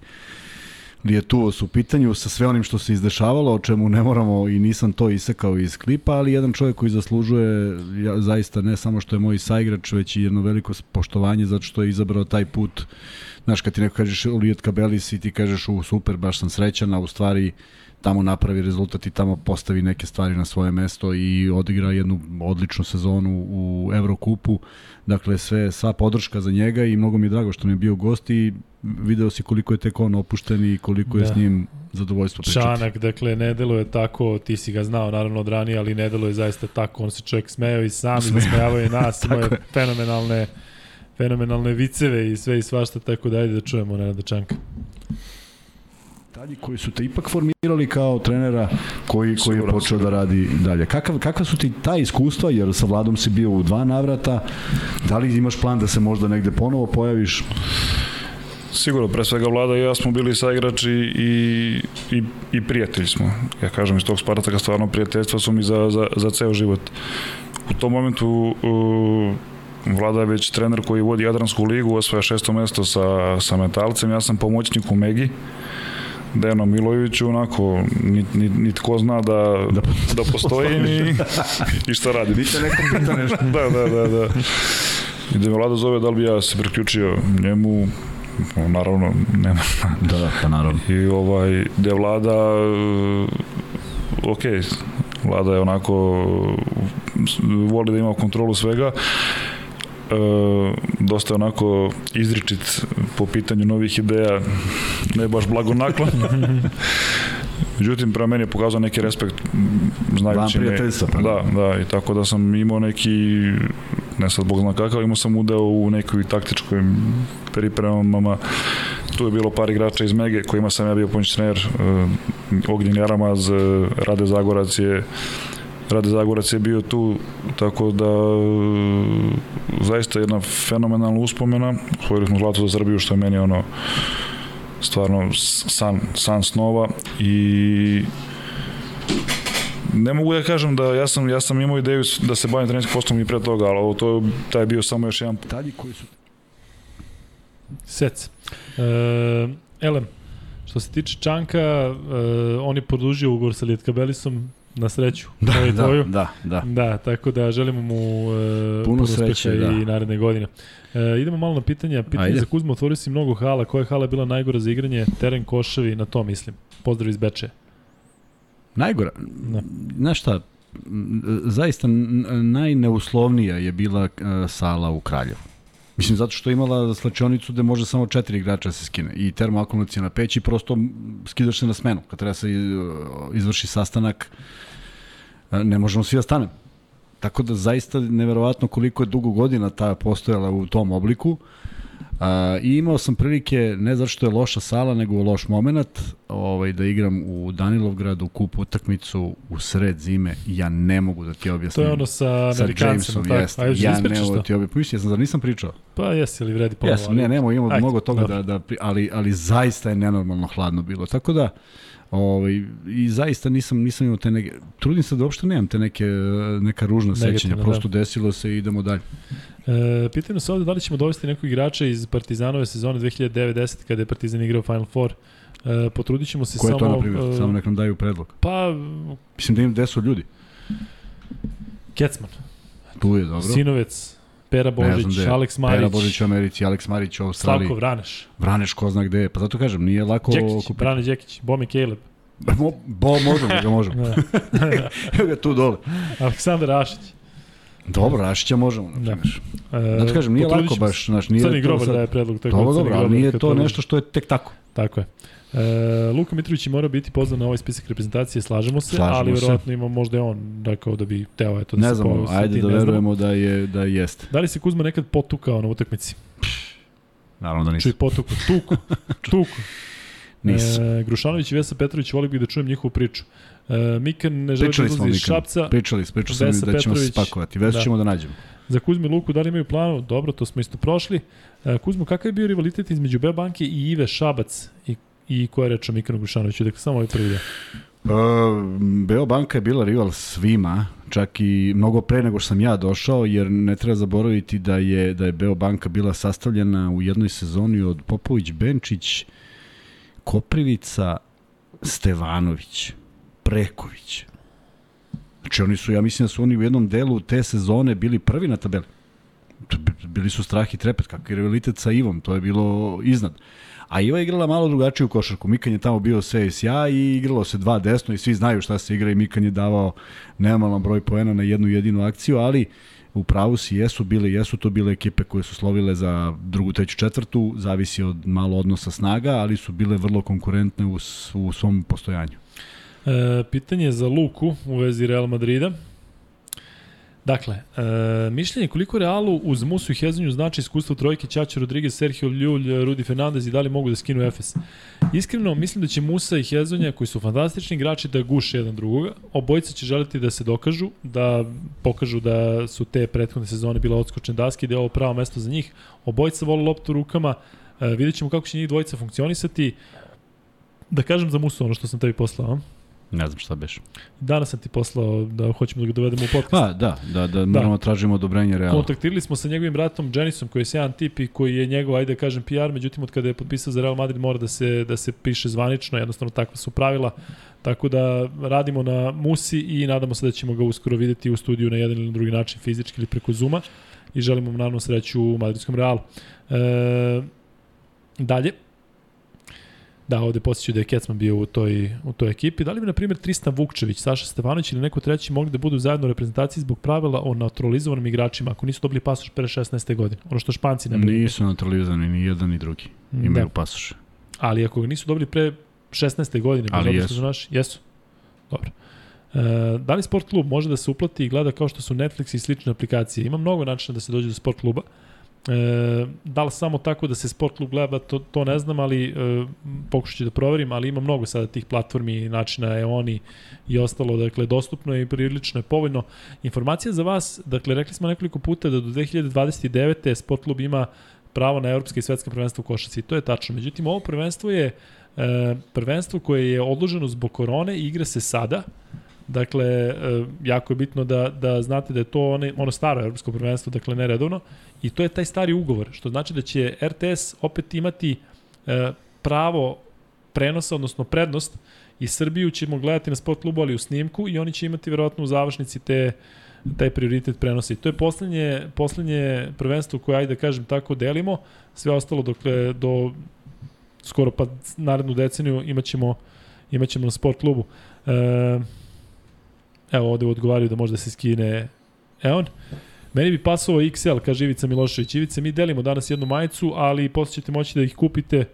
Lijetuos u pitanju sa sve onim što se izdešavalo, o čemu ne moramo i nisam to isekao iz klipa, ali jedan čovjek koji zaslužuje ja, zaista ne samo što je moj saigrač, već i jedno veliko poštovanje zato što je izabrao taj put. Znaš, kad ti neko kažeš Lijet Kabelis i ti kažeš u super, baš sam srećan, a u stvari tamo napravi rezultat i tamo postavi neke stvari na svoje mesto i odigra jednu odličnu sezonu u Evrokupu. Dakle, sve, sva podrška za njega i mnogo mi je drago što mi je bio gost i video si koliko je tek on opušten i koliko je Da. s njim zadovoljstvo pričati. Čanak, dakle, ne deluje tako, ti si ga znao naravno od ranije, ali ne deluje zaista tako, on se čovjek smeo i sam, i zasmejavao je nas, imao je Tako je. fenomenalne, fenomenalne viceve i sve i svašta, tako da ajde da čujemo Nenada Čanka. Detalji koji su te ipak formirali kao trenera koji, koji je počeo da radi dalje. Kakav, kakva su ti ta iskustva, jer sa Vladom si bio u dva navrata, da li imaš plan da se možda negde ponovo pojaviš? Sigurno, pre svega Vlada i ja smo bili saigrači i, i, i prijatelji smo. Ja kažem, iz tog Spartaka stvarno prijateljstva su mi za, za, za ceo život. U tom momentu uh, Vlada je već trener koji vodi Jadransku ligu, osvaja šesto mesto sa, sa metalcem, ja sam pomoćnik u Megi, Dejano Miloviću, onako, nit, nit, nit ko zna da, da, da postoji ni, i šta radi. Biće nekom pita nešto. da, da, da, da. I da me Vlada zove da li bi ja se priključio njemu, no, naravno, nema. Da, da, pa naravno. I ovaj, da je Vlada, uh, ok, Vlada je onako, voli da ima kontrolu svega, dosta je onako izričit po pitanju novih ideja ne baš blagonaklon. Međutim, prema meni je pokazao neki respekt znajući me. pa. Da, da, i tako da sam imao neki, ne sad bog zna kakav, imao sam udeo u nekoj taktičkoj pripremama. Tu je bilo par igrača iz Mege kojima sam ja bio pomoć trener. Uh, Ognjen Jaramaz, Rade Zagorac je Rade Zagorac je bio tu, tako da uh, zaista jedna fenomenalna uspomena. Osvojili smo zlato za Srbiju, što je meni ono stvarno san, san snova i ne mogu da kažem da ja sam, ja sam imao ideju da se bavim trenerskim poslom i pre toga, ali ovo to taj je bio samo još jedan Detalji koji su Sec. E, Elem, što se tiče Čanka, e, on je produžio ugovor sa Lietkabelisom na sreću. Da, da, tvoju. da, da. Da, tako da želimo mu e, Puno puno sreće, da. i naredne godine. E, idemo malo na pitanja. Pitanje Ajde. za Kuzma, otvorio si mnogo hala. Koja je hala bila najgora za igranje? Teren Koševi, na to mislim. Pozdrav iz Beče. Najgora. Da. Znaš šta, zaista najneuslovnija je bila e, sala u Kraljevu. Mislim, zato što je imala slačionicu gde može samo četiri igrača da se skine i termoakumulacija na peć i prosto skidaš se na smenu. Kad treba se e, izvrši sastanak, e, ne možemo svi da stanemo. Tako da zaista neverovatno koliko je dugo godina ta postojala u tom obliku. A, I imao sam prilike, ne zato što je loša sala, nego loš moment, ovaj, da igram u Danilovgradu, kup utakmicu u sred zime. Ja ne mogu da ti To objasnim. je ono sa Amerikancima, tako. jest. Ajde, Ja ja ne mogu da to? ti objasnim. Mislim, ja sam, zar nisam pričao? Pa jesi li vredi ponovo? Jesam, ne, nemo, imamo Ajde, mnogo toga dobro. da, da, ali, ali zaista je nenormalno hladno bilo. Tako da, ovaj, i zaista nisam, nisam imao te neke, trudim se da uopšte nemam te neke, neka ružna sećanja, da. prosto desilo se i idemo dalje. E, pitaju nas ovde da li ćemo dovesti nekog igrača iz Partizanove sezone 2009-10 kada je Partizan igrao Final Four. E, potrudit ćemo se Ko je samo... to, na primjer? e, Samo nek nam daju predlog. Pa, Mislim da im gde su ljudi. Kecman, Tu je dobro. Sinovec, Pera Božić, je. Alex Marić, Pera Božić u Americi, Alex Marić u Australiji. Slavko Vraneš, Vraneš ko zna gde je. Pa zato kažem, nije lako Đekić, kupiti. Brane Đekić, Bome Caleb, Mo, bo, možemo da ga možemo. Da. Evo ga tu dole. Aleksandar Rašić. Dobro, Rašića možemo, na Da. primjer. E, Znači kažem, nije lako baš, znaš, nije Crni grobar sad- daje predlog. tako Dobro, dobro, ali nije to nešto što je tek tako. Tako je. E, Luka Mitrović mora biti pozvan na ovaj spisak reprezentacije, slažemo se, Slažemo ali se. verovatno ima možda je on rekao da bi teo eto da Ne se znamo, posveti, ajde da ne znamo. verujemo da je da jeste. Da li se Kuzma nekad potukao na utakmici? Naravno da Čuj nisam. potuku, tuku, tuku. Nisam. E, Grušanović i Vesa Petrović, volio bih da čujem njihovu priču. E, Mikan ne želi da Pričali smo izlazi iz. Šapca. Pričali, sam im Vesa da ćemo se Petrović, spakovati. Vesu da. ćemo da nađemo. Za Kuzmu i Luku, da li imaju planu? Dobro, to smo isto prošli. E, Kuzmu, kakav je bio rivalitet između Beobanke i Ive Šabac? I, i ko je rečao Mikanu Grušanoviću? Dakle, samo ovaj prvi deo. Uh, Beobanka je bila rival svima, čak i mnogo pre nego što sam ja došao, jer ne treba zaboraviti da je da je Beobanka bila sastavljena u jednoj sezoni od Popović, Benčić, Koprivica, Stevanović, Preković. Znači oni su, ja mislim da su oni u jednom delu te sezone bili prvi na tabeli. Bili su strah i trepet, kakvi rivalitet sa Ivom, to je bilo iznad. A Iva je igrala malo drugačiju košarku. Mikan je tamo bio sve i sja i igralo se dva desno i svi znaju šta se igra i Mikan je davao nemalan broj poena na jednu jedinu akciju, ali u pravu si jesu bile, jesu to bile ekipe koje su slovile za drugu, treću, četvrtu, zavisi od malo odnosa snaga, ali su bile vrlo konkurentne u, u svom postojanju. E, pitanje za Luku u vezi Real Madrida. Dakle, e, mišljenje koliko Realu uz Musu i Hezonju znači iskustvo trojke Ćaća Rodriguez, Sergio Ljulj, Rudi Fernandez i da li mogu da skinu Efes. Iskreno, mislim da će Musa i Hezonja, koji su fantastični igrači, da guše jedan drugoga. Obojica će želiti da se dokažu, da pokažu da su te prethodne sezone bile odskočne daske i da je ovo pravo mesto za njih. Obojica vole loptu rukama, e, vidjet ćemo kako će njih dvojica funkcionisati. Da kažem za Musu ono što sam tebi poslao? Ne znam šta beš. Danas sam ti poslao da hoćemo da ga dovedemo u podcast. Pa, da, da, da, moramo da. tražimo odobrenje Reala. Kontaktirali smo sa njegovim bratom Jenisom, koji je sjajan tip i koji je njegov, ajde da kažem, PR, međutim od kada je potpisao za Real Madrid mora da se, da se piše zvanično, jednostavno takva su pravila. Tako da radimo na Musi i nadamo se da ćemo ga uskoro videti u studiju na jedan ili na drugi način, fizički ili preko Zuma i želimo mu naravno sreću u Madridskom Realu. E, dalje, Da, ovde posjećaju da je Kecman bio u toj, u toj ekipi. Da li bi, na primjer, Tristan Vukčević, Saša Stefanović ili neko treći mogli da budu zajedno u reprezentaciji zbog pravila o naturalizovanim igračima ako nisu dobili pasoš pre 16. godine? Ono što Španci ne mogu. Nisu naturalizovani ni jedan ni drugi. Imaju Da. pasoše. Ali ako ga nisu dobili pre 16. godine, Ali jesu. naši, jesu. Dobro. E, da li sport klub može da se uplati i gleda kao što su Netflix i slične aplikacije? Ima mnogo načina da se dođe do sport kluba. E, da li samo tako da se sport klub gleda, to, to ne znam, ali e, pokušat ću da proverim, ali ima mnogo sada tih platformi i načina EONI i ostalo, dakle, dostupno je i prilično je povoljno. Informacija za vas, dakle, rekli smo nekoliko puta da do 2029. sport klub ima pravo na evropske i svetske prvenstvo u košarci. To je tačno. Međutim, ovo prvenstvo je e, prvenstvo koje je odloženo zbog korone i igra se sada. Dakle, e, jako je bitno da, da znate da je to one, ono staro evropsko prvenstvo, dakle ne redovno, i to je taj stari ugovor, što znači da će RTS opet imati e, pravo prenosa, odnosno prednost, i Srbiju ćemo gledati na sport klubu, ali u snimku, i oni će imati verovatno u završnici te taj prioritet prenosa. I to je poslednje, poslednje prvenstvo koje, ajde da kažem tako, delimo. Sve ostalo dokle do skoro pa narednu deceniju imaćemo, imaćemo na sport klubu. E, evo ovde odgovaraju da može da se skine Eon. Meni bi pasovao XL, kaže Ivica Milošević. Ivice, mi delimo danas jednu majicu, ali posle ćete moći da ih kupite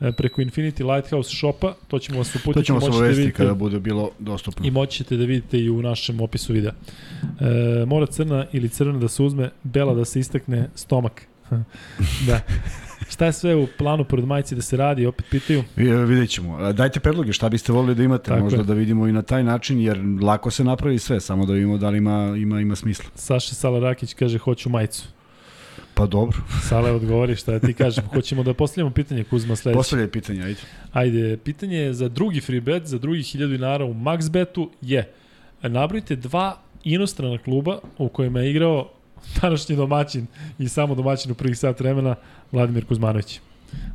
e, preko Infinity Lighthouse shopa, to ćemo vas uputiti. To ćemo se moći da kada bude bilo dostupno. I moći ćete da vidite i u našem opisu videa. E, mora crna ili crvena da se uzme, bela da se istakne stomak. da. Šta je sve u planu pored majice da se radi, opet pitaju. Vi- Vidjet ćemo. A, Dajte predloge, šta biste volili da imate, Tako možda je. da vidimo i na taj način, jer lako se napravi sve, samo da vidimo da li ima, ima, ima smisla. Saša Salarakić kaže hoću majicu. Pa dobro. Sale odgovori šta da ti kažem. Hoćemo da postavljamo pitanje Kuzma sledeće. Postavljaj pitanje, ajde. Ajde, pitanje je za drugi free bet, za drugi 1000 dinara u MaxBetu je nabrojite dva inostrana kluba u kojima je igrao današnji domaćin i samo domaćin u prvih sat vremena Vladimir Kuzmanović.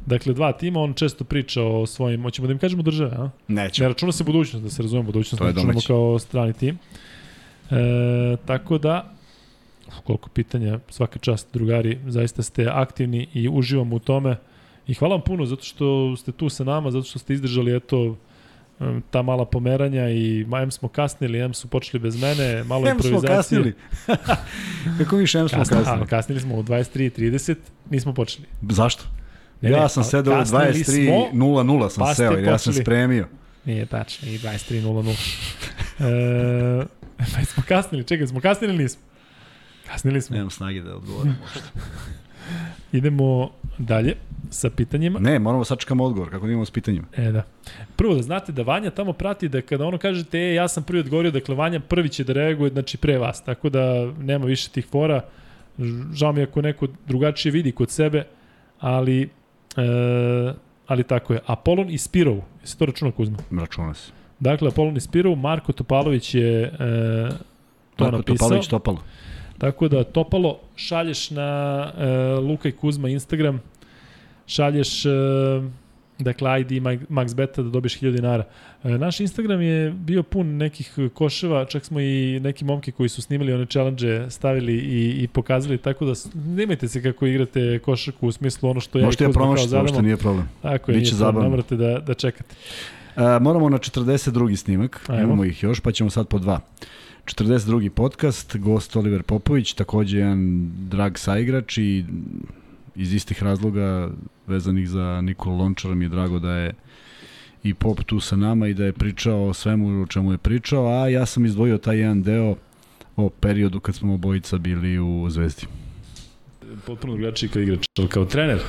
Dakle, dva tima, on često priča o svojim, hoćemo da im kažemo države, a? Nećemo. Ne računa se budućnost, da se razumemo, budućnost To ne računamo domaći. kao strani tim. E, tako da, uf, koliko pitanja, svaka čast drugari, zaista ste aktivni i uživamo u tome. I hvala vam puno zato što ste tu sa nama, zato što ste izdržali eto ta mala pomeranja i ma, em smo kasnili, em su počeli bez mene, malo smo improvizacije. kasnili. Kako mi šem smo Kasni- kasnili? a, kasnili smo u 23.30, nismo počeli. Zašto? Ne, ja ne, sam sedao u kasnili 23.00 sam pa seo, ja sam spremio. Nije tačno, i 23.00. e, pa smo kasnili, čekaj, smo kasnili ili nismo? Kasnili smo. Nemam snage da odgovorim. Idemo dalje sa pitanjima. Ne, moramo sačekamo odgovor, kako da imamo s pitanjima. E, da. Prvo da znate da Vanja tamo prati da kada ono kažete, e, ja sam prvi odgovorio, dakle Vanja prvi će da reaguje, znači pre vas, tako da nema više tih fora. Žao mi ako neko drugačije vidi kod sebe, ali, e, ali tako je. Apolon i Spirov, jesi to računa Kuzma? Računa se. Dakle, Apolon i Spirov, Marko Topalović je e, to Marko napisao. Topalović Topalo. Tako da, Topalo, šalješ na e, Luka i Kuzma Instagram, šalješ e, dakle ID Max Beta da dobiješ 1000 dinara. E, naš Instagram je bio pun nekih koševa, čak smo i neki momke koji su snimali one challenge stavili i, i pokazali, tako da nemojte se kako igrate košarku u smislu ono što ja Možete i ja Kuzma kao promašiti, zadamo. uopšte nije problem. Tako je, Biće zabavno. ne morate da, da čekate. A, moramo na 42. snimak, Ajmo. imamo ih još, pa ćemo sad po dva. 42. podcast, gost Oliver Popović, takođe jedan drag saigrač i iz istih razloga vezanih za Nikola Lončara mi je drago da je i Pop tu sa nama i da je pričao o svemu o čemu je pričao, a ja sam izdvojio taj jedan deo o periodu kad smo obojica bili u Zvezdi. Potpuno drugačiji kao igrač, ali kao trener.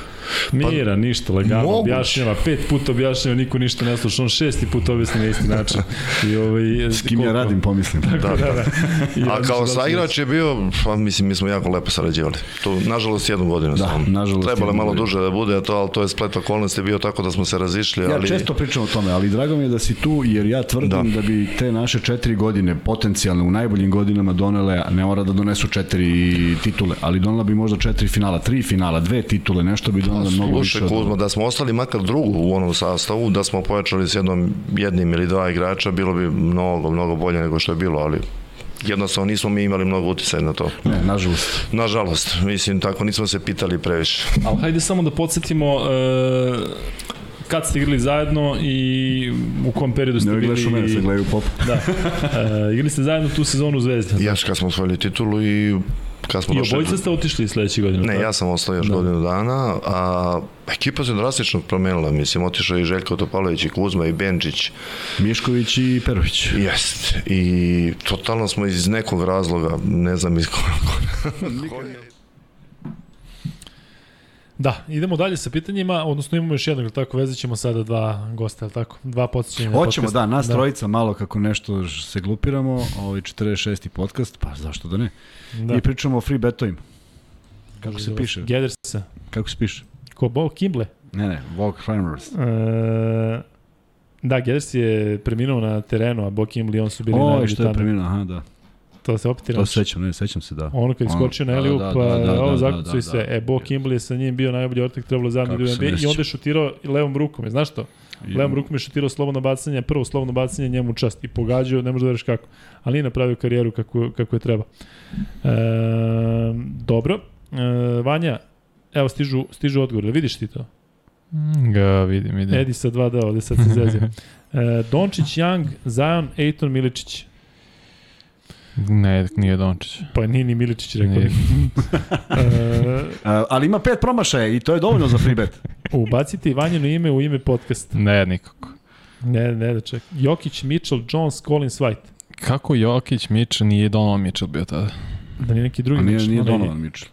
Mira, ništa, lagano, moguće. objašnjava, pet puta objašnjava, niko ništa ne sluša, on šesti put objasni na isti način. I ovaj, S kim ja koliko- radim, pomislim. Da, da, da. I A kao će saigrač je bio, pa mislim, mi smo jako lepo sarađivali. To, nažalost, jednu godinu Da, samo. nažalost, Trebalo je malo godinu. duže da bude to, ali to je splet okolnosti bio tako da smo se razišli, Ja ali... često pričam o tome, ali drago mi je da si tu, jer ja tvrdim da, Da. da bi te naše četiri godine, potencijalne, u najboljim godinama donele, a ne mora da donesu četiri titule, ali donela bi možda četiri finala, tri finala, dve titule, nešto bi donela mnogo više Slušaj, Kuzma, da smo ostali makar drugu u onom sastavu, da smo pojačali s jednom, jednim ili dva igrača, bilo bi mnogo, mnogo bolje nego što je bilo, ali jednostavno nismo mi imali mnogo uticaj na to. Ne, nažalost. Nažalost, mislim, tako nismo se pitali previše. Ali hajde samo da podsjetimo, e, kad ste igrali zajedno i u kom periodu ste Ne bili... gledaš u mene, se gledaju u popu. Da. E, igrali ste zajedno tu sezonu u Zvezdi. Jaš kad smo osvojili titulu i kad smo I došli... obojica ste otišli sledeće godine. Ne, ja sam ostao još Da. godinu dana, a ekipa se drastično promenila. Mislim, otišao i Željko Topalović i Kuzma i Benčić. Mišković i Perović. Jest. I totalno smo iz nekog razloga, ne znam iz kojeg. Da, idemo dalje sa pitanjima, odnosno imamo još jednog, tako, vezat ćemo sada dva gosta, tako? Dva podsjećanja. Hoćemo, da, nas trojica malo kako nešto se glupiramo, ovaj 46. podcast, pa zašto da ne? Da. I pričamo o free betovima. Kako se piše? Geddersa. Kako se piše? Ko, Bo Kimble? Ne, ne, Walk Climbers. E, da, Gedders je preminuo na terenu, a Bo Kimble on su bili Oj, najbolji što je tamo. preminuo, aha, da. To se opet To se sećam, ne, sećam se, da. Ono kad je skočio na Eliu, pa ovo zakucao i sve. da. E, Bo Kimble je sa njim bio najbolji ortak, trebalo da se NBA i onda je šutirao levom rukom, je, znaš to? I- Levom rukom je šutirao slobodno bacanje, prvo slobodno bacanje njemu čast i pogađao, ne možeš da veriš kako. Ali nije napravio karijeru kako, kako je treba. E, dobro. E, Vanja, evo stižu, stižu odgovor, vidiš ti to? Ga vidim, vidim. Edi sa 2D, ovde sad se zezio. E, Dončić, Young, Zion, Ejton, Miličić. Ne, nije Dončić. Pa nije ni Miličić, rekao Nije. A, ali ima pet promašaja i to je dovoljno za free bet. ubacite Vanjino ime u ime podcasta. Ne, nikako. Ne, ne da ček. Jokić, Mitchell, Jones, Collins, White. Kako Jokić, Mitchell, nije Donovan Mitchell bio tada? Da nije neki drugi A nije, Mitchell, nije Donovan Mitchell.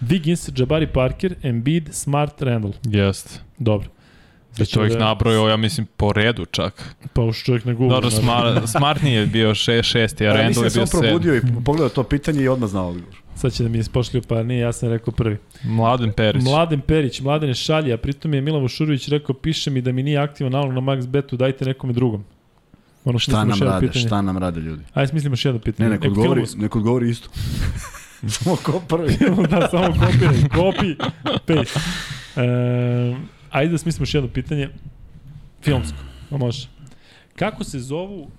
Wiggins, Jabari Parker, Embiid, Smart, Randall. Jest. Dobro. I to ih nabrojao, ja mislim, po redu čak. Pa už čovjek na Google. Dobro, Smart, Smart nije bio še, šesti, a Ja Randall mislim je da se bio on probudio sedmi. i pogledao to pitanje i odmah znao odgovor. Sad će da mi ispošlju, pa nije, ja sam rekao prvi. Mladen Perić. Mladen Perić, Mladen je šalje, a pritom je Milan Vušurović rekao, piše mi da mi nije aktivan nalog na Max Betu, dajte nekome drugom. Ono Šta nam rade, pitanje. šta nam rade ljudi? Ajde, smislimo još jedno pitanje. Ne, neko odgovori, neko odgovori isto. Samo ko prvi. da, samo kopiraj, copy, paste. E, ajde da smislimo još jedno pitanje. Filmsko, a može. Kako se zovu...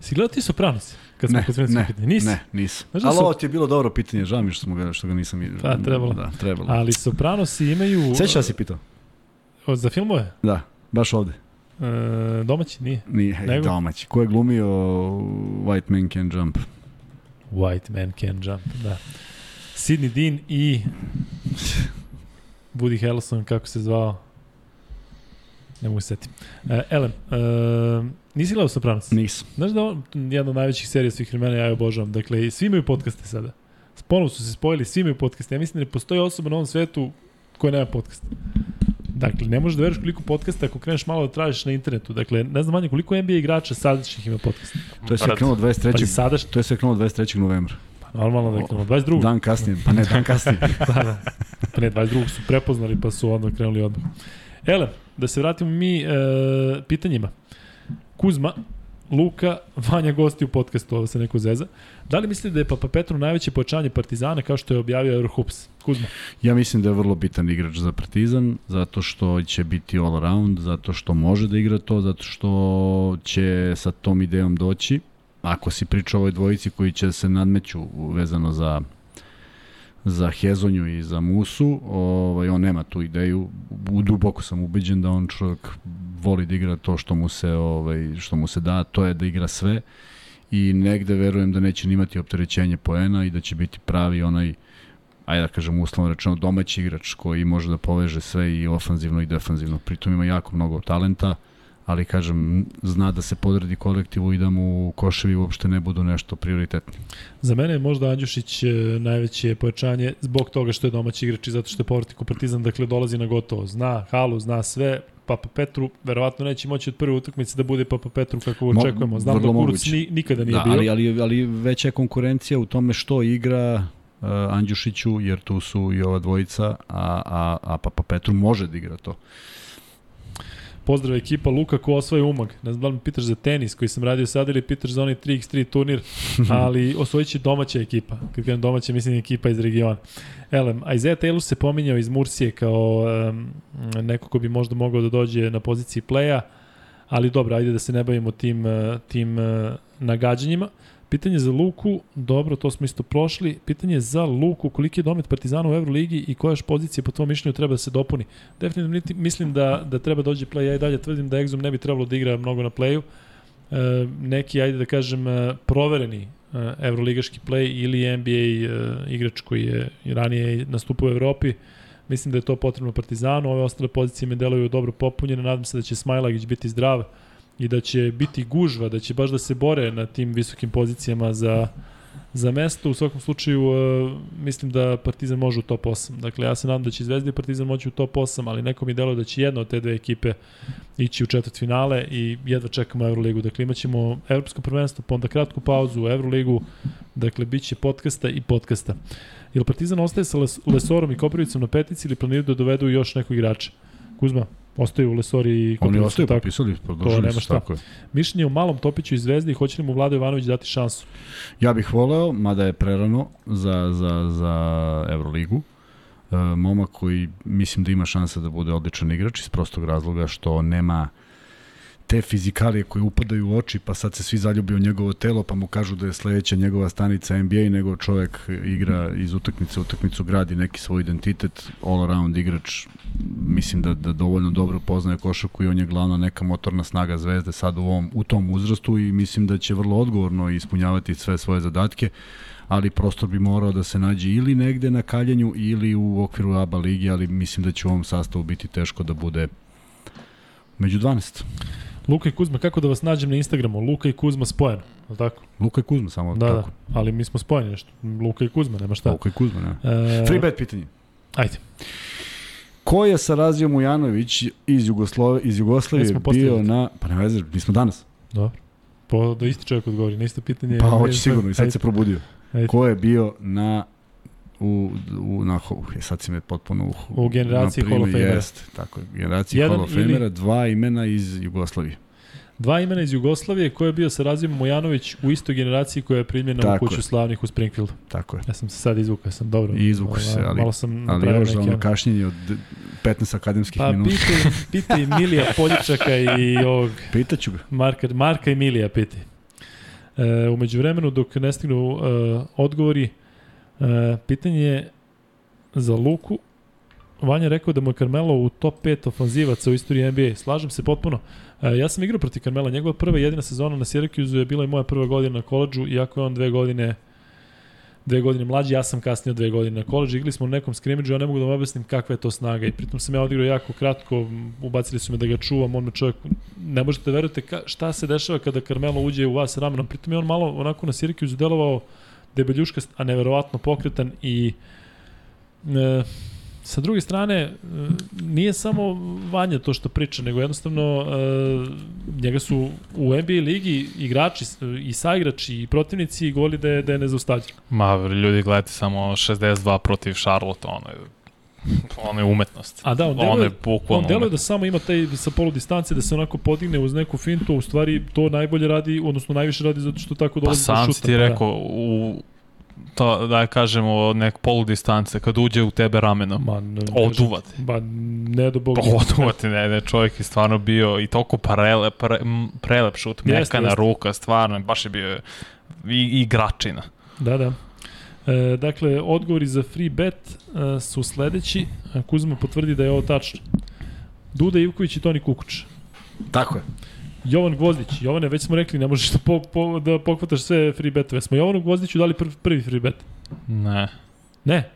Si gledao ti Sopranos? Kad smo Ne, kod ne, pitanja? Nisi? ne, nisam. Znaš da Ali ovo ti je bilo dobro pitanje, žao mi što, smo ga, što ga nisam. Pa, trebalo. Da, trebalo. Ali Sopranosi imaju... Sećaš da si pitao? O, za filmove? Da, baš ovde. E, domaći nije. Nije, Nego? domaći. Ko je glumio White Man Can Jump? White Man Can Jump, da. Sidney Dean i Woody Harrelson, kako se zvao? Ne mogu se setim. E, Elem, e, nisi gledao Sopranos? Nisam. Znaš da on, jedna od najvećih serija svih vremena, ja je obožavam. Dakle, i svi imaju podcaste sada. Ponovo su se spojili, svi imaju podcaste. Ja mislim da ne postoji osoba na ovom svetu koja nema podcast. Dakle, ne možeš da veruješ koliko podcasta ako kreneš malo da tražiš na internetu. Dakle, ne znam manje koliko NBA igrača sadašnjih ima podcast. To je sve krenulo 23. Pazi, sadaš, To je sve krenulo 23. novembra. Normalno je krenulo. 22. Dan kasnije, pa ne, dan kasnije. da, da. Pa ne, 22. su prepoznali pa su odmah krenuli odmah. Ele, da se vratimo mi e, pitanjima. Kuzma, Luka, Vanja gosti u podcastu, ovo se neko zeza. Da li mislite da je Papa Petru najveće pojačanje Partizana kao što je objavio Eurohoops? Kuzma. Ja mislim da je vrlo bitan igrač za Partizan, zato što će biti all around, zato što može da igra to, zato što će sa tom idejom doći. Ako si priča o ovoj dvojici koji će se nadmeću vezano za za Hezonju i za Musu, ovaj, on nema tu ideju. U, duboko sam ubeđen da on čovjek voli da igra to što mu se, ovaj, što mu se da, to je da igra sve i negde verujem da neće imati opterećenje poena i da će biti pravi onaj ajde da kažem uslovno rečeno domaći igrač koji može da poveže sve i ofanzivno i defanzivno. Pritom ima jako mnogo talenta, ali kažem, zna da se podredi kolektivu i da mu koševi uopšte ne budu nešto prioritetni. Za mene je možda Andjušić e, najveće pojačanje zbog toga što je domaći igrač i zato što je povratnik u Partizan, dakle dolazi na gotovo. Zna halu, zna sve, Papa Petru verovatno neće moći od prve utakmice da bude Papa Petru kako Mo- očekujemo. Znam da Kuruc ni, nikada nije da, bio. Ali, ali, ali veća je konkurencija u tome što igra uh, Andjušiću, jer tu su i ova dvojica, a, a, a Papa Petru može da igra to. Pozdrav ekipa Luka ko osvaja umag. Ne znam da li me pitaš za tenis koji sam radio sad ili pitaš za onaj 3x3 turnir, ali osvojit će domaća ekipa. Kad kažem domaća, mislim ekipa iz regiona. Elem, Isaiah Taylor se pominjao iz Mursije kao um, neko ko bi možda mogao da dođe na poziciji playa, ali dobro, ajde da se ne bavimo tim, uh, tim uh, nagađanjima. Pitanje za Luku, dobro, to smo isto prošli. Pitanje za Luku, koliki je domet Partizana u Euroligi i koja još pozicija po tvojom mišljenju treba da se dopuni? Definitivno niti- mislim da, da treba dođe play, ja i dalje tvrdim da Exum ne bi trebalo da igra mnogo na playu. E, neki, ajde da kažem, e, provereni e, evroligaški play ili NBA e, igrač koji je ranije nastupao u Evropi. Mislim da je to potrebno Partizanu, ove ostale pozicije me deluju dobro popunjene, nadam se da će Smajlagić biti zdrav i da će biti gužva, da će baš da se bore na tim visokim pozicijama za, za mesto. U svakom slučaju e, mislim da Partizan može u top 8. Dakle, ja se nadam da će Zvezda i Partizan moći u top 8, ali neko mi deluje da će jedna od te dve ekipe ići u četvrt finale i jedva čekamo Euroligu. Dakle, imat ćemo Evropsko prvenstvo, pa onda kratku pauzu u Euroligu. Dakle, bit će podcasta i podcasta. Jel Partizan ostaje sa Les Lesorom i Koprivicom na petici ili planiraju da dovedu još nekog igrača? Kuzma, ostaju u Lesori i Oni ostaju tako? potpisali, To produžili nema su, šta. tako je. Mišljenje o malom Topiću i Zvezdi hoće li mu Vlado Ivanović dati šansu? Ja bih voleo, mada je prerano za, za, za Euroligu. E, momak koji mislim da ima šanse da bude odličan igrač iz prostog razloga što nema te fizikalije koje upadaju u oči, pa sad se svi zaljubi u njegovo telo, pa mu kažu da je sledeća njegova stanica NBA, nego čovek igra iz utakmice u utakmicu, gradi neki svoj identitet, all around igrač, mislim da, da dovoljno dobro poznaje košarku i on je glavna neka motorna snaga zvezde sad u, ovom, u tom uzrastu i mislim da će vrlo odgovorno ispunjavati sve svoje zadatke ali prostor bi morao da se nađe ili negde na kaljenju ili u okviru ABA ligi, ali mislim da će u ovom sastavu biti teško da bude među 12. Luka i Kuzma, kako da vas nađem na Instagramu? Luka i Kuzma spojeno, je li tako? Luka i Kuzma samo Da, tako. da, ali mi smo spojeni nešto. Luka i Kuzma, nema šta. Luka i Kuzma, ne. E, Free bet pitanje. Ajde. Ko je Sarazio Mujanović iz, Jugoslove, iz Jugoslavije bio na... Pa ne veze, mi smo danas. Dobro. Po, da isti čovjek odgovori, na isto pitanje. Pa hoće sigurno i sad Ajde. se probudio. Ajde. Ko je bio na u, u na, uh, sad si me potpuno u, U generaciji Hall of Famera. Jeste, tako generaciji Jedan Hall of ili- Famera, dva imena iz Jugoslavije. Dva imena iz Jugoslavije, ko je bio sa Razimom Mojanović u istoj generaciji koja je primljena u Tako kuću je. slavnih u Springfieldu. Tako je. Ja sam se sad izvukao, sam dobro. I izvuku se, Ovaj, ali, Malo sam ali još ono ono- kašnjenje od 15 akademskih Pa minuta. pitaj, pitaj Milija Poljičaka i ovog... Pitaću ga. Marka, Marka i Milija pitaj. E, umeđu vremenu, dok ne stignu e, odgovori, e, pitanje je za Luku. Vanja rekao da mu je Carmelo u top 5 ofanzivaca u istoriji NBA. Slažem se potpuno. E, ja sam igrao protiv Carmela. Njegova prva jedina sezona na Syracuse je bila i moja prva godina na koleđžu, iako je on dve godine dve godine mlađi, ja sam kasnije od dve godine na koleđžu, igrali smo u nekom skrimidžu, ja ne mogu da vam objasnim kakva je to snaga i pritom sam ja odigrao jako kratko, ubacili su me da ga čuvam, on me čovjek, ne možete da verujete šta se dešava kada Carmelo uđe u vas ramenom, pritom je on malo onako na Syracuse delovao debeljuškast, a neverovatno pokretan i e, sa druge strane, e, nije samo Vanja to što priča, nego jednostavno e, njega su u NBA ligi igrači i saigrači i protivnici govorili da je, da je nezaustavljiv. Ma, ljudi, gledajte samo 62 protiv Charlotte, ono ono je umetnost. A da, on deluje, je bukvalno on deluje da samo ima taj sa polu distance, da se onako podigne uz neku fintu, u stvari to najbolje radi, odnosno najviše radi zato što tako Pa dolazi do šuta. sam si ti pa da. rekao, u to, da kažemo, nek polu distance, kad uđe u tebe ramenom, Ma, ne, oduvate. Ba, ne do Boga. Pa oduvate, ne, ne, čovjek je stvarno bio i toliko prele, pre, prelep šut, mekana jeste. ruka, stvarno, baš je bio i igračina. Da, da. E, dakle, odgovori za free bet e, su sledeći. E, Kuzma potvrdi da je ovo tačno. Duda Ivković i Toni Kukuč. Tako je. Jovan Gvozdić. Jovane, već smo rekli, ne možeš da, po, po, da pokvataš sve free betove. Smo Jovanu Gvozdiću dali prvi, prvi free bet. Ne. Ne.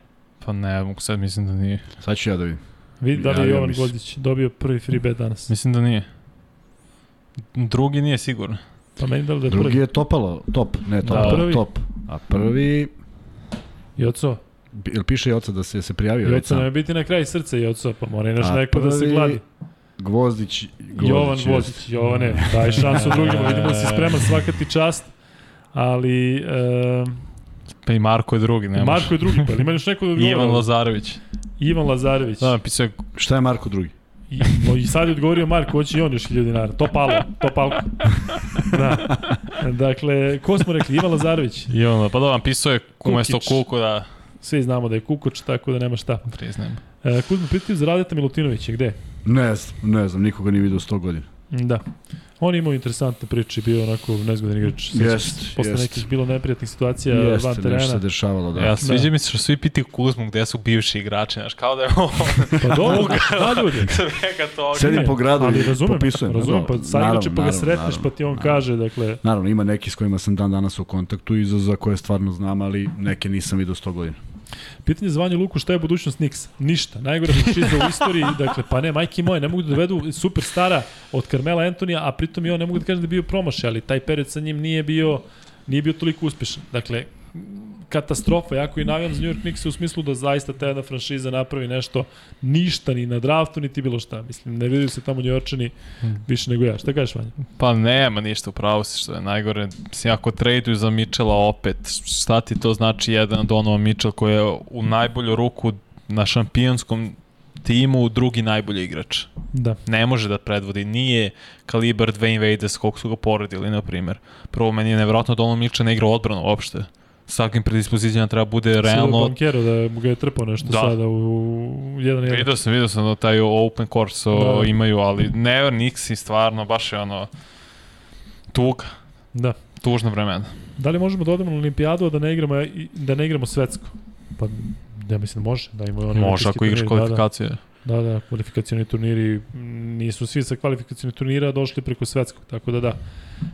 Pa ne, mogu sad mislim da nije. Sad ću ja da vidim. Vidi da li je Javio Jovan se. Gvozdić dobio prvi free bet danas. Mislim da nije. Drugi nije sigurno. Pa meni da li da je Drugi prvi. je topalo, top, ne top, Da. top, Prvi. top. A prvi, Joco. jel piše Joca da se, se prijavio? Joco nam je biti na kraj srca Joco, pa mora inače A neko da se gladi. Gvozdić, Gvozdić Jovan. Gvozdić, Jovane, daj šansu drugima, vidimo da si spreman svaka ti čast, ali e, Pa i Marko je drugi, ne Marko je drugi, pa ima još neko da? Ivan Lazarević. Ivan Lazarević. Da, napisao je Šta je Marko drugi? I, I sad je odgovorio Marko, hoće i on još 1000 dinara. To palo, to palko. Da. Dakle, ko smo rekli? Ivan Lazarević. Ivan, pa da, napisao je umesto Kukić. Kuku da Svi znamo da je Kukoč, tako da nema šta. priznajem. E, Kuzma, pitaju za Radeta Milutinovića, gde? Ne znam, ne znam, nikoga nije vidio 100 godina. Da. On imao interesantne priče, bio onako nezgodan igrač. Jest. Posle jest. nekih bilo neprijatnih situacija Jeste, van nešto terena. se dešavalo, da. Ja, sviđa mi se što svi pitaju Kuzmu gde su bivši igrači, znaš, kao da je on... Pa dobro, da ljudi. Svega toga. Sedim po gradu ali i razumem, popisujem. Razumem, Da, pa sad naravno, inače pa ga naravno, sretneš naravno, pa ti on kaže, dakle, Naravno, ima neki s kojima sam dan danas u kontaktu i za, za koje stvarno znam, ali neke nisam vidio 100 godina. Pitanje za Vanju Luku, šta je budućnost Knicks? Ništa. Najgore franšiza u istoriji, dakle, pa ne, majke moje, ne mogu da dovedu superstara od Carmela Antonija, a pritom i on ne mogu da kažem da je bio promašaj, ali taj period sa njim nije bio, nije bio toliko uspešan. Dakle, katastrofa, jako i navijam za New York Knicks u smislu da zaista ta jedna franšiza napravi nešto, ništa ni na draftu, niti bilo šta. Mislim, ne vidio se tamo New Yorkčani više nego ja. Šta kažeš, Vanja? Pa nema ništa, upravo si što je najgore. Mislim, ako traduju za Mitchella opet, šta ti to znači jedan Donovan Mitchell koji je u najbolju ruku na šampionskom timu drugi najbolji igrač. Da. Ne može da predvodi, nije kalibar Dwayne Wade koliko su ga poredili, na primjer. Prvo, meni je nevjerojatno da Donovan Mitchell ne igra odbranu uopšte. S takvim predispozicijama treba bude Realno... realno... Bankero da mu ga je trpao nešto Da. sada u jedan jedan. Vidio sam, vidio sam da taj open course Da. da. imaju, ali never Nixi stvarno baš je ono tuga. Da. Tužno vremena. Da li možemo da odemo na olimpijadu, a da ne igramo, da ne igramo svetsko? Pa, ja mislim da može. Da oni Može ako igraš kvalifikacije. Da, da, da, kvalifikacioni turniri, nisu svi sa kvalifikacioni turnira došli preko svetskog, tako da da.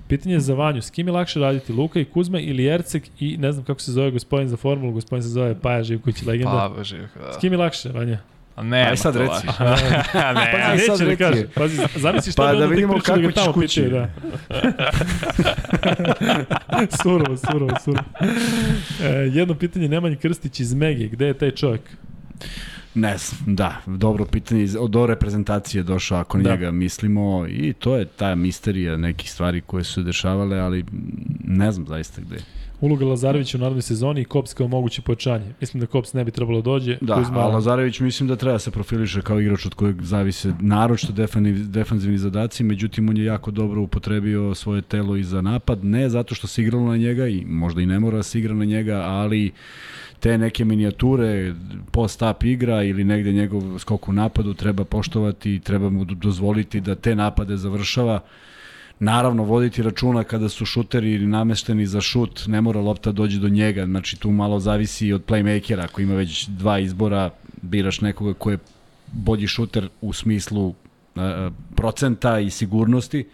Pitanje je za Vanju, s kim je lakše raditi, Luka i Kuzma ili Erceg i ne znam kako se zove gospodin za formulu, gospodin se zove Paja Živković, legenda. Pa, Živko, da. S kim je lakše, Vanja? A nema Aj sad reci. Pa, ne, Pazi, aj sad da kaže. Pazi, zamisli šta Pa da vidimo da kako ćeš tamo kući. pitaju, da. surovo, surovo, surovo. E, jedno pitanje, Nemanj Krstić iz Mege, gde je taj čovjek? Ne znam, da, dobro pitanje, do reprezentacije je došao ako Da. njega mislimo i to je ta misterija nekih stvari koje su dešavale, ali ne znam zaista gde. je. Uloga Lazarevića u narodnoj sezoni i Kops kao moguće pojačanje. Mislim da Kops ne bi trebalo da dođe. Da, Kuzma, a Lazarević mislim da treba se profiliše kao igrač od kojeg zavise naročito defanzivni zadaci, međutim on je jako dobro upotrebio svoje telo i za napad, ne zato što se igralo na njega i možda i ne mora da se igra na njega, ali te neke minijature, post-up igra ili negde njegov skok u napadu treba poštovati i treba mu do- dozvoliti da te napade završava. Naravno, voditi računa kada su šuteri namešteni za šut, ne mora lopta dođe do njega, znači tu malo zavisi od playmakera, ako ima već dva izbora, biraš nekoga ko je bolji šuter u smislu uh, procenta i sigurnosti.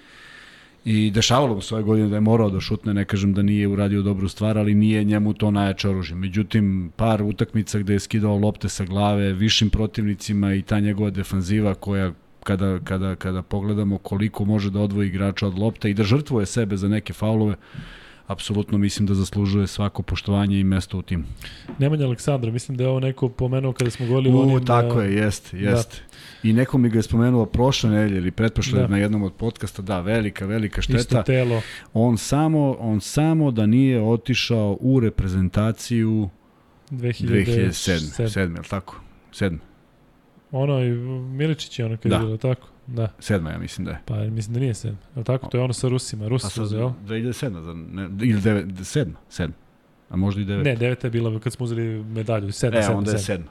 I dešavalo mu se ove godine da je morao da šutne, ne kažem da nije uradio dobru stvar, ali nije njemu to najjače oružje. Međutim, par utakmica gde je skidao lopte sa glave višim protivnicima i ta njegova defanziva koja kada, kada, kada pogledamo koliko može da odvoji igrača od lopte i da žrtvuje sebe za neke faulove, apsolutno mislim da zaslužuje svako poštovanje i mesto u timu. Nemanja Aleksandra, mislim da je ovo neko pomenuo kada smo govorili o U, onim... tako a, je, jeste, jeste. I neko mi ga je spomenuo prošle nedelje ili pretprošle Da. na jednom od podcasta, da, velika, velika šteta. Isto telo. On samo, on samo da nije otišao u reprezentaciju 2007. 2007. 7, je li tako? 7. Ono i Miličić je ono kada Da. je bilo tako. Da. 7, ja mislim da je. Pa mislim da nije 7. Je tako? To je ono sa Rusima. Rusi A su sad, uzeli, jel? 2007, za, ne, ili 9, 7, 7. A možda i 9. Ne, deveta je bila kad smo uzeli medalju. 7, E, 7, onda je 7. 7.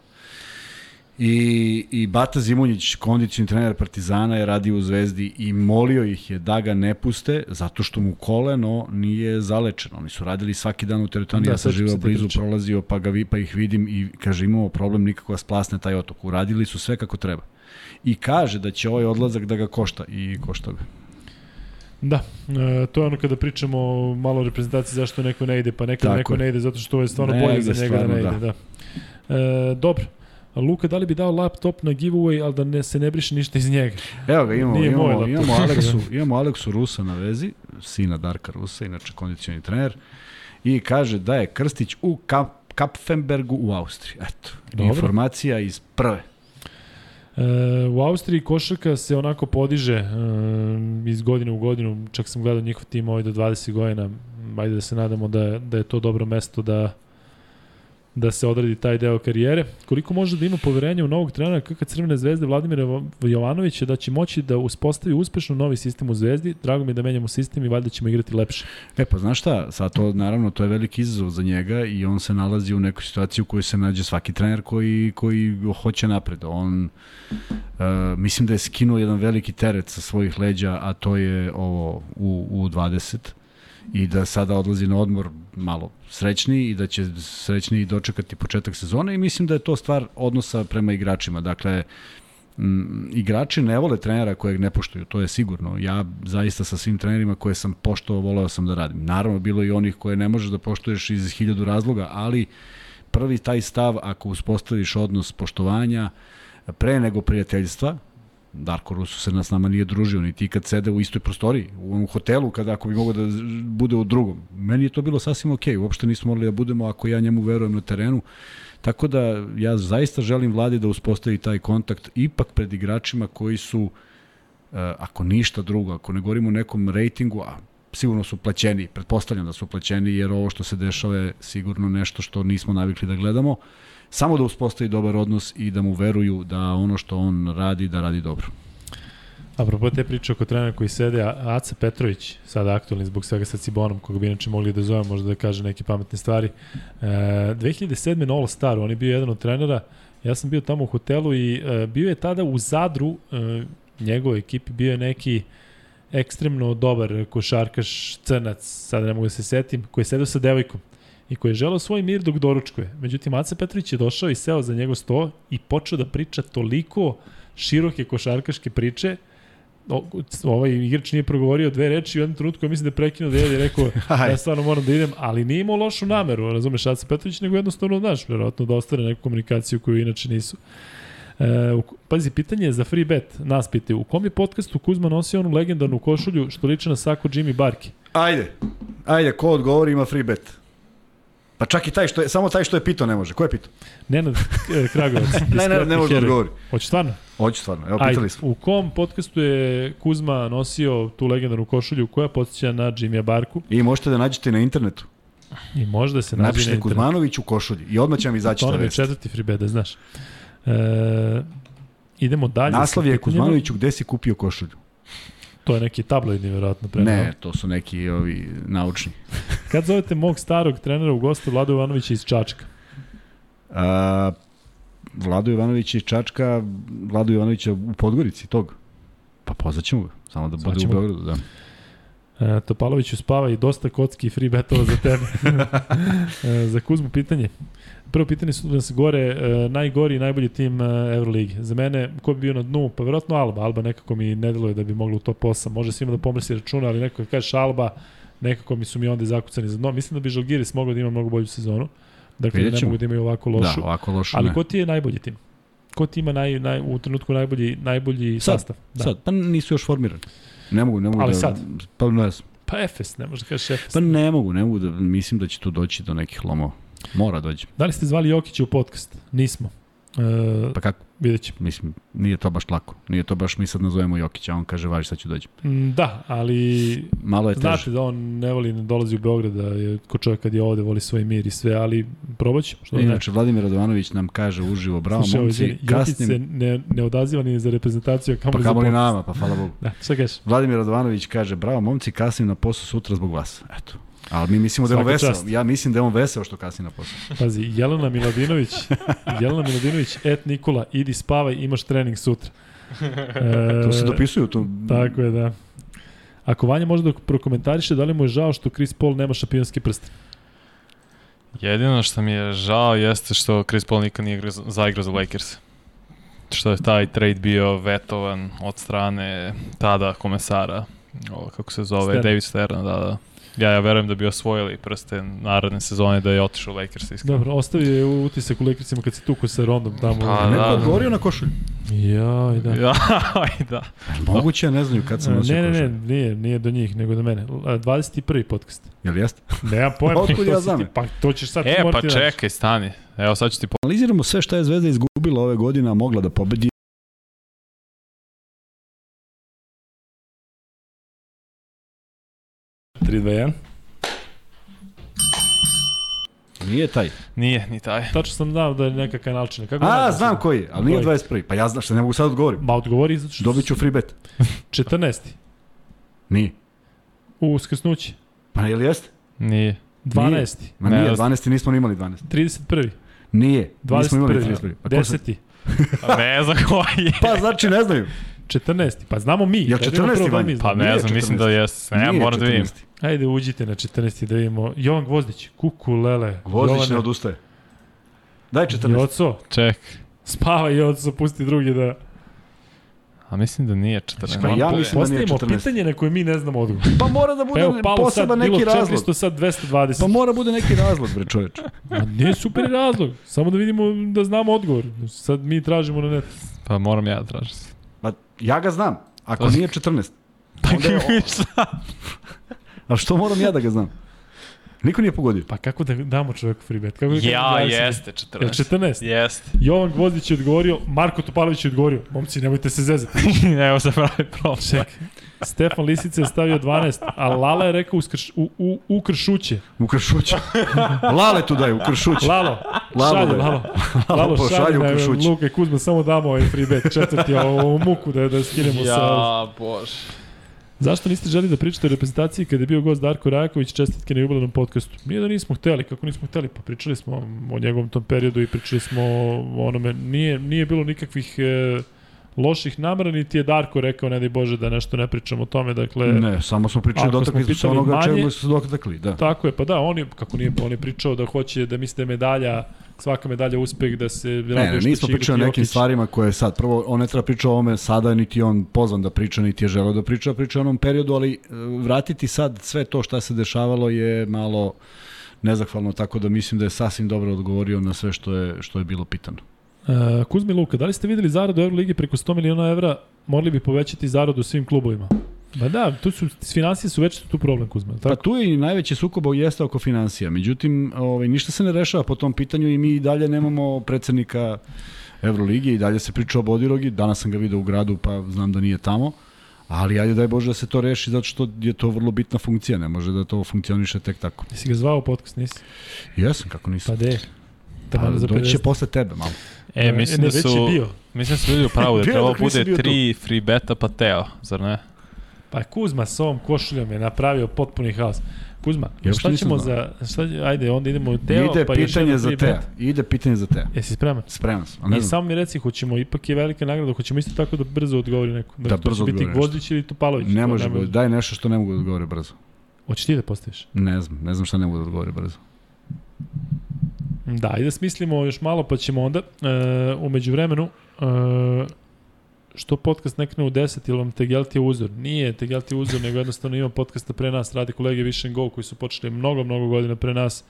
I, I Bata Zimunjić, kondicioni trener Partizana, je radio u Zvezdi i molio ih je da ga ne puste zato što mu koleno nije zalečeno. Oni su radili svaki dan u teretoni, Da, ja sam živao blizu, prolazio, pa, ga vi, pa ih vidim i kaže imamo problem nikako da splasne taj otok. Uradili su sve kako treba. I kaže da će ovaj odlazak da ga košta i košta ga. Da, e, to je ono kada pričamo malo o reprezentaciji zašto neko ne ide, pa nekada Tako neko je. ne ide zato što je stvarno Ne bolje za njega da ne stvarno, ide. Da. E, dobro, Luka, da li bi dao laptop na giveaway, ali da ne, se ne briše ništa iz njega? Evo ga, imamo, Nije moj imamo, laptop. imamo, Aleksu, imamo Aleksu Rusa na vezi, sina Darka Rusa, inače kondicioni trener, i kaže da je Krstić u Kap, Kapfenbergu u Austriji. Eto, Dobro. informacija iz prve. E, u Austriji košarka se onako podiže e, iz godine u godinu, čak sam gledao njihov tim ovaj do 20 godina, ajde da se nadamo da, da je to dobro mesto da da se odradi taj deo karijere. Koliko može da ima poverenja u novog trenera KK Crvene zvezde Vladimira Jovanovića da će moći da uspostavi uspešno novi sistem u zvezdi. Drago mi je da menjamo sistem i valjda ćemo igrati lepše. E pa znaš šta, sad to naravno to je veliki izazov za njega i on se nalazi u nekoj situaciji u kojoj se nađe svaki trener koji, koji hoće napred. On, uh, mislim da je skinuo jedan veliki teret sa svojih leđa, a to je ovo u, u 20 i da sada odlazi na odmor malo srećniji i da će srećniji dočekati početak sezone i mislim da je to stvar odnosa prema igračima. Dakle, igrači ne vole trenera kojeg ne poštuju, to je sigurno. Ja zaista sa svim trenerima koje sam poštovao, voleo sam da radim. Naravno, bilo i onih koje ne možeš da poštuješ iz hiljadu razloga, ali prvi taj stav, ako uspostaviš odnos poštovanja, pre nego prijateljstva, Darko Rusu se nas nama nije družio, ni ti kad sede u istoj prostoriji, u onom hotelu, kada ako bi mogo da bude u drugom. Meni je to bilo sasvim okej, okay. uopšte nismo morali da budemo ako ja njemu verujem na terenu. Tako da ja zaista želim vladi da uspostavi taj kontakt ipak pred igračima koji su, eh, ako ništa drugo, ako ne govorimo o nekom rejtingu, a sigurno su plaćeni, pretpostavljam da su plaćeni, jer ovo što se dešava je sigurno nešto što nismo navikli da gledamo samo da uspostavi dobar odnos i da mu veruju da ono što on radi, da radi dobro. Apropo te priče oko trenera koji sede, Aca Petrović, sada aktualni zbog svega sa Cibonom, koga bi inače mogli da zovem, možda da kaže neke pametne stvari. E, 2007. na All Star, on je bio jedan od trenera, ja sam bio tamo u hotelu i e, bio je tada u Zadru, e, njegove ekipi bio je neki ekstremno dobar košarkaš crnac, sada ne mogu da se setim, koji je sedao sa devojkom i koji je želeo svoj mir dok doručkuje. Međutim, Aca Petrović je došao i seo za njegov sto i počeo da priča toliko široke košarkaške priče o, ovaj igrač nije progovorio dve reči i u jednom trenutku ja mislim da je prekinuo da i rekao ja stvarno moram da idem, ali nije imao lošu nameru, razumeš Aca Petrović, nego jednostavno, znaš, verovatno da ostane neku komunikaciju koju inače nisu. E, u, pazi, pitanje je za free bet, nas pitaju, u kom je podcastu Kuzma nosio onu legendarnu košulju što liče na sako Jimmy Barki? Ajde, ajde, ko odgovori ima free bet. Pa čak i taj što je, samo taj što je pitao ne može. Ko je pitao? Nenad e, Kragovac. ne, ne, ne može da odgovori. Hoće stvarno? Hoće stvarno, evo pitali smo. U kom podcastu je Kuzma nosio tu legendarnu košulju koja podsjeća na Jimmy Barku? I možete da nađete na internetu. I možda se nađe na internetu. Kuzmanović u košulji i odmah će vam izaći ta vest. To nam je četvrti free da znaš. E, idemo dalje. Naslov je Kuzmanoviću gde si kupio košulju. To je neki tabloidni, verovatno. Ne, to su neki ovi naučni. Kad zovete mog starog trenera u gostu Vlado Ivanovića iz Čačka? A, Vlado Ivanović iz Čačka, Vlado Ivanovića u Podgorici, tog. Pa pozvaćemo ga, samo da bude u Beogradu, da. E, Topaloviću spava i dosta kocki i free betova za tebe. e, za Kuzmu pitanje. Prvo pitanje su da se gore e, najgori i najbolji tim e, Euroligi. Za mene, ko bi bio na dnu? Pa verovatno Alba. Alba nekako mi ne deluje da bi moglo u top 8. Može svima da pomrsi računa, ali nekako kažeš Alba, nekako mi su mi onda zakucani za dno. Mislim da bi Žalgiris mogao da ima mnogo bolju sezonu. Dakle, ne mogu da imaju ovako lošu. Da, ovako lošu Ali ne. ko ti je najbolji tim? Ko ti ima naj, naj, u trenutku najbolji, najbolji sad, sastav? Da. Sad, pa nisu još formirani. Ne mogu, ne mogu Ali da... sad? Pa ne znam. Pa Efes, ne možeš da kažeš Efes. Pa ne mogu, ne mogu da, mislim da će tu doći do nekih lomova. Mora dođe. Da li ste zvali Jokića u podcast? Nismo. E, pa kako? Vidjet ćemo. Mislim, nije to baš lako. Nije to baš mi sad nazovemo Jokića, on kaže važi sad ću dođem. Mm, da, ali Malo je znate teže. da on ne voli, ne dolazi u Beograd, da je ko čovjek kad je ovde voli svoj mir i sve, ali probat ćemo. Što Inače, Vladimir Radovanović nam kaže uživo, bravo Slušaj, momci, Jokić se kasnim... ne, ne odaziva ni za reprezentaciju, a Pa kamoli podcast. nama, pa hvala Bogu. Da, šta kažeš? Vladimir Radovanović kaže, bravo momci, kasnim na posao sutra zbog vas. Eto. Ali mi mislimo da je on veseo. čast. Ja mislim da je on veseo što kasni na posao. Pazi, Jelena Miladinović, Jelena Miladinović, et Nikola, idi spavaj, imaš trening sutra. E, To se dopisuju tu. Tako je, da. Ako Vanja može da prokomentariše, da li mu je žao što Chris Paul nema šampionski prsten? Jedino što mi je žao jeste što Chris Paul nikad nije igrao, zaigrao za Lakers. Što je taj trade bio vetovan od strane tada komesara, o, kako se zove, Stern. David Stern, da, da. Ja, ja verujem da bi osvojili prsten naredne sezone da je otišao u Lakers. Iskreno. Dobro, ostavi je utisak u Lakersima kad se tuku sa Rondom tamo. Pa, Neko da, da. odgovorio na košulju. Ja, da. Ja, aj da. Moguće, ne znaju kad sam nosio Ne, ne, ne, nije, nije do njih, nego do mene. A, 21. podcast. Jel jeste? Nemam pojma. Otkud to ja znam? Pa to ćeš sad E, pa čekaj, stani. Evo sad ću ti po... Analiziramo sve šta je Zvezda izgubila ove godine, a mogla da pobedi. Nije taj. Nije, ni taj. Tačno sam znao da je neka kanalčina. Kako A, znam znam sad? koji, ali nije Koji? 21. Pa ja znam što ne mogu sad odgovorim. Ma odgovori zato što... Dobit ću free bet. 14. Nije. U uskrsnući. Pa je li jeste? Nije. 12. Ma Ne, nije, ne znam. 12. nismo ni imali 12. 31. Nije, nismo imali 21. 31. Pa 10. ne znam koji je. Pa znači ne znaju. 14. Pa znamo mi. Jel vidimo 14. prvo da mi. Pa ne znam, mislim da 14. jes. Ne, moram da vidim. 14.. Ajde, uđite na 14. da vidimo. Jovan Gvozdić, kuku lele. Vozić Jovane, ne odustaje. Daj 14. Joco, Ček. spava Joco, pusti drugi da... A mislim da nije 14. Pa ja mislim da nije Postavimo 14. pitanje na koje mi ne znamo odgovor. Pa mora da bude sad, poseban bilo neki razlog. 400, sad 220. Pa mora bude neki razlog, bre čoveče. Ma nije super razlog, samo da vidimo da znamo odgovor. Sad mi tražimo na netu. Pa moram ja da tražim. Pa ja ga znam, ako nije 14. Onda je... A što moram ja da ga znam? Niko nije pogodio. Pa kako da damo čoveku free bet? Kako da Ja, 20? jeste, 14. Jel 14? Jeste. Jovan Gvozdić je odgovorio, Marko Topalović je odgovorio. Momci, nemojte se zezati. Evo se pravi problem. Čekaj. Stefan Lisica je stavio 12, a Lala je rekao uskrš, u, u, u kršuće. U kršuće. Lale tu daj, u kršuće. Lalo, Lalo šalje, daj. Lalo. Lalo Lalo pošalje šalje u Kršuće. Luka i Kuzma, samo damo ovaj free bet. Četvrti, a ovu muku da, da skinemo sa... Ja, bože. Zašto niste želi da pričate o reprezentaciji kada je bio gost Darko Rajaković, čestitke na jubilarnom podcastu? Nije da nismo hteli, kako nismo hteli, pa pričali smo o njegovom tom periodu i pričali smo o onome, nije, nije bilo nikakvih e, loših namera, niti je Darko rekao, ne daj Bože, da nešto ne pričamo o tome, dakle... Ne, samo smo pričali, dotakli smo se onoga manje- čemu su dotakli, da. Tako je, pa da, on je, kako nije, on je pričao da hoće, da misli da je medalja, svaka medalja uspeh, da se Ne, ne, nismo pričali o nekim Jokić. stvarima koje sad, prvo, on ne treba priča o ovome sada, niti on pozvan da priča, niti je želeo da priča, priča o onom periodu, ali e, vratiti sad sve to šta se dešavalo je malo nezahvalno, tako da mislim da je sasvim dobro odgovorio na sve što je, što je bilo pitano. Uh, Kuzmi Luka, da li ste videli zaradu Euroligi preko 100 miliona evra, morali bi povećati zaradu svim klubovima? Ba da, tu su, financije su već tu problem, Kuzma. Pa Tako? tu je i najveći sukob jeste oko financija. Međutim, ovaj, ništa se ne rešava po tom pitanju i mi i dalje nemamo predsednika Euroligi i dalje se priča o Bodirogi. Danas sam ga video u gradu pa znam da nije tamo. Ali ajde daj Bože da se to reši zato što je to vrlo bitna funkcija. Ne može da to funkcioniše tek tako. Jesi ga zvao u podcast, nisi? Jesam, kako nisam. Pa de. Pa, će 50. posle tebe malo. E, Ne, mislim ne, da su... bio. Mislim da su bili u pravu da trebalo bude bio tu. tri free beta pa Teo, zar ne? Pa Kuzma s ovom košuljom je napravio potpuni haos. Kuzma, Ja šta ćemo znao. za... Šta, ajde, onda idemo u Teo, Ide pa pitanje za free te. bet. Ide pitanje za te. Jesi spreman? Spreman sam. Ne I samo mi reci, hoćemo, ipak je velika nagrada, hoćemo isto tako da brzo odgovori neko. Da to će brzo biti odgovori nešto. Gvozdić ili Topalović. Ne može, nema- daj nešto što ne mogu da odgovore brzo. Hoćeš ti da postaviš? Ne znam, ne znam šta ne mogu da odgovore brzo. Da, i da smislimo još malo, pa ćemo onda e, umeđu vremenu e, što podcast ne krene u 10 ili vam Tegelti je uzor. Nije Tegelti je uzor, nego jednostavno ima podcasta pre nas, radi kolege Vision Go koji su počeli mnogo, mnogo godina pre nas.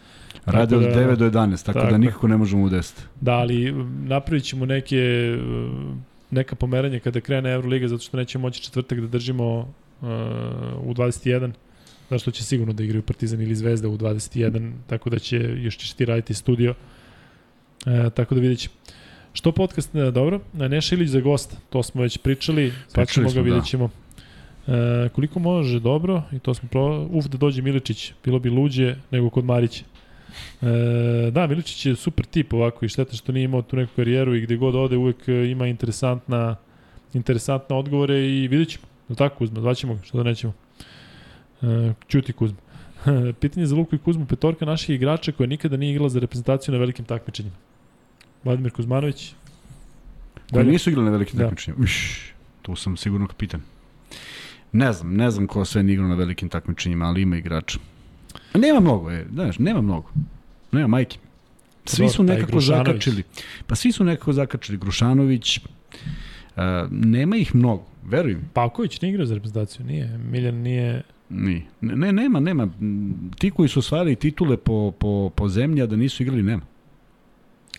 Tako od da- 9 do 11, tako, tako da nikako ne možemo u 10. Da, ali m, napravit ćemo neke, neka pomeranja kada krene Euroliga, zato što nećemo moći četvrtak da držimo e, u 21, zato što će sigurno da igraju Partizan ili Zvezda u 21, tako da će, još ćeš ti raditi studio. E, tako da vidjet ćemo. Što podcast, ne, dobro, Neša Ilić za gosta, to smo već pričali, pa ćemo ga smo, vidjet da. ćemo. E, koliko može, dobro, i to smo pro... Uf, da dođe Miličić, bilo bi luđe nego kod Marića. E, da, Miličić je super tip ovako i šteta što nije imao tu neku karijeru i gde god ode uvek e, ima interesantna, interesantne odgovore i vidjet ćemo. Li tako Kuzma? Zvaćemo ga, što da nećemo. E, čuti Kuzma. Pitanje za Luku i Kuzmu, petorka naših igrača koja nikada nije igrala za reprezentaciju na velikim takmičenjima. Vladimir Kuzmanović. Koji nisu igrali na velikim Da. takmičenjima. Uš, tu sam sigurno kapitan. Ne znam, ne znam ko sve nije igrao na velikim takmičenjima, ali ima igrača. Nema mnogo, je, znaš, nema mnogo. Nema majke. Svi su nekako zakačili. Pa svi su nekako zakačili. Grušanović, uh, nema ih mnogo, verujem. Pavković nije igrao za reprezentaciju, nije. Miljan nije... Ni. Ne, ne, nema, nema. Ti koji su osvajali titule po, po, po zemlji, a da nisu igrali, nema.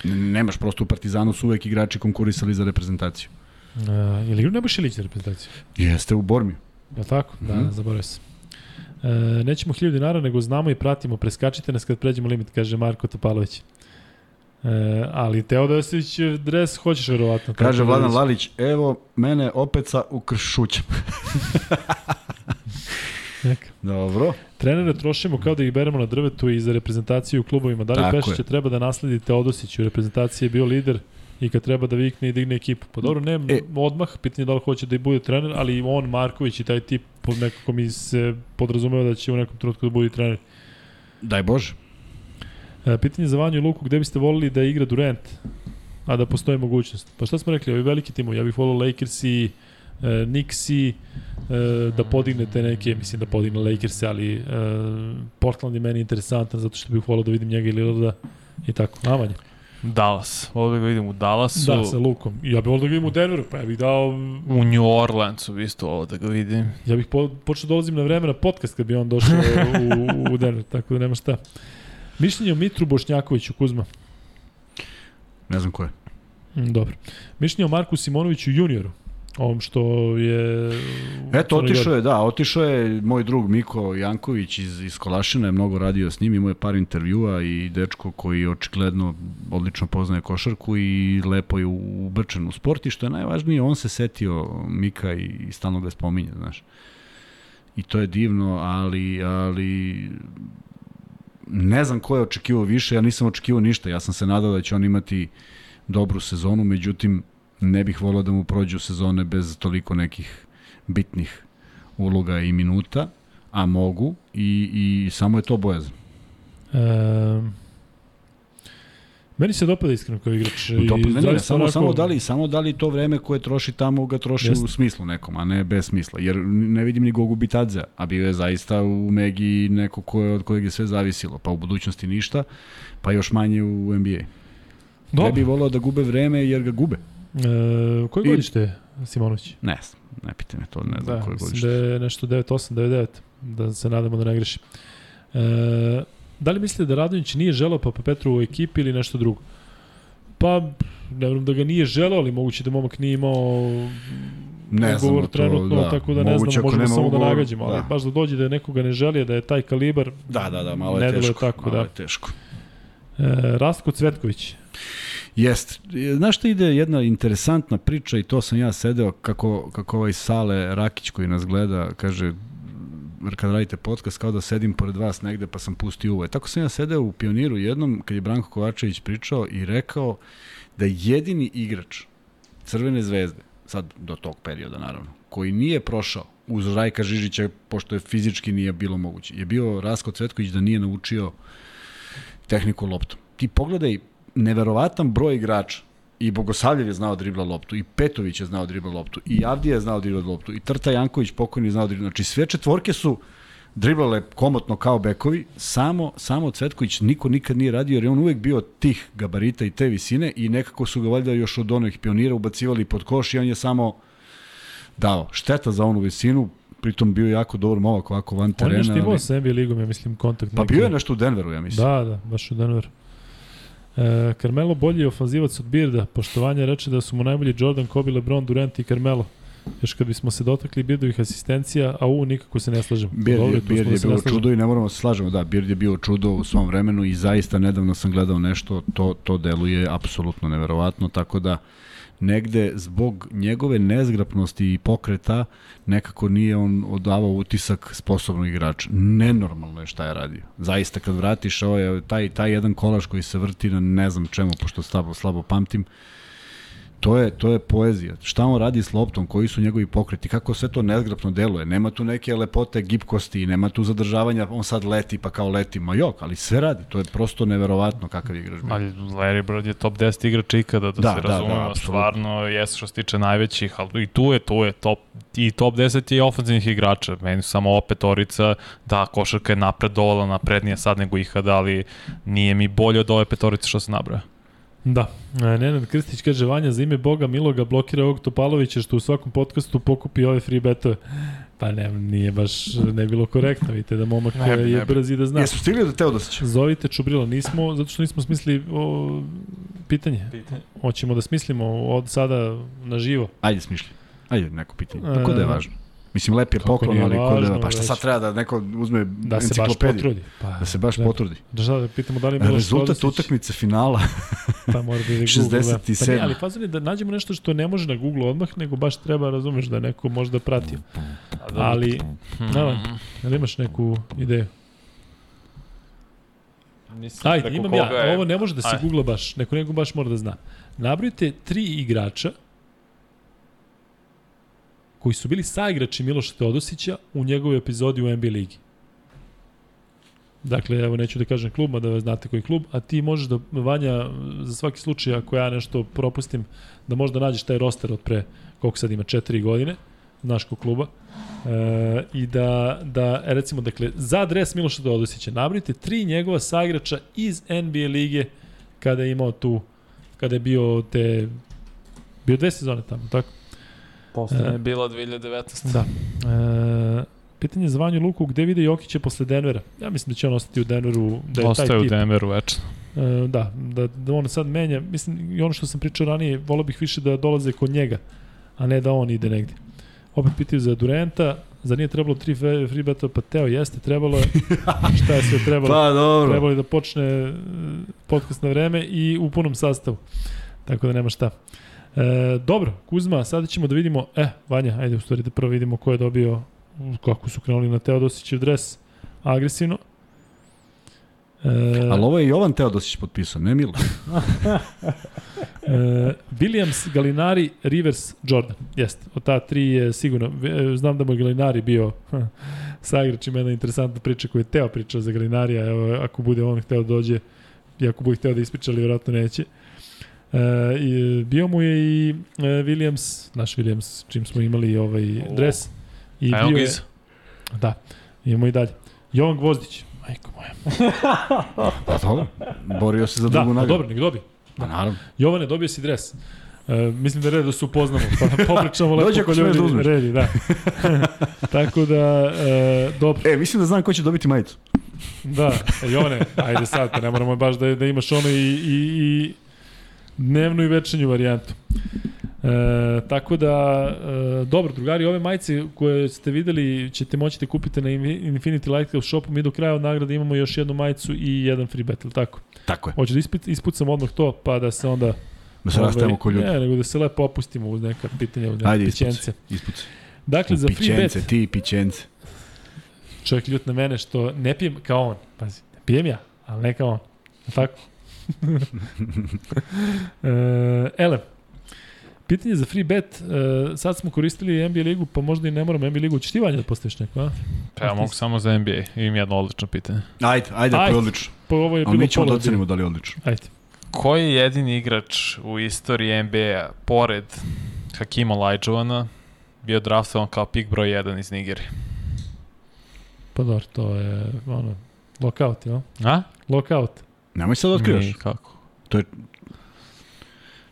Nemaš, prosto u Partizanu su uvek igrači konkurisali za reprezentaciju. Uh, je li igrao Nebojša Ilić za reprezentaciju? Jeste u Bormiju. Je li tako? Da, Mhm. zaboravio sam. E, nećemo 1000 dinara, nego znamo i pratimo. Preskačite nas kad pređemo limit, kaže Marko Topalović. E, ali Teodosić dres hoćeš verovatno. Kaže da Vladan Lalić, evo mene opet sa ukršućem. Neka. Dobro. Trenere trošimo kao da ih beremo na drvetu i za reprezentaciju u klubovima. Da li je. treba da nasledi Teodosić? U reprezentaciji je bio lider i kad treba da vikne i digne ekipu. Pa dobro, ne E. odmah, pitanje je da li hoće da i bude trener, ali i on, Marković i taj tip, nekako mi se podrazumeva da će u nekom trenutku da bude trener. Daj Bože. E, pitanje za Vanju i Luku, gde biste volili da igra Durant, a da postoji mogućnost? Pa šta smo rekli, ovi veliki timovi, ja bih volio Lakers i e, Knicks i e, da podignete neke, mislim da podigne Lakers, ali e, Portland je meni interesantan zato što bih volio da vidim njega i Lillarda i tako. A Vanja? Dallas. Volio bih ga vidim u Dallasu. Da, sa Lukom. Ja bih volio da ga vidim u Denveru, pa ja bih dao... U New Orleansu isto volio da ga vidim. Ja bih po, počeo da dolazim na vreme na podcast kad bi on došao u, u Denver, tako da nema šta. Mišljenje o Mitru Bošnjakoviću, Kuzma. Ne znam ko je. Mm, Dobro. Mišljenje o Marku Simonoviću junioru. Ovom što je... Eto, otišao je, da, otišao je moj drug Miko Janković iz, iz Kolašina, je mnogo radio s njim, imao je par intervjua i dečko koji očigledno odlično poznaje košarku i lepo je ubrčen u sport i što je najvažnije, on se setio Mika i, i stalno ga spominje, znaš. I to je divno, ali, ali ne znam ko je očekivao više, ja nisam očekivao ništa, ja sam se nadao da će on imati dobru sezonu, međutim ne bih volao da mu prođu sezone bez toliko nekih bitnih uloga i minuta, a mogu i, i samo je to bojazan. E, meni se dopada iskreno kao igrač. i Dopa, ne, ne, samo, onako- samo, da li, samo da li to vreme koje troši tamo ga troši Jeste. u smislu nekom, a ne bez smisla. Jer ne vidim ni Gogu Bitadze, a bio je zaista u Megi neko ko je, od kojeg je sve zavisilo, pa u budućnosti ništa, pa još manje u NBA. Dobro. Ne bi volao da gube vreme jer ga gube. E, koje I- godište Simonović? Ne znam, ne pitaj me to, ne znam Da, koje godište. da je nešto 9-8, 9-9, da se nadamo da ne grešim. E, da li mislite da Radonjić nije želeo Papa Petru u ekipi ili nešto drugo? Pa, ne vjerujem da ga nije želeo, ali moguće da momak nije imao Ne ugovor znamo to, trenutno, da. tako da ne znam, možemo samo da ugovor, nagađamo, ali da. baš da dođe da je nekoga ne želi, a da je taj kalibar, Da, da, da, malo je teško. tako, malo da. je teško. E, Rastko Cvetković. Jest. Znaš što ide jedna interesantna priča i to sam ja sedeo kako, kako ovaj Sale Rakić koji nas gleda kaže kad radite podcast kao da sedim pored vas negde pa sam pustio uvo. E, Tako sam ja sedeo u Pioniru jednom kad je Branko Kovačević pričao i rekao da jedini igrač Crvene zvezde, sad do tog perioda naravno, koji nije prošao uz Rajka Žižića, pošto je fizički nije bilo moguće, je bio Rasko Cvetković da nije naučio tehniku loptom. Ti pogledaj neverovatan broj igrača i Bogosavljev je znao da dribla loptu, i Petović je znao da dribla loptu, i Avdija je znao da dribla loptu, i Trta Janković pokojni je znao dribla. Znači sve četvorke su driblale komotno kao bekovi, samo, samo Cvetković niko nikad nije radio jer je on uvek bio tih gabarita i te visine i nekako su ga valjda još od onih pionira ubacivali pod koš i on je samo dao. Šteta za onu visinu, pritom bio jako dobar momak ovako van On je terena. nešto imao ali- NBA ligom, ja mislim, kontakt. Pa neki. bio je nešto u Denveru, ja mislim. Da, da, baš u Denveru. E, Carmelo bolji ofanzivac od Birda. Poštovanje reče da su mu najbolji Jordan, Kobe, LeBron, Durant i Carmelo. Još kad bismo se dotakli Birdovih asistencija, a u nikako se ne slažem. Bird tu Bird da je bilo slažemo. čudo i ne moramo da se slažemo, da, Bird je bio čudo u svom vremenu i zaista nedavno sam gledao nešto, to, to deluje apsolutno neverovatno, tako da negde zbog njegove nezgrapnosti i pokreta nekako nije on odavao utisak sposobnog igrača. Nenormalno je šta je radio. Zaista kad vratiš ovaj, taj, taj jedan kolaž koji se vrti na ne znam čemu, pošto slabo, slabo pamtim, To je, to je poezija. Šta on radi s loptom, koji su njegovi pokreti, kako sve to nezgrapno deluje. Nema tu neke lepote gipkosti, nema tu zadržavanja, on sad leti pa kao leti. Ma jok, ali sve radi. To je prosto neverovatno kakav igrač. Ali Larry Bird je top 10 igrač ikada, da, Da, se da, razumemo, da, apsolutno. stvarno jeste što se tiče najvećih, ali i tu je, tu je top, i top 10 je ofenzivnih igrača, meni su samo opet petorica, da, košarka je napredovala, naprednija sad nego ikada, ali nije mi bolje od ove petorice što se nabraja. Da. E, Nenad Krstić kaže Vanja za ime Boga Miloga blokira ovog Topalovića što u svakom podcastu pokupi ove free betove. Pa ne, nije baš, ne bilo korektno, vidite da momak Ne bi, je ne bi. brz i da zna. Jesu stigli do Teodosića? Zovite Čubrila, nismo, zato što nismo smislili o, pitanje. Pitanje. Hoćemo da smislimo od sada na živo. Ajde smišlji. Ajde neko pitanje. Tako da je E, važno. Mislim, lep je poklon, ali kod, pa šta sad treba da neko uzme Da se baš enciklopediju? potrudi. Pa, da se baš da. potrudi. Da šta da pitamo da li Miloš Rezultat Teodosić- utakmice finala. Pa mora da ide Google. Da. Pa 67. ne, ali fazon je da nađemo nešto što ne može na Google odmah, nego baš treba, razumeš, da neko možda pratio. Ali, da, ali imaš neku ideju? Nisam Ajde, imam ja, je- ovo ne može da se Ajde. googla baš, neko nego baš mora da zna. Nabrojite tri igrača koji su bili saigrači Miloša Teodosića u njegovoj epizodi u NBA ligi. Dakle, evo neću da kažem klub, a da znate koji klub, a ti možeš da, Vanja, za svaki slučaj, ako ja nešto propustim, da možda nađeš taj roster od pre, koliko sad ima, četiri godine, znaš kluba, e, i da, da, e, recimo, dakle, za adres Miloša Teodosića, nabrojite tri njegova saigrača iz NBA lige kada je imao tu, kada je bio te, bio dve sezone tamo, tako? Poslednja E, je bila 2019. Da. E, pitanje za Vanju Luku, gde vide Jokića posle Denvera? Ja mislim da će on ostati u Denveru. Da je Ostaje taj u tip. Denveru večno. E, da, da, da on sad menja. Mislim, i ono što sam pričao ranije, volao bih više da dolaze kod njega, a ne da on ide negde. Opet pitaju za Durenta, za nije trebalo tri free beta, pa teo jeste, trebalo je, šta je sve trebalo? Pa, dobro. Trebalo je da počne e, podcast na vreme i u punom sastavu. Tako da nema šta. E, dobro, Kuzma, sada ćemo da vidimo, e, Vanja, ajde u stvari da prvo vidimo ko je dobio, kako su krenuli na Teodosićev dres, agresivno. E, Ali ovo je Jovan Teodosić potpisao, ne Milo. e, Williams, Galinari, Rivers, Jordan. Jeste, od ta tri je sigurno. E, Znam da mu je Galinari bio sa igračima jedna interesantna priča koju je Teo pričao za Galinarija. Evo, ako bude on hteo da dođe, i ako bude hteo da ispriča, ali vjerojatno neće. E, i, bio mu je i e, Williams, naš Williams, čim smo imali ovaj dres. I bio je, da, imamo i dalje. Jovan Gvozdić, majko moja. Pa dobro, borio se za da, drugu pa nagradu. dobro, nek dobi. Pa naravno. Jovane, dobio si dres. Uh, mislim da je red da se upoznamo, pa da popričamo lepo kod smeš ljudi. da uzmeš. Redi, da. Tako da, uh, dobro. E, mislim da znam ko će dobiti majicu. Da, e, Jovane, ajde sad, pa ne moramo baš da, da imaš ono i, i, i dnevnu i večernju varijantu. E, tako da, e, dobro, drugari, ove majice koje ste videli ćete moći da kupite na Infinity Lighthouse shopu. Mi do kraja od nagrade imamo još jednu majicu i jedan free battle, tako? Tako je. Hoće da isput, ispucam odmah to, pa da se onda... Da se rastavimo ko ljudi. Ne, nego da se lepo opustimo uz neka pitanja, uz neke Ajde, pićence. ispuci. ispuci. Dakle, za free pićence, bet, ti pićence. čovjek ljut na mene što ne pijem kao on. Pazi, ne pijem ja, ali ne kao on. Tako? e, ele, pitanje za free bet, e, sad smo koristili NBA ligu, pa možda i ne moramo NBA ligu. Ćeš ti Vanja da postaviš neko, a? Pa ja mogu samo za NBA. Imam jedno odlično pitanje. Ajde, ajde, je odlično. Pa ovo je Ali bilo mi ćemo da ocenimo da li je odlično. Ajde. Koji je jedini igrač u istoriji NBA, pored Hakima Olajuwona, bio draftovan kao pik broj 1 iz Nigerije? Pa dobro, to je ono, lockout, jel? A? Lockout. Nemoj sad da otkrivaš. Nikako. To je...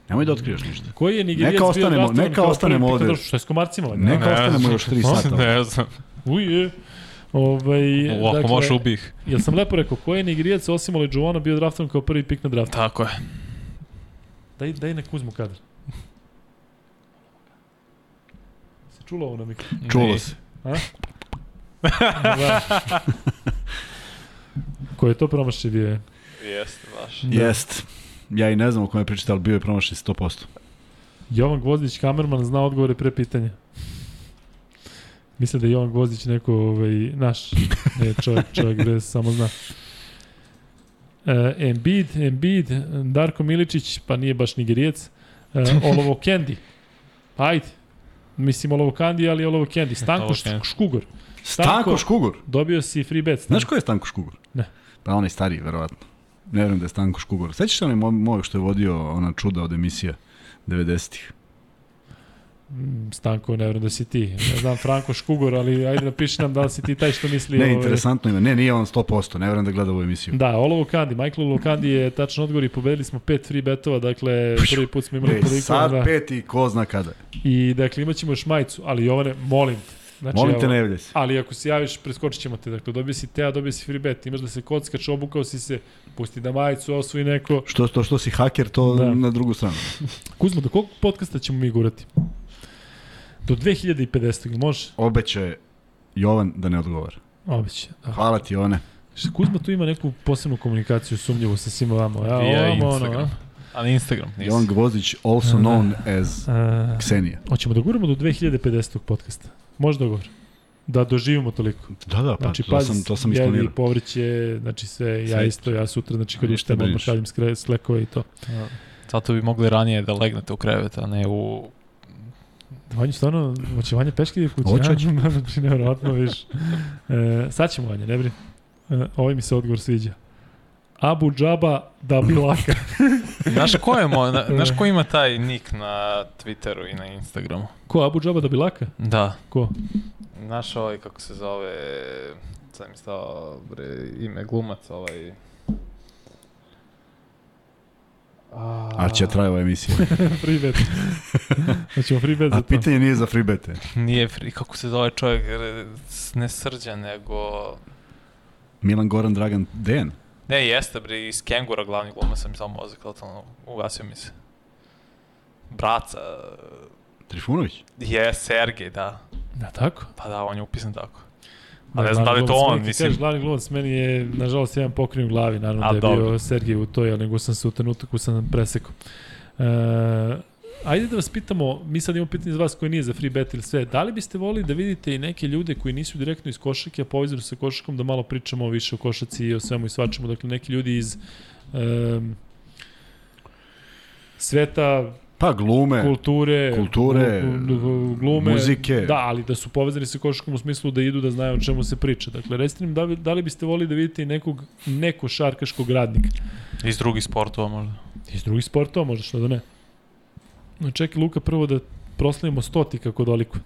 Nemoj da otkrivaš ništa. Koji je Nigerijac Neka bio ostanemo, draftovan neka ostanemo ovde. na Što je s komarcima? valjda? Neka Ne ostanemo još 3 sata. Ne znam. Uje. Ovaj, U, ako možeš ubih. Jel sam lepo rekao, koji je Nigerijac osim Olajuwona bio draftovan kao prvi pik na draftu? Tako je. Daj, daj nek uzmu kadar. Se čulo ovo na mikro? Čulo se. A? da. Ko je to promašaj bio? je? Jeste, baš. Da. Jest. Ja i ne znam o kome pričate, ali bio je promašen 100%. Jovan Gvozdić, kamerman, zna odgovore pre pitanja. Mislim da je Jovan Gvozdić neko ovaj, naš, ne čovjek, čovjek gde samo zna. E, Embiid, Embiid, Darko Miličić, pa nije baš Nigerijac. E, Olovo Kendi. Ajde. Mislim Olovo Kandi, ali Olovo Kendi. Stanko Kendi. Škugor. Stanko Škugor? Dobio si free bet. Znaš ko je Stanko Škugor? Ne. Pa onaj stariji, verovatno. Ne verujem da je Stanko Škugor. Sećaš se onaj mo- moj što je vodio ona čuda od emisija 90-ih? Mm, Stanko, ne vjerujem da si ti. Ne znam Franko Škugor, ali ajde napiši nam da li si ti taj što misli... Ne, ovaj, interesantno ime. Ne, nije on 100%. Ne verujem da gleda ovu emisiju. Da, Olovo Kandi, Michael Olovo Kandi je tačan odgovor i pobedili smo pet free betova, dakle prvi put smo imali E, toliko. sad da. pet i ko zna kada. I dakle imat ćemo još majicu, ali Jovane, molim te. Znači, Molim te, ne javljaj se. Ali ako se javiš, preskočit ćemo te. Dakle, dobio si Teo, dobio si free bet, imaš da se kockač, obukao si se, pusti da majicu osvoji neko. Što, to što si haker, to Da. na drugu stranu. Kuzmo, do kog podcasta ćemo mi gurati? Do 2050. može? Obeće Jovan da ne odgovara. Obeće. Da. Hvala ti, one. Šta Kuzma tu ima neku posebnu komunikaciju sumnjivu sa svima vama. Ja, Via ovamo, Instagram. ono, a? Ali Instagram, nisi. Jovan Gvozdić, also known as A, Ksenija. Hoćemo da guramo do 2050. podcasta. Može dogovor. Da doživimo toliko. Da, da, pa Znači, to sam, to sam jeli isplanirao. povrće, znači sve, ja Sve. isto, ja sutra, znači kad ištem, odmah šaljem skre- slekove i to. Zato bi mogli ranije da legnete u krevet, a ne u... Vanja, stvarno, hoće Vanja peške ide kući? Hoće, ja? hoće. znači, nevjerojatno, viš. E, sad ćemo, Vanja, ne brini. E, ovaj mi se odgovor sviđa. Abu Džaba da bi laka. Znaš ko je moj, na- znaš ko ima taj nick na Twitteru i na Instagramu? Ko, Abu Džaba da bi laka? Da. Ko? Znaš ovaj, kako se zove, sad mi stao bre, ime glumac, ovaj... A, A će traje ova emisija. free bet. Hoćemo free bet za A pitanje nije za free bete. Nije free, kako se zove čovjek, ne srđan, nego... Milan Goran Dragan Dejan. Ne, jeste bre, iz Kengura glavni glumac sam samo mozak, totalno ugasio mi se. Braca, Trifunović. je Sergej, da. Da, tako? Pa da, on je upisan tako. Da, A ne znam da li to on, mislim. Kažeš, glavni glumac, meni je, nažalost, jedan pokren u glavi, naravno A, da je dobro. bio Sergej u toj, ali nego sam se u trenutku sam presekao. E, ajde da vas pitamo, mi sad imamo pitanje za vas koje nije za free bet ili sve, da li biste volili da vidite i neke ljude koji nisu direktno iz košarke, a povezani su sa košarkom, da malo pričamo više o košaci i o svemu i svačemu, dakle neki ljudi iz um, sveta Pa glume. kulture, kulture, glume, muzike. Da, ali da su povezani sa košarkom u smislu da idu da znaju o čemu se priča. Dakle, recite nam da, bi, da li biste volili da vidite i nekog neko šarkaškog radnika Iz drugih sportova možda. iz drugih sportova, možda što da ne. No, čekaj Luka prvo da proslavimo stoti kako doliko.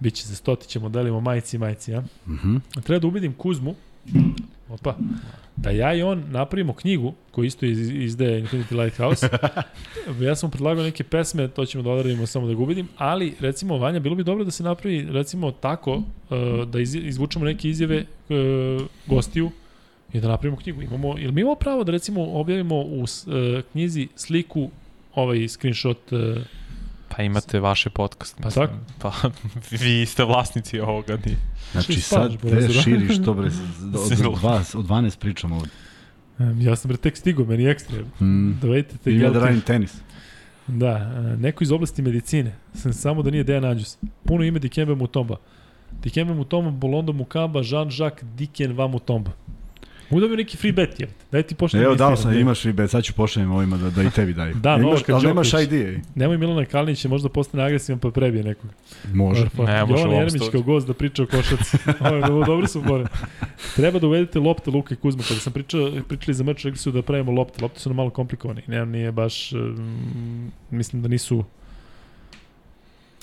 Biće za stoti ćemo delimo majici i majici, ja? Mhm. Treba da ubedim Kuzmu, opa, da ja i on napravimo knjigu koju isto iz, izdaje Infinity Lighthouse. ja sam predlagao neke pesme, to ćemo da odradimo samo da ga ubedim, ali recimo Vanja, bilo bi dobro da se napravi recimo tako uh, da iz, izvučemo neke izjave uh, gostiju i da napravimo knjigu. Imamo, ili mi imamo pravo da recimo objavimo u uh, knjizi sliku ovaj screenshot uh, Pa imate vaše podcast. Pa tako? Pa vi ste vlasnici ovoga. Ni. Znači sad te da? širiš to bre, od, od, vas, od 12 pričamo ovde. Um, ja sam bre tek stigao, meni ekstra. Mm. Da vidite te Ima da radim tenis. Da, e, neko iz oblasti medicine, sam samo da nije Dejan Anđus. Puno ime Dikembe Mutomba. Dikembe Mutomba, Bolondo Mukamba, Jean-Jacques Diken va Mutomba. Mogu da bi neki free bet, je. Daj ti pošaljem. Evo, dao sam, da- imaš i bet, sad ću pošaljem ovima da, da i tebi daju. Da, imaš, Novak ali nemaš. ID. ej. Nemoj Milana Kalinića, možda postane agresivan pa prebije nekog. Može. Orfa. Ne, može Jovan Jeremić kao gost da priča o košaci. Ovo je dobro, su bore. Treba da uvedete lopte Luka i Kuzma. Kada sam pričao, pričali za meč, rekli su da pravimo lopte. Lopte su nam malo komplikovane. Ne, nije baš, um, mislim da nisu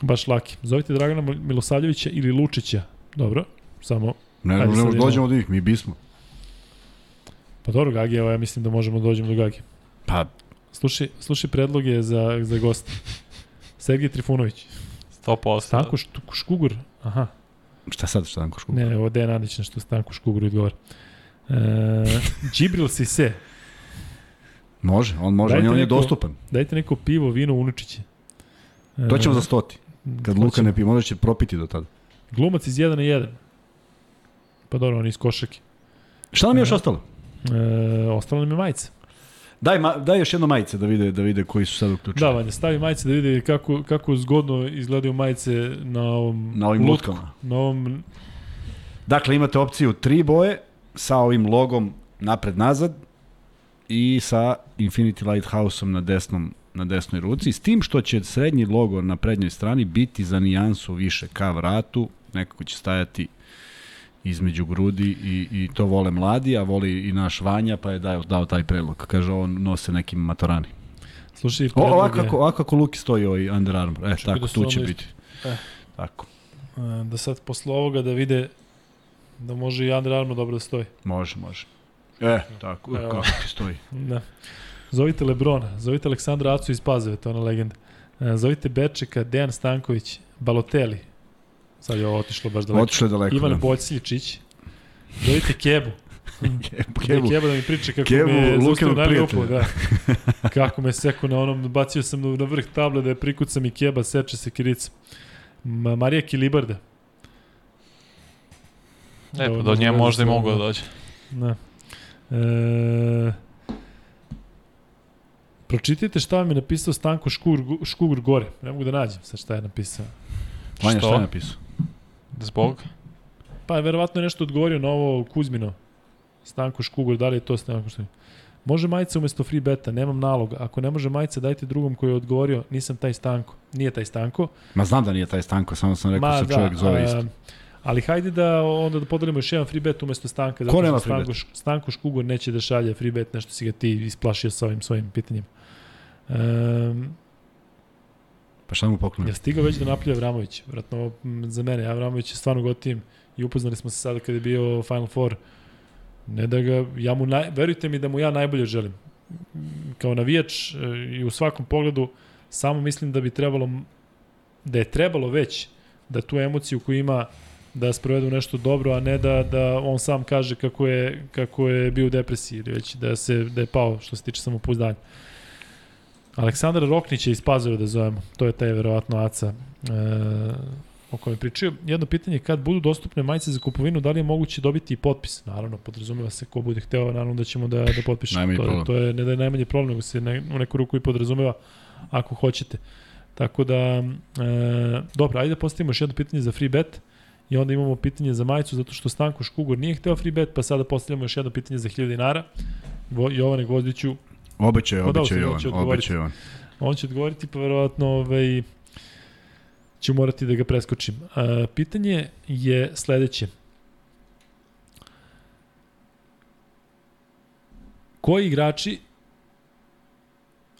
baš laki. Zovite Dragana Milosavljevića ili Lučića. Dobro, samo Ne, ne, ne, dođemo do njih, mi bismo. Pa dobro, Gagi, evo ja mislim da možemo da dođemo do Gagi. Pa, Slušaj, slušaj predloge za, za gosta. Sergej Trifunović. 100%. Stanko Štu- Škugur. Aha. šta sad, šta nam košku? Ne, ovo je Dejan Andić nešto Stanko Škugur odgovara. E, Džibril Sise. Može, on može, on, Dajte je- on je neko- dostupan. Dajte neko pivo, vino, unučiće. E, To ćemo za stoti. Kad Luka ćemo. ne pije, možda će propiti do tada. Glumac iz 1 na 1. Pa dobro, on je iz košake. Šta nam je još ostalo? E, ostalo nam je majica. Daj, ma, daj još jedno majice da vide, da vide koji su sad uključeni. Da, Vanja, stavi majice da vidi kako, kako zgodno izgledaju majice na ovom Na ovim lutku. lutkama. Na ovom Dakle, imate opciju tri boje sa ovim logom napred-nazad i sa Infinity Lighthouse-om na desnom na desnoj ruci, s tim što će srednji logo na prednjoj strani biti za nijansu više ka vratu, nekako će stajati između grudi i, i to vole mladi, a voli i naš Vanja, pa je dao, dao taj predlog. Kaže, on nose neki matorani. Slušaj, O, ovako, je- ovako kako Luki stoji ovaj Under Armour. E, Čekaj tako, da tu će biti. E. Tako, E, da sad posle ovoga da vide da može i Under Armour dobro da stoji. može, može. E, tako, Evo. kako ti stoji. Da. Zovite Lebrona, zovite Aleksandra Acu iz Pazove, to je ona legenda. E, Zovite Bečeka, Dejan Stanković, Balotelli. Sad je ovo otišlo baš daleko. Otišlo je daleko, Ivan da. Boljsiljičić. Zovite Kebu. Kebu. Kebu. Kebu da mi priča kako Kebu, me zaustavio na grupu, da. kako me seku na onom, bacio sam na vrh table da je prikucam i Keba, seče se kirica. Ma, Marija Kilibarda. E, pa do nje možda i mogu da dođe. Da. E, pročitajte šta vam je napisao Stanko Škugur, Škugur gore. Ne mogu da nađem sad šta je napisao. Vanja, šta je napisao? Zbog? Pa je verovatno nešto odgovorio na ovo Kuzmino. Stanko Škugur, da li je to Stanko Škugur? Može majica umesto free beta, nemam naloga. Ako ne može majica, dajte drugom koji je odgovorio, nisam taj Stanko. Nije taj Stanko. Ma znam da nije taj Stanko, samo sam rekao Ma, se čovjek zove isto. Ali hajde da onda da podelimo još jedan free bet umesto Stanka. Ko nema free Stanko, Stanko Škugur neće da šalje free bet, nešto si ga ti isplašio sa ovim svojim pitanjima. Um, Pa šta mu poklonio? je stigao već da naplja Avramović? Vratno za mene, Avramović je stvarno gotivim i upoznali smo se sada kada je bio Final Four. Ne da ga, ja mu, naj, verujte mi da mu ja najbolje želim. Kao navijač e, i u svakom pogledu, samo mislim da bi trebalo, da je trebalo već da tu emociju koju ima da sprovede u nešto dobro, a ne da, da on sam kaže kako je, kako je bio u depresiji, već da, se, da je pao što se tiče samopouzdanja. Aleksandar Roknić je iz Pazova da zovemo, to je taj verovatno Aca e, o kojem je pričao. Jedno pitanje je kad budu dostupne majice za kupovinu, da li je moguće dobiti i potpis? Naravno, podrazumeva se ko bude hteo, naravno da ćemo da, da potpišemo. Najmanji To, problem. to je ne da je najmanji problem, nego se ne, u neku ruku i podrazumeva ako hoćete. Tako da, e, dobro, ajde da postavimo još jedno pitanje za free bet i onda imamo pitanje za majicu, zato što Stanko Škugur nije hteo free bet, pa sada postavljamo još jedno pitanje za 1000 dinara. Jovane Gvozdiću, Obećao je on je Jovan. On će odgovoriti, pa verovatno ovaj, ću morati da ga preskočim. A, pitanje je sledeće. Koji igrači,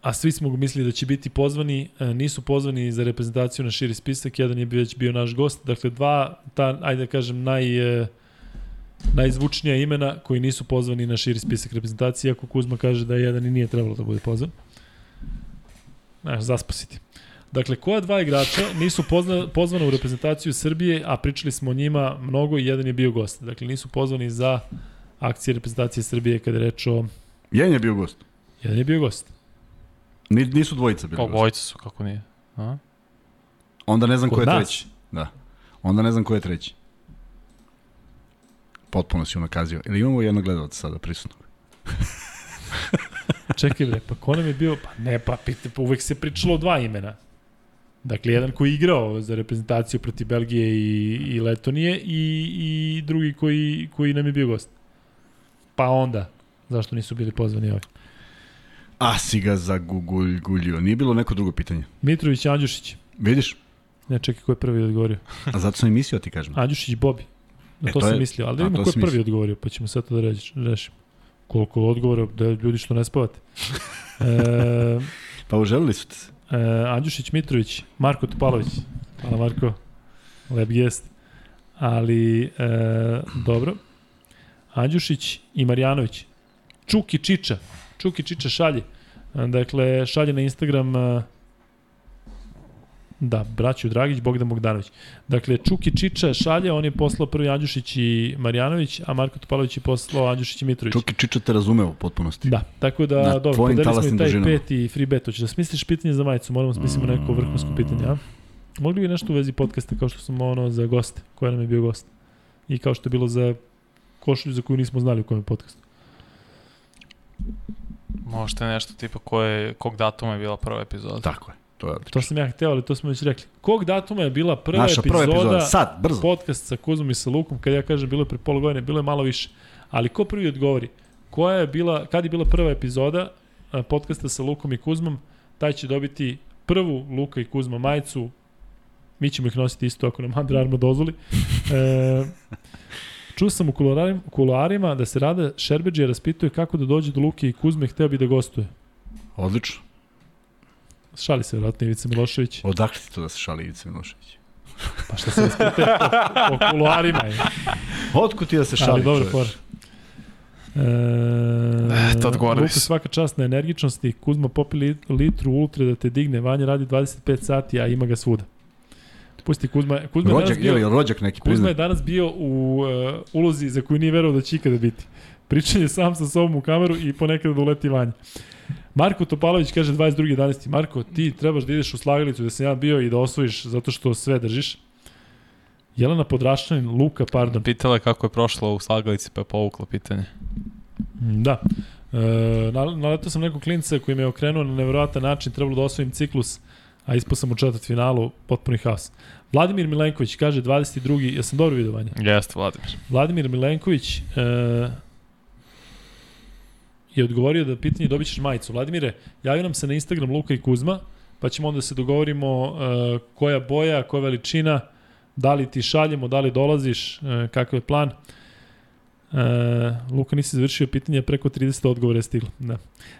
a svi smo mislili da će biti pozvani, e, nisu pozvani za reprezentaciju na širi spisak, jedan je već bio naš gost, dakle dva, ta, ajde da kažem, naj, e, najzvučnija imena koji nisu pozvani na širi spisak reprezentacije, ako Kuzma kaže da jedan i nije trebalo da bude pozvan. Znaš, zaspasiti. Dakle, koja dva igrača nisu pozna, pozvana u reprezentaciju Srbije, a pričali smo o njima mnogo i jedan je bio gost. Dakle, nisu pozvani za akcije reprezentacije Srbije kada je reč o... Jedan je bio gost. Jedan je bio gost. Ni, nisu dvojica bili gosti. obojica su, kako nije. A? Onda ne znam Kod ko je nas? treći. Da. Onda ne znam ko je treći. Potpuno si unakazio. Ili imamo jednog gledalca sada prisutnog? Čekaj bre, pa ko nam je bio? Pa ne, pa, pite, pa uvek se pričalo dva imena. Dakle, jedan koji je igrao za reprezentaciju protiv Belgije i, i Letonije i, i drugi koji, koji nam je bio gost. Pa onda, zašto nisu bili pozvani ovi? A si ga zaguguljio. Nije bilo neko drugo pitanje. Mitrović Andjušić. Vidiš? Ne, čekaj, ko je prvi odgovorio? A zato sam i mislio ti kažem. Andjušić Bobi. Na E, to, to sam je- mislio, ali da vidimo ko je prvi mislio. odgovorio, pa ćemo sve to da reći, rešimo. Koliko odgovora, da ljudi što ne spavate. E, Pa uželili su te se. e, Andjušić Mitrović, Marko Topalović. Hvala Marko, lep gest. Ali, e, dobro. Andjušić i Marjanović. Čuki Čiča. Čuki Čiča šalje. Dakle, šalje na Instagram e, Da, braću Dragić, Bogdan Bogdanović. Dakle, Čuki Čiča šalje, on je poslao prvi Andjušić i Marjanović, a Marko Topalović je poslao Andjušić i Mitrović. Čuki Čiča te razumeo u potpunosti. Da, tako da, Na dobro, podelili smo i taj dužinama. peti free bet. Hoćeš da smisliš pitanje za majicu, moramo da smislimo neko vrhunsko pitanje, a? Mogli bi nešto u vezi podcasta kao što smo ono za goste, koja nam je bio gost. I kao što je bilo za košulju za koju nismo znali u kojem je podcastu. Možete nešto tipa koje, kog datuma je bila prva epizoda. Tako je. To je To sam ja hteo, ali to smo već rekli. Kog datuma je bila prva Naša epizoda, prva epizoda, sad, brzo. podcast sa Kuzmom i sa Lukom, kad ja kažem bilo je pre pola godine, bilo je malo više. Ali ko prvi odgovori? Koja je bila, kad je bila prva epizoda podcasta sa Lukom i Kuzmom, taj će dobiti prvu Luka i Kuzma majicu, mi ćemo ih nositi isto ako nam Under Armour dozvoli. E, čuo sam u kuloarima, kuloarima da se Rada Šerbeđija raspituje kako da dođe do Luke i Kuzme, hteo bi da gostuje. Odlično. Šali se vjerojatno Ivica Milošević. Odakle ti to da se šali Ivica Milošević? Pa šta se raspituje po, po kuloarima je. Otkud ti da se šali Ali dobro, for. E, Eto, odgovorili Luka su. svaka čast na energičnosti, Kuzma popi li- litru ultra da te digne, Vanja radi 25 sati, a ima ga svuda. Pusti Kuzma, Kuzma je danas Rođak, bio, je rođak neki Kuzma priznat? je danas bio u uh, ulozi za koju nije verovao da će ikada biti. Pričanje sam sa sobom u kameru i ponekad da uleti vanje. Marko Topalović kaže 22.11. Marko, ti trebaš da ideš u slagalicu gde sam ja bio i da osvojiš zato što sve držiš. Jelena Podraščanin, Luka, pardon. Pitala je kako je prošlo u slagalici pa je povukla pitanje. Da. E, naletao sam nekog klinca koji me je okrenuo na nevjerojatan način, trebalo da osvojim ciklus, a ispao sam u četvrt finalu, potpuni haos. Vladimir Milenković kaže 22. Ja sam dobro vidio vanje. Jeste, Vladimir. Vladimir Milenković e, je odgovorio da pitanje dobit ćeš majicu. Vladimire, javio nam se na Instagram Luka i Kuzma, pa ćemo onda se dogovorimo e, koja boja, koja veličina, da li ti šaljemo, da li dolaziš, e, kakav je plan. E, Luka nisi završio pitanje, preko 30 odgovora je stiglo. Da.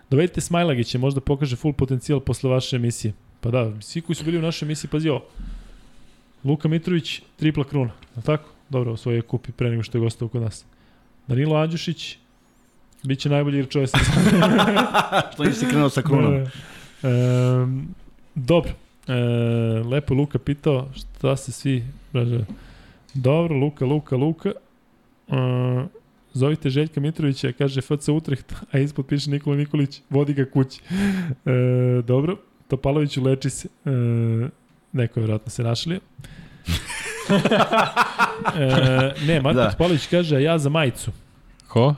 Dovedite Smajlagića, možda pokaže full potencijal posle vaše emisije. Pa da, svi koji su bili u našoj emisiji, pazi ovo. Luka Mitrović, tripla kruna, je tako? Dobro, svoje kupi pre nego što je gostao kod nas. Danilo Andjušić, Biće najbolji igrač ove sezone. Što nisi krenuo sa krunom? E, e, dobro. E, lepo Luka pitao šta se svi... Dobro, Luka, Luka, Luka. E, zovite Željka Mitrovića, kaže FC Utrecht, a ispod piše Nikola Nikolić, vodi ga kući. E, dobro, Topaloviću leči se. E, neko je vjerojatno se našalio. e, ne, Marko da. Topalović kaže, a ja za majicu. Ko?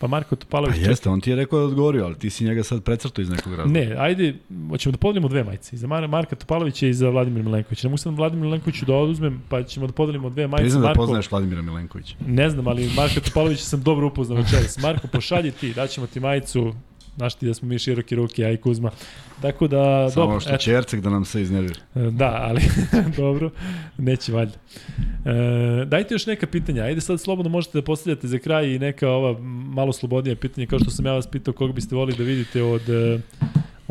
Pa Marko Topalović... Pa jeste, on ti je rekao da odgovorio, ali ti si njega sad precrto iz nekog razloga. Ne, ajde, hoćemo da podelimo dve majice. I za Mar Marka Topalovića i za Vladimir Milenkovića. Ne mogu sam Vladimir Milenkoviću da oduzmem, pa ćemo da podelimo dve majice. Priznam da Marko, poznaješ Vladimira Milenkovića. Ne znam, ali Marka Topalovića sam dobro upoznao večeras. Marko, pošalji ti, daćemo ti majicu, Znaš ti da smo mi široki ruke, ja i Kuzma. Tako da, Samo dobro, što će Erceg da nam se iznervira. Da, ali dobro, neće valjda. E, dajte još neka pitanja. Ajde sad slobodno možete da postavljate za kraj i neka ova malo slobodnija pitanja, kao što sam ja vas pitao koga biste volili da vidite od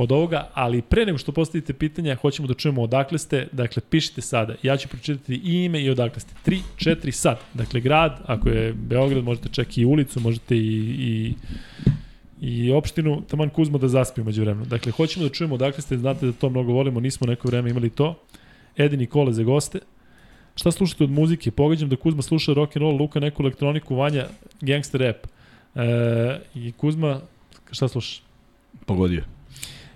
od ovoga, ali pre nego što postavite pitanja, hoćemo da čujemo odakle ste, dakle pišite sada. Ja ću pročitati i ime i odakle ste. 3, 4 sad. Dakle, grad, ako je Beograd, možete čak i ulicu, možete i, i i opštinu taman Kuzma da zaspi umeđu vremenu. Dakle, hoćemo da čujemo odakle ste, znate da to mnogo volimo, nismo neko vreme imali to. Edi Nikole za goste. Šta slušate od muzike? Pogađam da Kuzma sluša rock and roll, Luka neku elektroniku, Vanja gangster rap. E, I Kuzma, šta slušaš? Pogodio.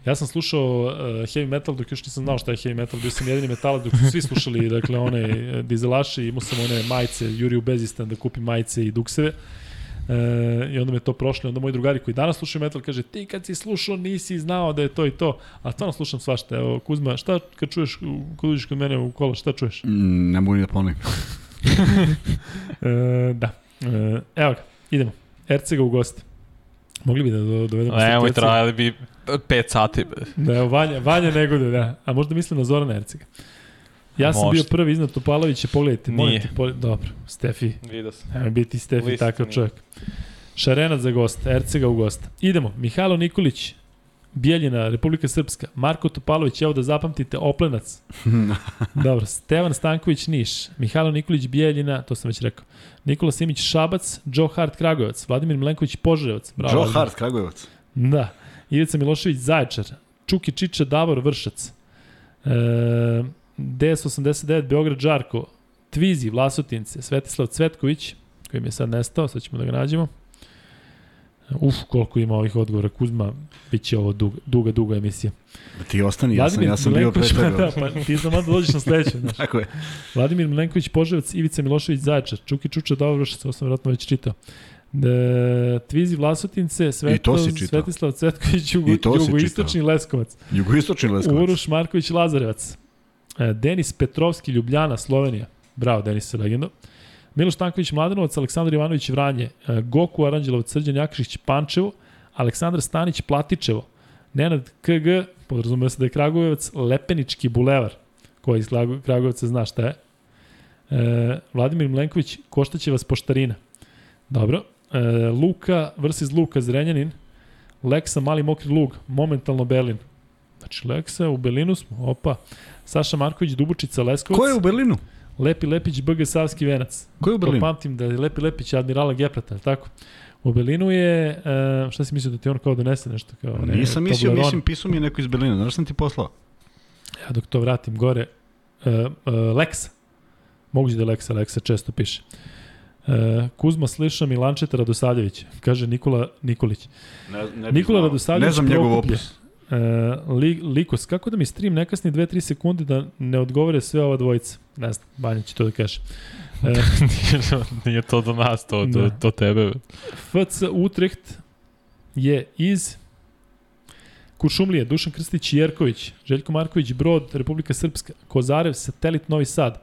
Ja sam slušao uh, heavy metal dok još nisam znao šta je heavy metal, bio sam jedini metalac dok su svi slušali dakle one uh, dizelaše, imao sam one majice, Juri u Bezistan da kupim majice i dukseve. E, I onda me to prošlo. Onda moji drugari koji danas slušaju metal kaže ti kad si slušao nisi znao da je to i to. A stvarno slušam svašta. Evo Kuzma, šta kad čuješ, kad uđeš kod mene u kola, šta čuješ? Mm, ne mogu ni da ponovim. e, da. E, evo ga, idemo. Ercega u goste. Mogli bi da dovedemo Ne, moj trajali bi 5 sati. Da, evo, Vanja, Vanja negode, da. A možda mislim na Zorana Ercega. Ja sam bio prvi iznad Topalovića, pogledajte, Nije. Ti, pogledajte, dobro, Stefi. Vidio sam. Evo biti Stefi Lista takav nije. čovjek. Šarenac za gosta, Ercega u gosta. Idemo, Mihajlo Nikolić, Bijeljina, Republika Srpska, Marko Topalović, evo da zapamtite, Oplenac. Dobro, Stevan Stanković, Niš, Mihajlo Nikolić, Bijeljina, to sam već rekao. Nikola Simić, Šabac, Joe Hart, Kragujevac, Vladimir Milenković, Požarevac. Bravo, Joe Vladimir. Hart, Kragujevac. Da. Ivica Milošević, Zaječar, Čuki Čiča, Davor, Vršac. E, DS89, Beograd, Žarko, Tvizi, Vlasotince, Svetislav Cvetković, koji mi je sad nestao, sad ćemo da ga nađemo. Uf, koliko ima ovih odgovora. Kuzma, bit će ovo duga, duga, duga emisija. Da ti ostani, ja sam, ja sam bio pre tebe. Da, pa ti znam da dođeš na sledeću. Znaš. Tako je. Vladimir Milenković, Poževac, Ivica Milošević, Zaječar, Čuki Čuča, Dobro ovo sam vjerojatno već čitao. E, Tvizi Vlasotince, Svetlo. Svetislav Cvetković, Jugo, Jugoistočni Leskovac. Jugoistočni Leskovac. Uroš Marković Lazarevac. E, Denis Petrovski Ljubljana Slovenija. Bravo Denis legendo. Miloš Tanković Mladenovac, Aleksandar Ivanović Vranje, e, Goku Aranđelovac, Srđan Jakšić Pančevo, Aleksandar Stanić Platičevo, Nenad KG, podrazumio se da je Kragujevac, Lepenički bulevar, koji iz Kragu- Kragujevca zna šta je. E, Vladimir Milenković, Koštaćevac Poštarina. Dobro. E, Luka, Vrsiz Luka Zrenjanin, Leksa Mali Mokri Lug, momentalno Berlin. Znači Leksa, u Berlinu smo, opa. Saša Marković, Dubučica, Leskovac. Ko je u Berlinu? Lepi Lepić, BG Savski venac. Ko je u Berlinu? To pamtim da je Lepi Lepić Admirala Geprata, tako? U Berlinu je, e, šta si mislio da ti on kao donese nešto? Kao, ne, Nisam mislio, Toblerone? mislim, pisao mi je neko iz Berlina. Znaš sam ti poslao? Ja dok to vratim gore, e, e, Lexa. Moguće da je Lexa, Lexa često piše. E, Kuzma sliša Milančeta Radosavljevića, kaže Nikola Nikolić. Ne, ne Nikola Radosavljević Ne znam njegov Prokuplje. Opus. E, li, Likos, kako da mi stream ne kasni 2-3 sekunde da ne odgovore sve ova dvojica? Ne znam, Banja će to da kaže. E, nije, to do nas, to, to, to tebe. FC Utrecht je iz Kuršumlije, Dušan Krstić i Jerković, Željko Marković, Brod, Republika Srpska, Kozarev, Satelit Novi Sad,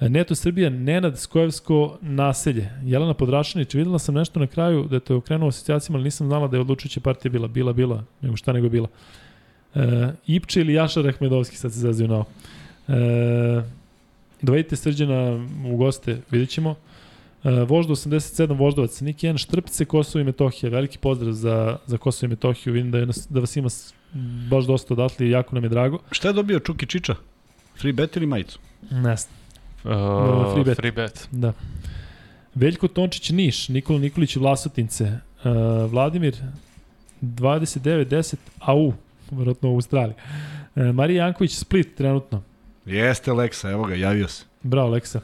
Neto Srbija, Nenad Skojevsko naselje, Jelena Podrašanić, videla sam nešto na kraju da te okrenuo asocijacijama, ali nisam znala da je odlučujuća partija bila, bila, bila, nego šta nego bila. E, Ipče ili Jaša Rahmedovski, sad se zazio na ovo. E, dovedite Srđana u goste, vidjet ćemo. Uh, Vožda 87 Voždovac, Nik 1 Štrpce, Kosovo i Metohija. Veliki pozdrav za, za Kosovo i Metohiju. Vidim da, je da vas ima baš dosta odatle i jako nam je drago. Šta je dobio Čuki Čiča? Free bet ili majicu? Ne znam. Uh, free bet. Free bet. Da. Veljko Tončić Niš, Nikola Nikolić Vlasotince, uh, Vladimir 29-10 AU, vjerojatno u Australiji. Uh, Marija Janković Split trenutno. Jeste Leksa, evo ga, javio se. Bravo, Leksa.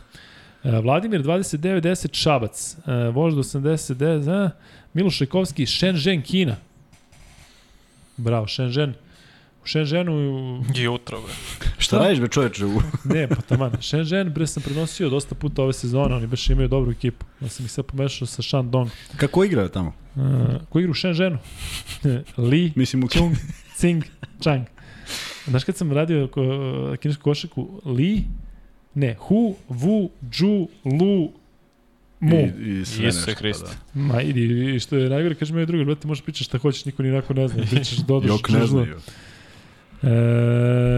E, Vladimir 29-10 Šabac, e, Vožd 89, e, Miloš Rekovski Shenzhen Kina. Bravo, Shenzhen. Shenzhenu... Jutro, bre. Šta radiš be čoveče? U... ne, pa taman. Shenzhen, bre, sam prenosio dosta puta ove sezone, oni baš imaju dobru ekipu. Ja sam ih sad pomešao sa Shandong. Kako igraju tamo? Uh, ko igra u Shenzhenu? Li, Mislim u Chung, Tsing, Chang. Znaš kad sam radio ko, kinesku košaku? Li, ne, Hu, Vu, Ju, Lu, Mu. I, i sve Isuse nešto. Hriste. Da. Ma idi, i što je najgore, kaže moj drugar, brate, možeš pričati šta hoćeš, niko ni onako ne zna. Pričaš, dodaš. Jok ne što zna. E,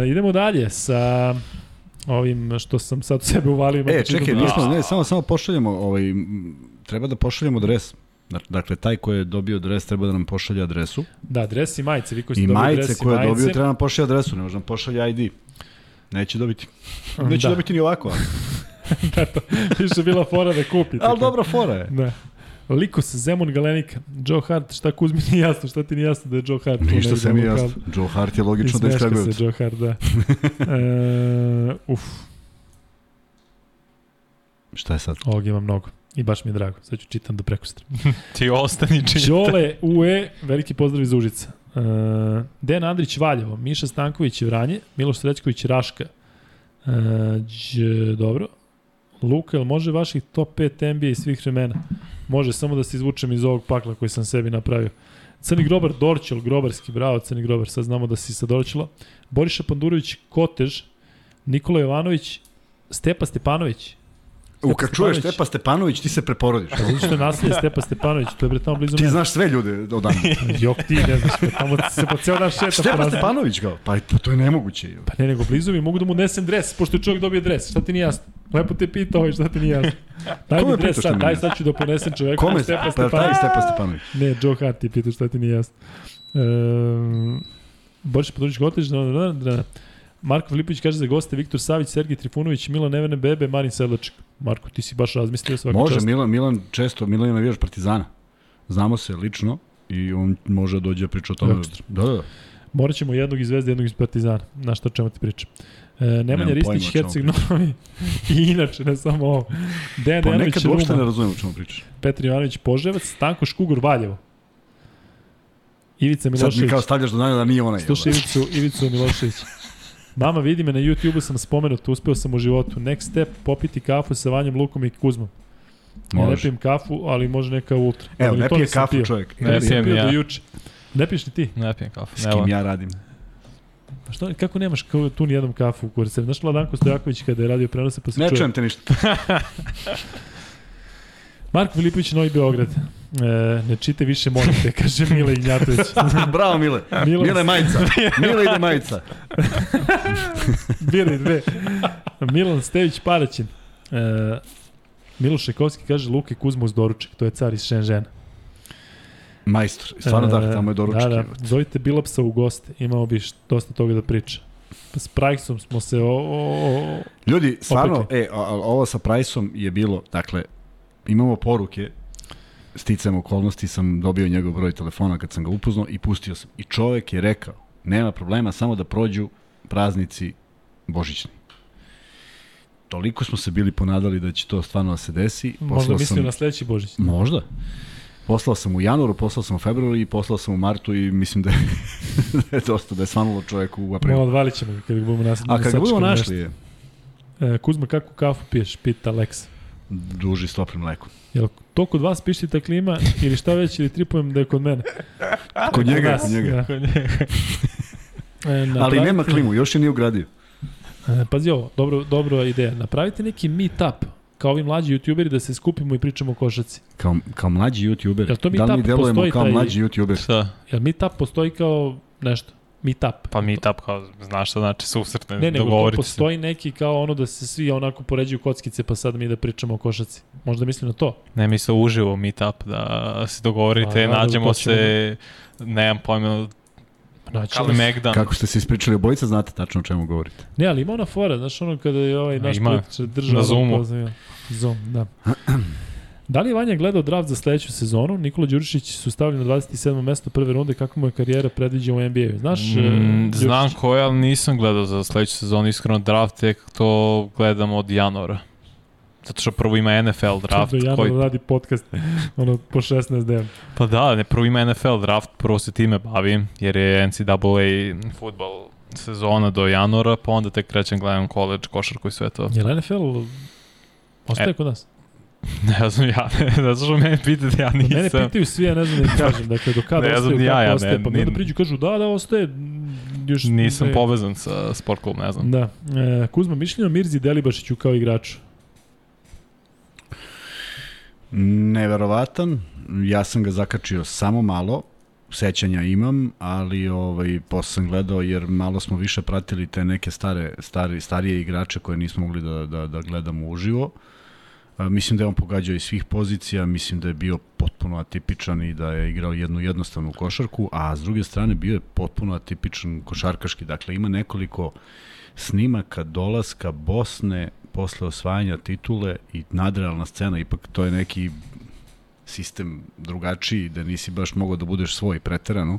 idemo dalje sa ovim što sam sad sebe uvalio. E, da čekaj, da- nismo, ne, samo, samo pošaljemo, ovaj, treba da pošaljemo dres. Dakle, taj ko je dobio dres treba da nam pošalje adresu. Da, dres i majice, vi koji ste I majice dres koje je majice. dobio treba nam pošalje adresu, ne može nam pošalje ID. Neće dobiti. Neće Da. dobiti ni ovako. Ali, da, to, više bila fora da kupite. ali dobra fora je. Da. Likos, Zemun, Galenika, Joe Hart, šta Kuzmi nije jasno, šta ti nije jasno da je Joe Hart? Ništa se mi jasno. Joe Hart je logično da je Kragujevca. se Joe Hart, da. e, uf, Šta je sad? ovog ima mnogo. I baš mi je drago. Sad ću čitam do prekustra. Ti ostani čitaj. Đole UE, veliki pozdrav iz Užica. Uh, Dejan Andrić Valjevo, Miša Stanković Vranje, Miloš Srećković Raška. Uh, đ, dobro. Luka, jel može vaših top 5 NBA iz svih vremena? Može, samo da se izvučem iz ovog pakla koji sam sebi napravio. Crni grobar Dorćol, grobarski, bravo Crni grobar, sad znamo da si sa Dorćola. Boriša Pandurović Kotež, Nikola Jovanović, Stepa Stepanović. U, kad čuješ Stepanović. Stepa Stepanović, ti se preporodiš. Pa zato što je nasilje Stepa Stepanović, to je bre tamo blizu Ti mene. znaš sve ljude od dana. Jok ti ne znaš, pa tamo se po ceo dan šeta. Stepa raznim- Stepanović kao, pa pa to je nemoguće. Pa ne, nego blizu mi, mogu da mu nesem dres, pošto je čovjek dobio dres, šta ti nije jasno? Lepo te pita ovaj, šta ti nije jasno? Daj mi dres sad, daj sad ću da ponesem čoveku. Kome? Stepa Pa taj Stepanović. Stepa Stepanović. Ne, Joe Hart ti pita šta ti nije jasno. Ehm, Boris Područić Gotež, da, da, da. Marko Filipović kaže za goste Viktor Savić, Sergij Trifunović, Milan Nevene Bebe, Marin Sedlaček. Marko, ti si baš razmislio svaka Može, čast. Milan, Milan često, Milan je navijač Partizana. Znamo se lično i on može da dođe da priča o tome. Ekstra. Da, da, da. Morat ćemo jednog iz Zvezde, jednog iz Partizana. Na što čemu ti pričam. E, Nemanja Ristić, Herceg Novi. I inače, ne samo ovo. Dejan Pa Dejanović, nekad uopšte ne razumijem o čemu pričaš. Petar Ivanović, Poževac, Stanko Škugur, Valjevo. Ivica Sad mi Milošević. kao stavljaš do znanja da nije onaj. Slušaj jel Ivicu, Ivicu Milošević. Mama vidi me na YouTube-u sam spomenut, uspeo sam u životu. Next step, popiti kafu sa Vanjom Lukom i Kuzmom. Ja ne pijem kafu, ali može neka ultra. Evo, ne pije kafu pio. čovjek. Ne, Ne pijem pio ni do ja. juče. Ne piješ ni ti? Ne pijem kafu. S ne kim volim. ja radim? Pa što, kako nemaš kao tu ni jednom kafu u kurse? Znaš Vladanko Stojaković kada je radio prenose pa se Ne čuje. čujem te ništa. Marko Filipović, Novi Beograd. E, ne čite više molite, kaže Mile Ignjatović. Bravo, Mile. Milan- Mile majica. Mile ide majica. Bili dve. Milan Stević Paraćin. E, Miloš Šekovski kaže Luka i Kuzma uz doručak. To je car iz Šenžena. Majstor. Stvarno da, tamo je doručak. Da, da. Zovite Bilapsa u goste. Imamo bi dosta toga da priča. S Prajksom smo se o, o, o, Ljudi, stvarno, Opekli. e, a- a- ovo sa Priceom je bilo, dakle, imamo poruke, sticam okolnosti sam dobio njegov broj telefona kad sam ga upoznao i pustio sam. I čovek je rekao, nema problema, samo da prođu praznici božićni. toliko smo se bili ponadali da će to stvarno da se desi. Možda Poslao mislio sam- na sledeći Božić. Možda. Poslao sam u januaru, poslao sam u februaru i poslao sam u martu i mislim da je, da je dosta, da je svanulo čovjek u aprilu. Malo odvalit ćemo kada ga budemo nas, A kad ga budemo našli je. E, Kuzma, kakvu kafu piješ? Pita Alex. Duži s toplim mlekom. Jel to kod vas pišti ta klima ili šta već ili tripujem da je kod mene? Kod njega, nas, kod njega. da. Kod njega. E, Ali napravite- nema klimu, još je nije ugradio. E, Pazi ovo, dobro, dobro ideja. Napravite neki meetup kao ovi mlađi youtuberi da se skupimo i pričamo o košaci. Kao, kao mlađi youtuber. Jel to da li mi delujemo kao taj- mlađi youtuber? Šta? Jel meetup postoji kao nešto? Meetup. Pa meetup kao, znaš šta znači susret, ne, Ne, nego to dogovoriti se. postoji neki kao ono da se svi onako poređuju kockice pa sad mi da pričamo o košaci. Možda mislim na to. Ne, mi se uživo meetup da se dogovorite, Pa, da, nađemo ćemo se, nemam pojma, Naći Kali Megdan. Kako ste se ispričali obojica, znate tačno o čemu govorite. Ne, ali ima ona fora, znaš ono kada je ovaj naš Ima. političar držao... Na Zoomu. Zoom, da. Da li je Vanja gledao draft za sledeću sezonu? Nikola Đurišić su stavili na 27. mesto prve runde. Kako mu je karijera predviđa u NBA-u? Znaš, Mm, e, znam Đurišić? koje, ali nisam gledao za sledeću sezonu, iskreno draft tek to gledam od januara. Zato što prvo ima NFL draft. Januara koji, radi podcast ono, po 16 dana. pa da, ne, prvo ima NFL draft, prvo se time bavim, jer je NCAA futbol sezona do januara, pa onda tek krećem gledam college, košarku i sve to. Je NFL ostaje E, kod nas? Ne znam ja, ne, zato što mene pitate, ja nisam. Mene pitaju svi, ja ne znam da im kažem. Dakle, do kada Ne znam ostaje, ni ja, ja ostaje. ne- pa mi onda priđu i kažu da, da, ostaje. Još, Nisam ne- povezan sa sport klubom, ne znam. Da. E, Kuzma, mišljenje o Mirzi Delibašiću kao igraču? Neverovatan, ja sam ga zakačio samo malo, sećanja imam, ali ovaj posle sam gledao jer malo smo više pratili te neke stare stari starije igrače koje nismo mogli da da da gledamo uživo. A, mislim da je on pogađao iz svih pozicija, mislim da je bio potpuno atipičan i da je igrao jednu jednostavnu košarku, a s druge strane bio je potpuno atipičan košarkaški. Dakle, ima nekoliko snimaka dolaska Bosne posle osvajanja titule i nadrealna scena, ipak to je neki sistem drugačiji, da nisi baš mogao da budeš svoj preterano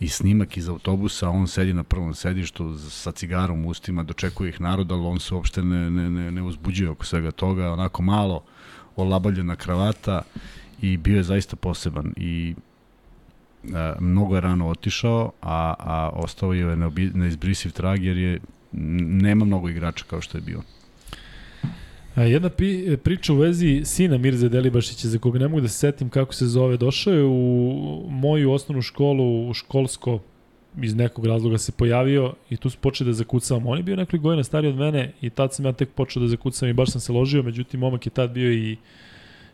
i snimak iz autobusa, on sedi na prvom sedištu sa cigarom u ustima, dočekuje ih narod, ali on se uopšte ne, ne, ne, ne uzbuđuje oko svega toga, onako malo olabavljena kravata i bio je zaista poseban i a, mnogo je rano otišao, a, a ostao je neizbrisiv trag jer je nema mnogo igrača kao što je bio. A, jedna pi, priča u vezi sina Mirze Delibašića, za koga ne mogu da se setim kako se zove, došao je u moju osnovnu školu, u školsko, iz nekog razloga se pojavio i tu su počeli da zakucavamo. On je bio nekoliko godina stariji od mene i tad sam ja tek počeo da zakucam i baš sam se ložio, međutim momak je tad bio i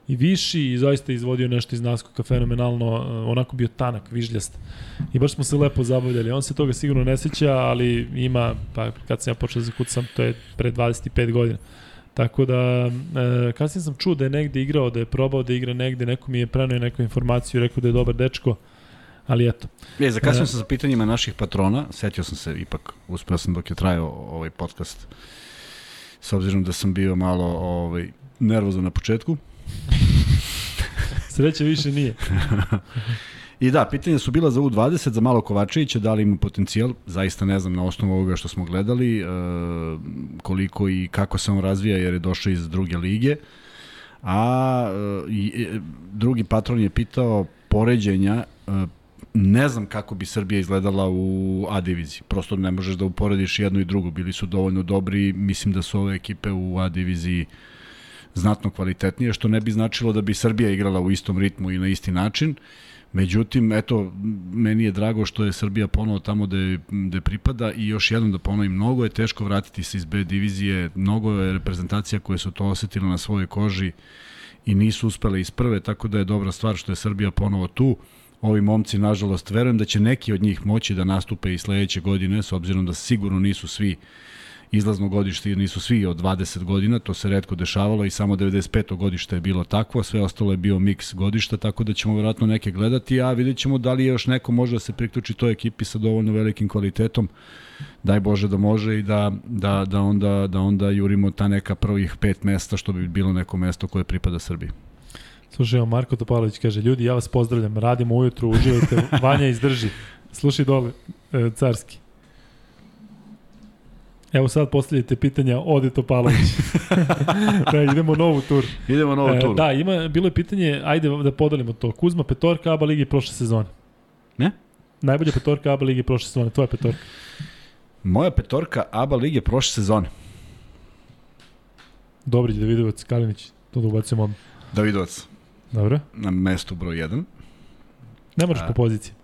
i viši i zaista izvodio nešto iz naskoka fenomenalno, eh, onako bio tanak, vižljast. I baš smo se lepo zabavljali. On se toga sigurno ne seća, ali ima, pa kad sam ja počeo da zakucam, to je pre 25 godina. Tako da, e, kasnije sam čuo da je negde igrao, da je probao da igra negde, neko mi je prenio neku informaciju, rekao da je dobar dečko, ali eto. E, zakasnio E, sam sa pitanjima naših patrona, setio sam se ipak, uspeo sam dok je trajao ovaj podcast, s obzirom da sam bio malo ovaj, nervozan na početku. Sreće više nije. I da, pitanja su bila za U20, za Malo Kovačevića, da li ima potencijal, zaista ne znam na osnovu ovoga što smo gledali, e, koliko i kako se on razvija jer je došao iz druge lige. A e, e, drugi patron je pitao poređenja, e, ne znam kako bi Srbija izgledala u A diviziji. Prosto ne možeš da uporediš jedno i drugo. Bili su dovoljno dobri, mislim da su ove ekipe u A diviziji znatno kvalitetnije, što ne bi značilo da bi Srbija igrala u istom ritmu i na isti način. Međutim, eto, meni je drago što je Srbija ponovo tamo gde, gde pripada i još jednom da ponovim, mnogo je teško vratiti se iz B divizije, mnogo je reprezentacija koje su to osetile na svojoj koži i nisu uspele iz prve, tako da je dobra stvar što je Srbija ponovo tu. Ovi momci, nažalost, verujem da će neki od njih moći da nastupe i sledeće godine, s obzirom da sigurno nisu svi izlazno godište nisu svi od 20 godina, to se redko dešavalo i samo 95. godište je bilo takvo, sve ostalo je bio miks godišta, tako da ćemo verovatno neke gledati, a vidjet ćemo da li je još neko može da se priključi toj ekipi sa dovoljno velikim kvalitetom, daj Bože da može i da, da, da, onda, da onda jurimo ta neka prvih pet mesta, što bi bilo neko mesto koje pripada Srbiji. Slušaj, Marko Topalović kaže, ljudi, ja vas pozdravljam, radimo ujutru, uživajte, Vanja izdrži. Slušaj dole, e, carski. Evo sad postavljate pitanja Ode Topalović. da, idemo novu tur. Idemo novu tur. E, da, ima, bilo je pitanje, ajde da podelimo to. Kuzma petorka ABA ligi prošle sezone. Ne? Najbolja petorka ABA lige prošle sezone, tvoja petorka. Moja petorka ABA lige prošle sezone. Dobrić, Davidovac, Kalinić, to da ubacimo odmah. Davidovac. Dobro. Na mestu broj 1. Ne moraš po poziciji.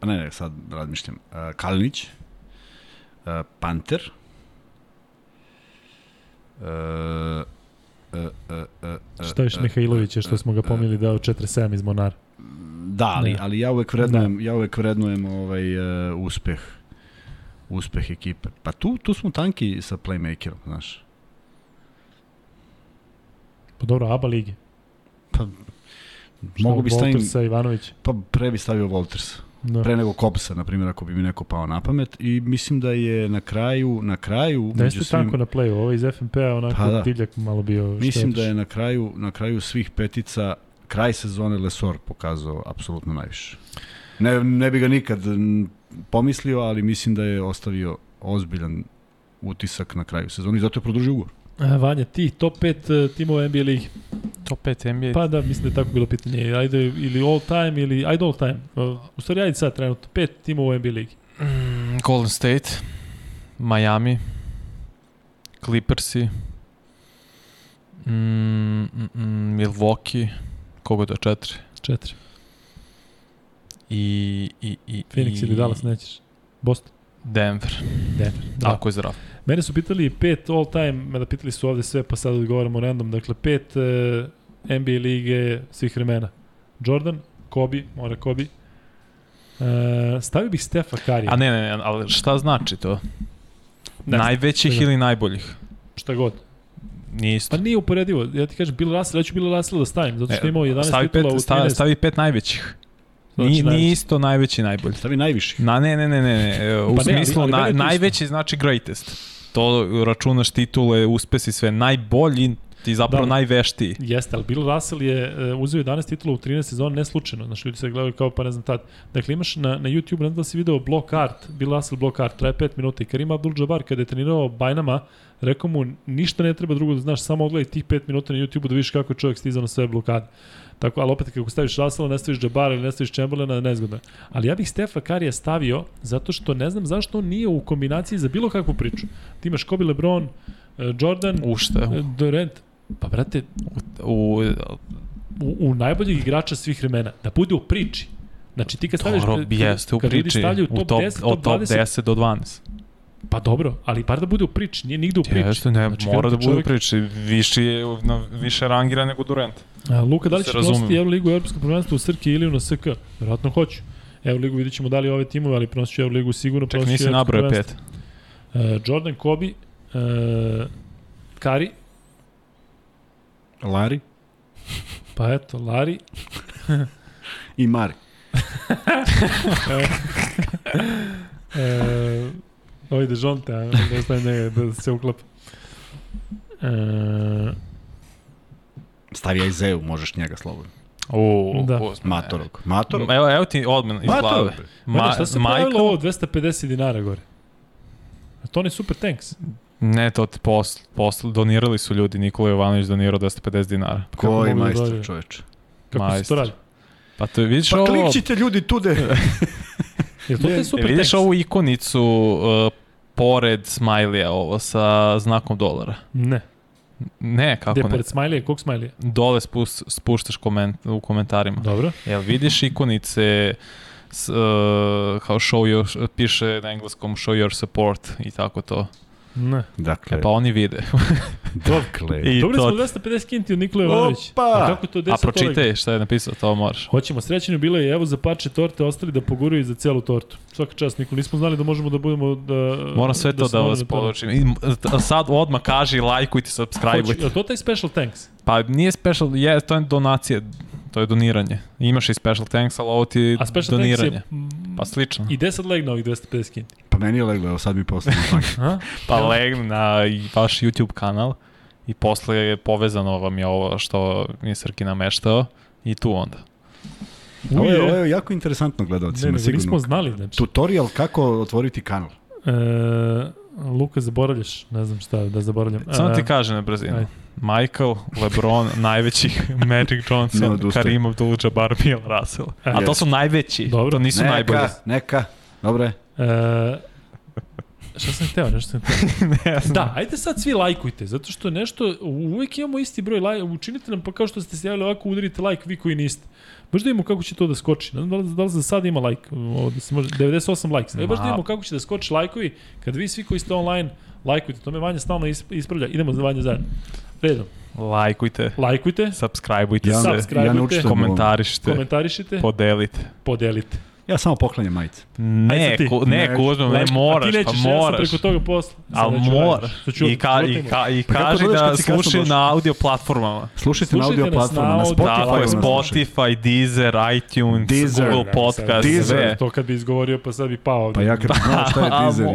Pa ne, ne, sad razmišljam. Kalinić, Panter, Šta još Mihajlovića što smo ga pomili dao 47 iz Monara? Da, ali, ali ja uvek vrednujem, ja uvek vrednujem ovaj uh, uspeh uspeh ekipe. Pa tu tu smo tanki sa playmakerom, znaš. Pa dobro, ABA lige. Pa mogu bi stavim Voltersa, Ivanović. Pa pre bi stavio Volters. Da. Pre nego Kopsa, na primjer, ako bi mi neko pao na pamet. I mislim da je na kraju, na kraju... Da jeste tanko na playu, ovo iz FNP-a onako Pa da. divljak malo bio. Mislim da je na kraju, na kraju svih petica kraj sezone Lesor pokazao apsolutno najviše. Ne, ne bi ga nikad pomislio, ali mislim da je ostavio ozbiljan utisak na kraju sezone i zato je produžio ugovor. A, Vanja, ti, top 5 uh, timova NBA ligi. Top 5 NBA. Pa da, mislim da je tako bilo pitanje. Ajde, ili all time, ili ajde all time. Uh, u stvari, ajde sad trenutno. Pet timova u NBA ligi. Mm, Golden State, Miami, Clippersi, mm, mm, mm, Milwaukee, kogo da četiri? Četiri. I, i, i, Phoenix i, ili Dallas nećeš. Boston. Denver. Denver. Da. Ako je zdrav. Mene su pitali pet all time, mada pitali su ovde sve, pa sad odgovaramo random. Dakle, pet uh, NBA lige svih vremena. Jordan, Kobe, mora Kobe. Uh, stavio bih Stefa Karija. A ne, ne, ne, ali šta znači to? Ne. Najvećih Ne ili najboljih? Šta god. Nije isto. Pa nije uporedivo. Ja ti kažem, Bill Russell, ja ću Bill Russell da stavim, zato što je imao 11 E, stavi titula pet, u stavi, 13. stavi pet najvećih. Znači Nije, najveći. nije isto najveći i najbolji. Stavi najviši. Na, ne, ne, ne, ne, ne. e, U Pa ne, ali- smislu, ali na, najveći znači greatest. To računaš titule, uspesi, sve. Najbolji ti zapravo Da. najveštiji. Jeste, ali Bill Russell je uh, uzeo 11 titula u 13 sezona ne slučajno. Znaš, ljudi se gledaju kao pa ne znam tad. Dakle, imaš na, na YouTube, ne znam da si video block art, Bill Russell block art, traje 5 minuta i Karim Abdul-Jabbar kada je trenirao Bajnama, rekao mu ništa ne treba drugo da znaš, samo odgledaj tih 5 minuta na YouTube da vidiš kako je čovjek stizao na sve blokade. Tako, ali opet kako staviš Russella, ne staviš Jabara ili ne staviš Chamberlaina, nezgodno. Ali ja bih Stefa Karija stavio zato što ne znam zašto on nije u kombinaciji za bilo kakvu priču. Ti imaš Kobe LeBron, eh, Jordan, U šta? eh, Durant, pa brate, U, u, u najboljeg igrača svih vremena, da bude u priči. Znači ti kad staviš... dobro, jeste u priči. stavljaju U top, top, 10, od top 20, 10 do 12. Pa dobro, ali bar da bude u priči, nije nigde u priči. Jeste, ne, Znači, mora da bude u čovjek- priči. Viši je, na, više rangira nego Durant. A, Luka, da li Da se će nositi razumemo. Euroligu i Evropsko prvenstvo u Srki ili na SK? Vjerojatno hoću. Euroligu vidit ćemo da li ove timove, ali prenosit ću Euroligu sigurno. Ček, nisi nabrao pet. Uh, Jordan, Kobe, uh, Kari, Lari pa eto, Lari, i Mari. e, ovaj Dejonte, a da ostaje njega, da se uklapa. E, Stavi Izeu, možeš njega slobodno. U, Da. uzme, Matorog. Matorog? Evo, evo ti odmen iz Matorog, glave. Ma, šta se Michael- pravilo ovo 250 dinara gore? A to ne super tanks. Ne, to ti posl, posl, donirali su ljudi, Nikola Jovanović donirao 250 dinara. Koji da majstor, čoveče? Kako se to radi? Pa to vidiš Pa ovo... klikćite ljudi tude. Je to taj super E, vidiš tanks? ovu ikonicu uh, pored smajlija ovo sa znakom dolara? Ne. Ne, kako Gde, ne? pored smajlija, kog smajlija? Dole spus, spuštaš koment, u komentarima. Dobro. Jel vidiš ikonice s, uh, kao show your, piše na engleskom show your support i tako to. Ne. Dakle, E, pa oni vide. dakle. I Dobro to, smo 250 kinti od Nikola Jovanović. Opa! A kako to a deset pročitaj šta je napisao, to moraš. Hoćemo, srećeno bilo je evo za parče torte, ostali da poguraju za celu tortu. Svaka čast, Nikola, nismo znali da možemo da budemo da... Moram sve to se da moramo vas podučim. I, sad odmah kaži, lajkujte, subscribeujte. je to taj special thanks? Pa nije special, je, to je donacija, to je doniranje. Imaš i special thanks, ali ovo ti je A special doniranje. thanks je... mm, Pa slično. I 10 leg na ovih 250 kinti. Pa meni je leglo, evo sad mi tank. A? Pa legnu na i vaš YouTube kanal i posle je povezano vam je ovo što je Srki nameštao i tu onda. Ovo je, ovo je jako interesantno Ne, gledalcima, nego nismo sigurno. znali, znači. Tutorial kako otvoriti kanal. E, Luka, zaboravljaš, ne znam šta da zaboravljam. Samo ti E, kažem na brzinu. ajde. Michael, LeBron, najveći, Magic Johnson, odustajem. Karim Abdul-Jabbar, Bill Russell. A to su najveći, Dobro. to nisu neka, najbolji. Neka, dobre. E, šta sam hteo, nešto sam hteo. ne znam. Da, ajde sad svi lajkujte, zato što nešto, uvek imamo isti broj lajka, učinite nam pa kao što ste se javili ovako, udarite lajk vi koji niste. Možda vidimo kako će to da skoči. Ne znam da li, da li za sad ima lajk, ovo da se može, 98 lajks. E, baš da vidimo kako će da skoči lajkovi, kad vi svi koji ste online lajkujte, to me Vanja stalno is- ispravlja. Idemo za Vanja zajedno. Redom. Lajkujte, Lajkujte, subscribeujte Ja- se, subscribeujte, ja ne komentarišite, komentarišite, podelite. podelite. Ja samo poklanjam majice. Ne, ti. ku, ne, Ne, Kuzma, ne moraš, a ti nećeš, pa Ja sam moraš. preko toga posla. Ali moraš. ću I, ka, i, ka, i Pa kaži da slušaju došao? na audio platformama. Slušajte na audio nas na Spotify. Tako je, nas slušajte. Spotify, Deezer, iTunes, Deezer. Google Podcast, sad- sve. To kad bi izgovorio, pa sad bi pao. Pa ja kad bi znao šta je Deezer,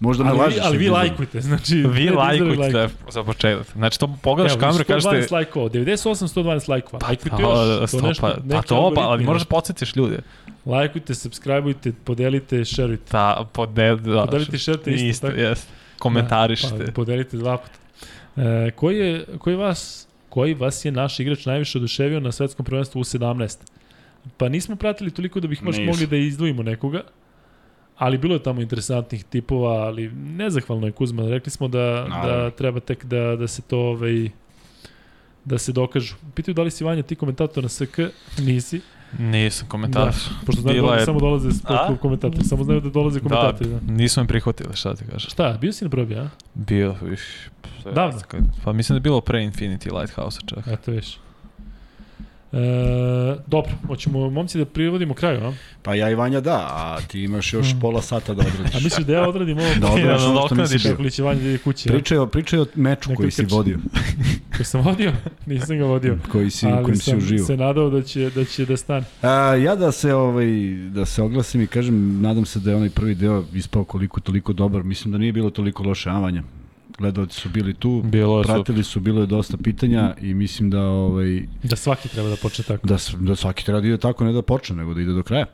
možda me lažeš. ali vi lajkujte, znači... Vi Deezer, lajkujte za početak. Znači, to pogledaš kameru i kažete... 112 lajkova, 98, 112 lajkova. Lajkujte Pa, još. sto, To nešto, pa, pa to, pa, ali možeš nešto. podsjetiš ljude. Lajkujte, subscribeujte, podelite, šerujte. Ta, podel, da, Podelite i šerite isto, isto, tako? jest. Komentarišite. Pa, podelite dva puta. E, koji, je, koji, vas, koji vas je naš igrač najviše oduševio na svetskom prvenstvu u 17? Pa nismo pratili toliko da bih baš mogli da izdvojimo nekoga. Ali bilo je tamo interesantnih tipova, ali nezahvalno je Kuzma. Rekli smo da, da Naravno. treba tek da, da se to ovaj, da se dokažu. Pitaju da li si Vanja ti komentator na SK? Nisi. Nisam komentar. Da, pošto znaju da je- samo dolaze A? komentatori. Samo znaju da dolaze komentatori. Da, Da, nisu me prihvatili, šta ti kažeš. Šta, bio si na probi, a? Bio, viš. Davno? Pa mislim da je bilo pre Infinity Lighthouse čak. Eto viš. E, dobro, hoćemo momci da privodimo kraju, a? Pa ja i Vanja da, a ti imaš još pola sata da odradiš. A misliš da ja odradim ovo? Da odradiš ono što nisi bio. Kako će Vanja da ide kući? Pričaj o, pričaj o meču koji si vodio. Koji sam vodio? Nisam ga vodio. Koji si, Ali kojim si sam uživo. se nadao da će da, će da stane. A, ja da se ovaj da se oglasim i kažem, nadam se da je onaj prvi deo ispao koliko toliko dobar. Mislim da nije bilo toliko loše avanja. Gledaoci su bili tu, Bilo pratili su, bilo je dosta pitanja i mislim da ovaj Da svaki treba da počne tako. da, da svaki treba da ide tako, ne da počne, nego da ide do kraja.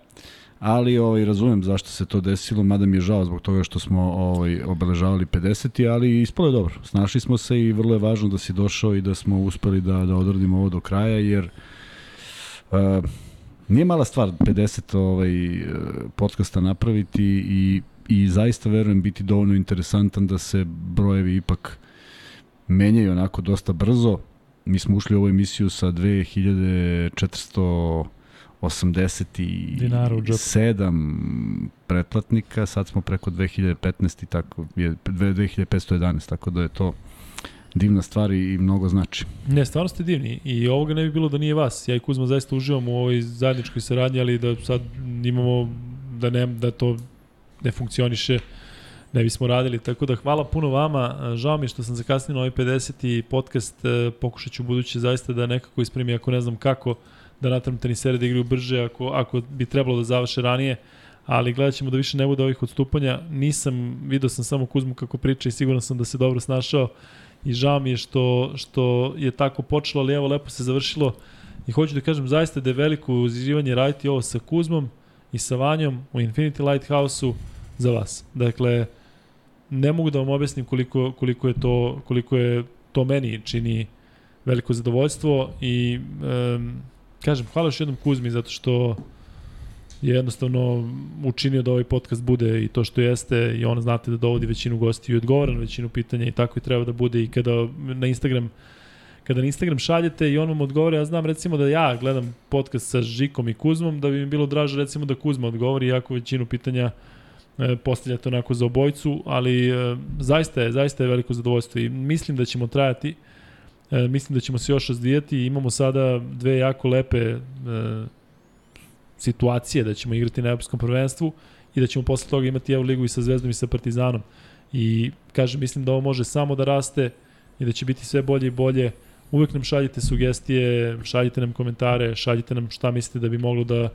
Ali ovaj, razumem zašto se to desilo, mada mi je žao zbog toga što smo ovaj, obeležavali 50. ali ispalo je dobro. Snašli smo se i vrlo je važno da si došao i da smo uspeli da, da odradimo ovo do kraja, jer uh, nije mala stvar 50 ovaj, eh, podcasta napraviti i, i zaista verujem biti dovoljno interesantan da se brojevi ipak menjaju onako dosta brzo. Mi smo ušli u ovu emisiju sa 2487 Dinara u džepu. pretplatnika, sad smo preko 2015 i tako je 2511, tako da je to divna stvar i mnogo znači. Ne, stvarno ste divni i ovoga ne bi bilo da nije vas. Ja i Kuzma zaista uživamo u ovoj zajedničkoj saradnji, ali da sad imamo da ne da to ne funkcioniše ne bismo radili. Tako da hvala puno vama. Žao mi što sam zakasnio na ovaj 50. podcast. E, Pokušat ću buduće zaista da nekako ispremi, ako ne znam kako, da natram tenisere da igraju brže, ako, ako bi trebalo da završe ranije ali gledat ćemo da više ne bude ovih odstupanja. Nisam, video sam samo Kuzmu kako priča i siguran sam da se dobro snašao i žao mi je što, što je tako počelo, ali evo lepo se završilo i hoću da kažem zaista da je veliko uzivanje raditi ovo sa Kuzmom i sa Vanjom u Infinity Lighthouse-u za vas. Dakle, ne mogu da vam objasnim koliko, koliko, je to, koliko je to meni čini veliko zadovoljstvo i um, kažem, hvala još jednom Kuzmi zato što je jednostavno učinio da ovaj podcast bude i to što jeste i on znate da dovodi većinu gostiju i odgovara na većinu pitanja i tako i treba da bude i kada na Instagram kada na Instagram šaljete i on vam odgovori, ja znam recimo da ja gledam podcast sa Žikom i Kuzmom, da bi mi bilo draže recimo da Kuzma odgovori, iako većinu pitanja e, postavljate onako za obojcu, ali e, zaista je, zaista je veliko zadovoljstvo i mislim da ćemo trajati, e, mislim da ćemo se još razvijati, imamo sada dve jako lepe e, situacije da ćemo igrati na evropskom prvenstvu i da ćemo posle toga imati Euroligu i sa Zvezdom i sa Partizanom. I kažem, mislim da ovo može samo da raste i da će biti sve bolje i bolje. Uvek nam šaljite sugestije, šaljite nam komentare, šaljite nam šta mislite da bi moglo da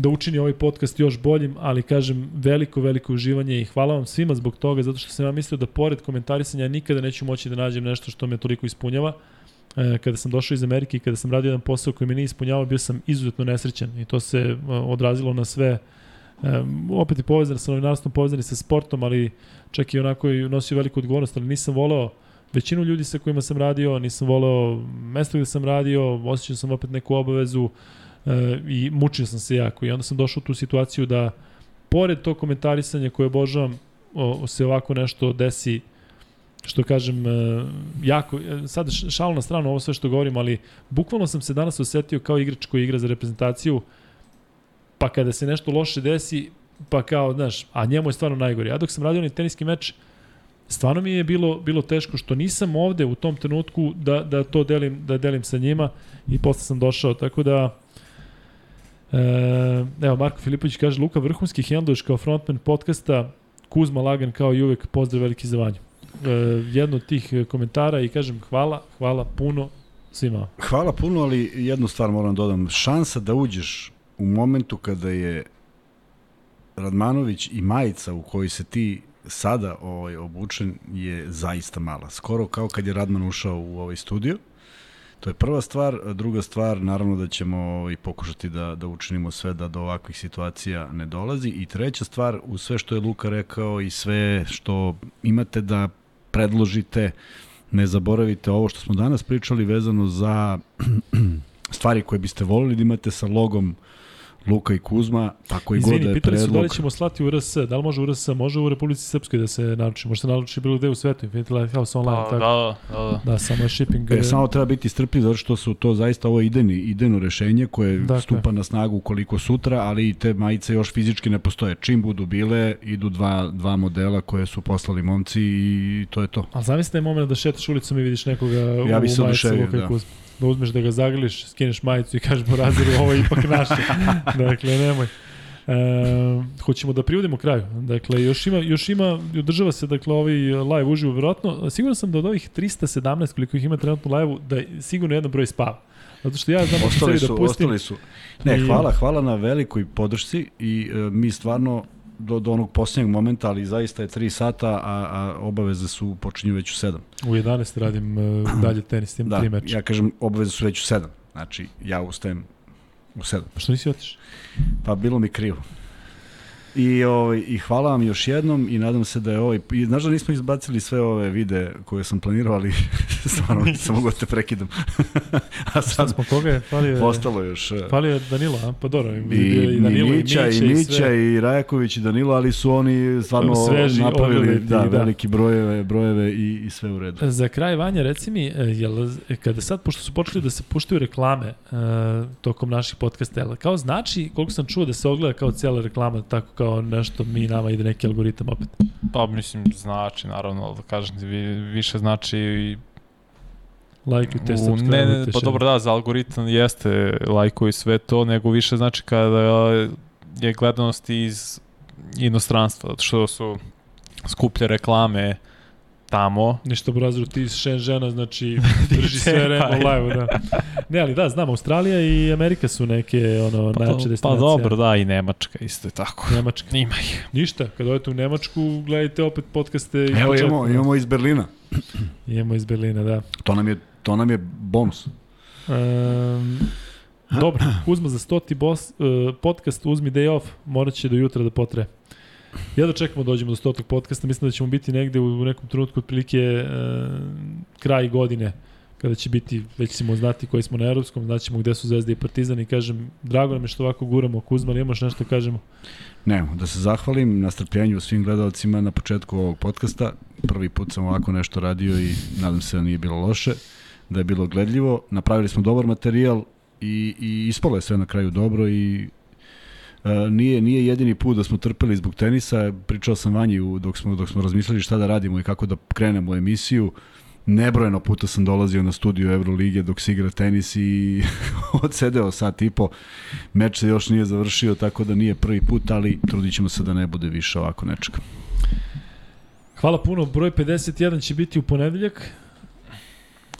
da učini ovaj podcast još boljim, ali kažem veliko, veliko uživanje i hvala vam svima zbog toga, zato što sam ja mislio da pored komentarisanja nikada neću moći da nađem nešto što me toliko ispunjava. E, kada sam došao iz Amerike i kada sam radio jedan posao koji me nije ispunjavao, bio sam izuzetno nesrećan i to se e, odrazilo na sve Um, opet je povezan sa novinarstvom, povezan i sa sportom, ali čak i onako i nosio veliku odgovornost, ali nisam voleo većinu ljudi sa kojima sam radio, nisam voleo mesto gde sam radio, osjećao sam opet neku obavezu e, i mučio sam se jako. I onda sam došao u tu situaciju da, pored tog komentarisanja koje obožavam, se ovako nešto desi što kažem, e, jako, e, sad šal na stranu ovo sve što govorim, ali bukvalno sam se danas osetio kao igrač koji igra za reprezentaciju, pa kada se nešto loše desi, pa kao, znaš, a njemu je stvarno najgore. Ja dok sam radio onaj teniski meč, stvarno mi je bilo bilo teško što nisam ovde u tom trenutku da, da to delim, da delim sa njima i posle sam došao, tako da e, evo Marko Filipović kaže Luka vrhunski handluješ kao frontman podcasta Kuzma Lagan kao i uvek pozdrav veliki za vanju e, jedno od tih komentara i kažem hvala, hvala puno svima. Hvala puno, ali jednu stvar moram da dodam. Šansa da uđeš u momentu kada je Radmanović i majica u kojoj se ti sada ovaj, obučen je zaista mala. Skoro kao kad je Radman ušao u ovaj studio. To je prva stvar. Druga stvar, naravno da ćemo i pokušati da, da učinimo sve da do ovakvih situacija ne dolazi. I treća stvar, u sve što je Luka rekao i sve što imate da predložite, ne zaboravite ovo što smo danas pričali vezano za stvari koje biste volili da imate sa logom uh, Luka i Kuzma, tako i Izvini, god da je pitali predlog. su da li ćemo slati u RS, da li može u RS, može u Republici Srpskoj da se naruči, može se naruči bilo gde u svetu, Infinity Lighthouse online, Pa, tako. da, da, da. Da, samo je shipping. E, samo treba biti strpljiv zato što su to zaista ovo ideni, ideno rešenje koje Dakle. stupa na snagu koliko sutra, ali i te majice još fizički ne postoje. Čim budu bile, idu dva, dva modela koje su poslali momci i to je to. A zamisli taj moment da šetaš ulicom i vidiš nekoga Ja u oduševio, Luka i da. Kuzma. Da uzmeš da ga zagrliš, skineš majicu i kažeš Boraziru, ovo je ipak naše. dakle, nemoj. E, hoćemo da privodimo kraju. Dakle, još ima, još ima, održava se dakle, ovaj live uživo, verovatno. Siguran sam da od ovih 317 koliko ih ima trenutno u live-u, da je sigurno jedan broj spava. Zato što ja znam Ostali sebi su, da pustim. ostali su. Ne, I- hvala, hvala na velikoj podršci i e, mi stvarno do, do onog posljednjeg momenta, ali zaista je 3 sata, a, a obaveze su počinju već u 7. U 11 radim e, dalje tenis, imam Da, tri meča. ja kažem obaveze su već u 7. Znači, ja ustajem u 7. Pa što nisi otišao? Pa bilo mi krivo. I, ovaj, I hvala vam još jednom i nadam se da je ovaj... I, znaš da nismo izbacili sve ove vide koje sam planirao, ali stvarno nisam mogao da te prekidam. A sad smo koga je? Falio je- Ostalo još... e, Falio je Danilo, a? Pa dobro, i, I, i Danilo, i Mića, i sve. Mića, i Rajaković, i Danilo, ali su oni stvarno Sveži, napravili ogledati, da, da. veliki brojeve, brojeve i, i sve u redu. Za kraj, Vanja, reci mi, e, jel, kada sad, pošto su počeli da se puštaju reklame uh, tokom naših podcasta, kao znači, koliko sam čuo da se ogleda kao cijela reklama, tako kao nešto mi nama ide neki algoritam opet. Pa mislim znači naravno, da kažem ti, vi- više znači i Lajkujte, u, subscribe-ujte, ne, ne, pa dobro da, za algoritam jeste lajkovi i sve to, nego više znači kada je gledanost iz inostranstva, zato što su skuplje reklame tamo. Ništa Brazilu, ti iz Shenzhena, znači drži sve u live da. Ne, ali da, znam, Australija i Amerika su neke ono, Pa, najjače pa destinacije. dobro, da, i Nemačka isto je tako. Nemačka. Ima ih. Ništa, kad odete u Nemačku, gledajte opet podcaste. iz Evo imamo, imamo iz Berlina. Imamo iz Berlina, da. To nam je, to nam je bonus. Um, dobro, Kuzma za stoti boss, uh, podcast Uzmi day off, morat će do jutra da potre. Ja da čekamo da dođemo do stotog podcasta, mislim da ćemo biti negde u nekom trenutku otprilike uh, kraj godine, kada će biti, već ćemo znati koji smo na evropskom, znaćemo gde su Zvezda i Partizan i kažem, drago nam je što ovako guramo Kuzma, ali imaš nešto da kažemo? Ne, da se zahvalim na strpljenju svim gledalcima na početku ovog podcasta. Prvi put sam ovako nešto radio i nadam se da nije bilo loše, da je bilo gledljivo. Napravili smo dobar materijal i, i ispalo je sve na kraju dobro i nije, nije jedini put da smo trpeli zbog tenisa. Pričao sam Vanji u, dok, smo, dok smo razmišljali šta da radimo i kako da krenemo emisiju. Nebrojeno puta sam dolazio na studiju Evrolige dok se igra tenis i odsedeo sat i po. Meč se još nije završio, tako da nije prvi put, ali trudit ćemo se da ne bude više ovako nečega. Hvala puno, broj 51 će biti u ponedeljak.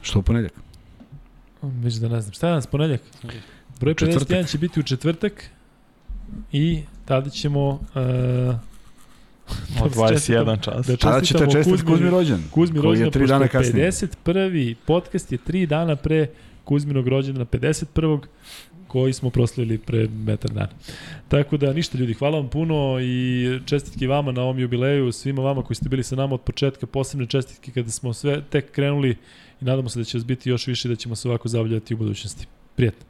Što u ponedjeljak? Već da ne znam. Šta je danas ponedeljak? Broj Četvrtak. 51 će biti u četvrtak i tada ćemo uh, Od 21 čas. Da Tada ćete čestiti Kuzmi rođendan, Kuzmi koji je rođendan, tri pošto dana kasnije. 51. podcast je tri dana pre Kuzminog rođendana, 51. koji smo proslavili pre metar dana. Tako da ništa ljudi, hvala vam puno i čestitke vama na ovom jubileju, svima vama koji ste bili sa nama od početka, posebne čestitke kada smo sve tek krenuli i nadamo se da će vas biti još više i da ćemo se ovako zavljati u budućnosti. Prijatno.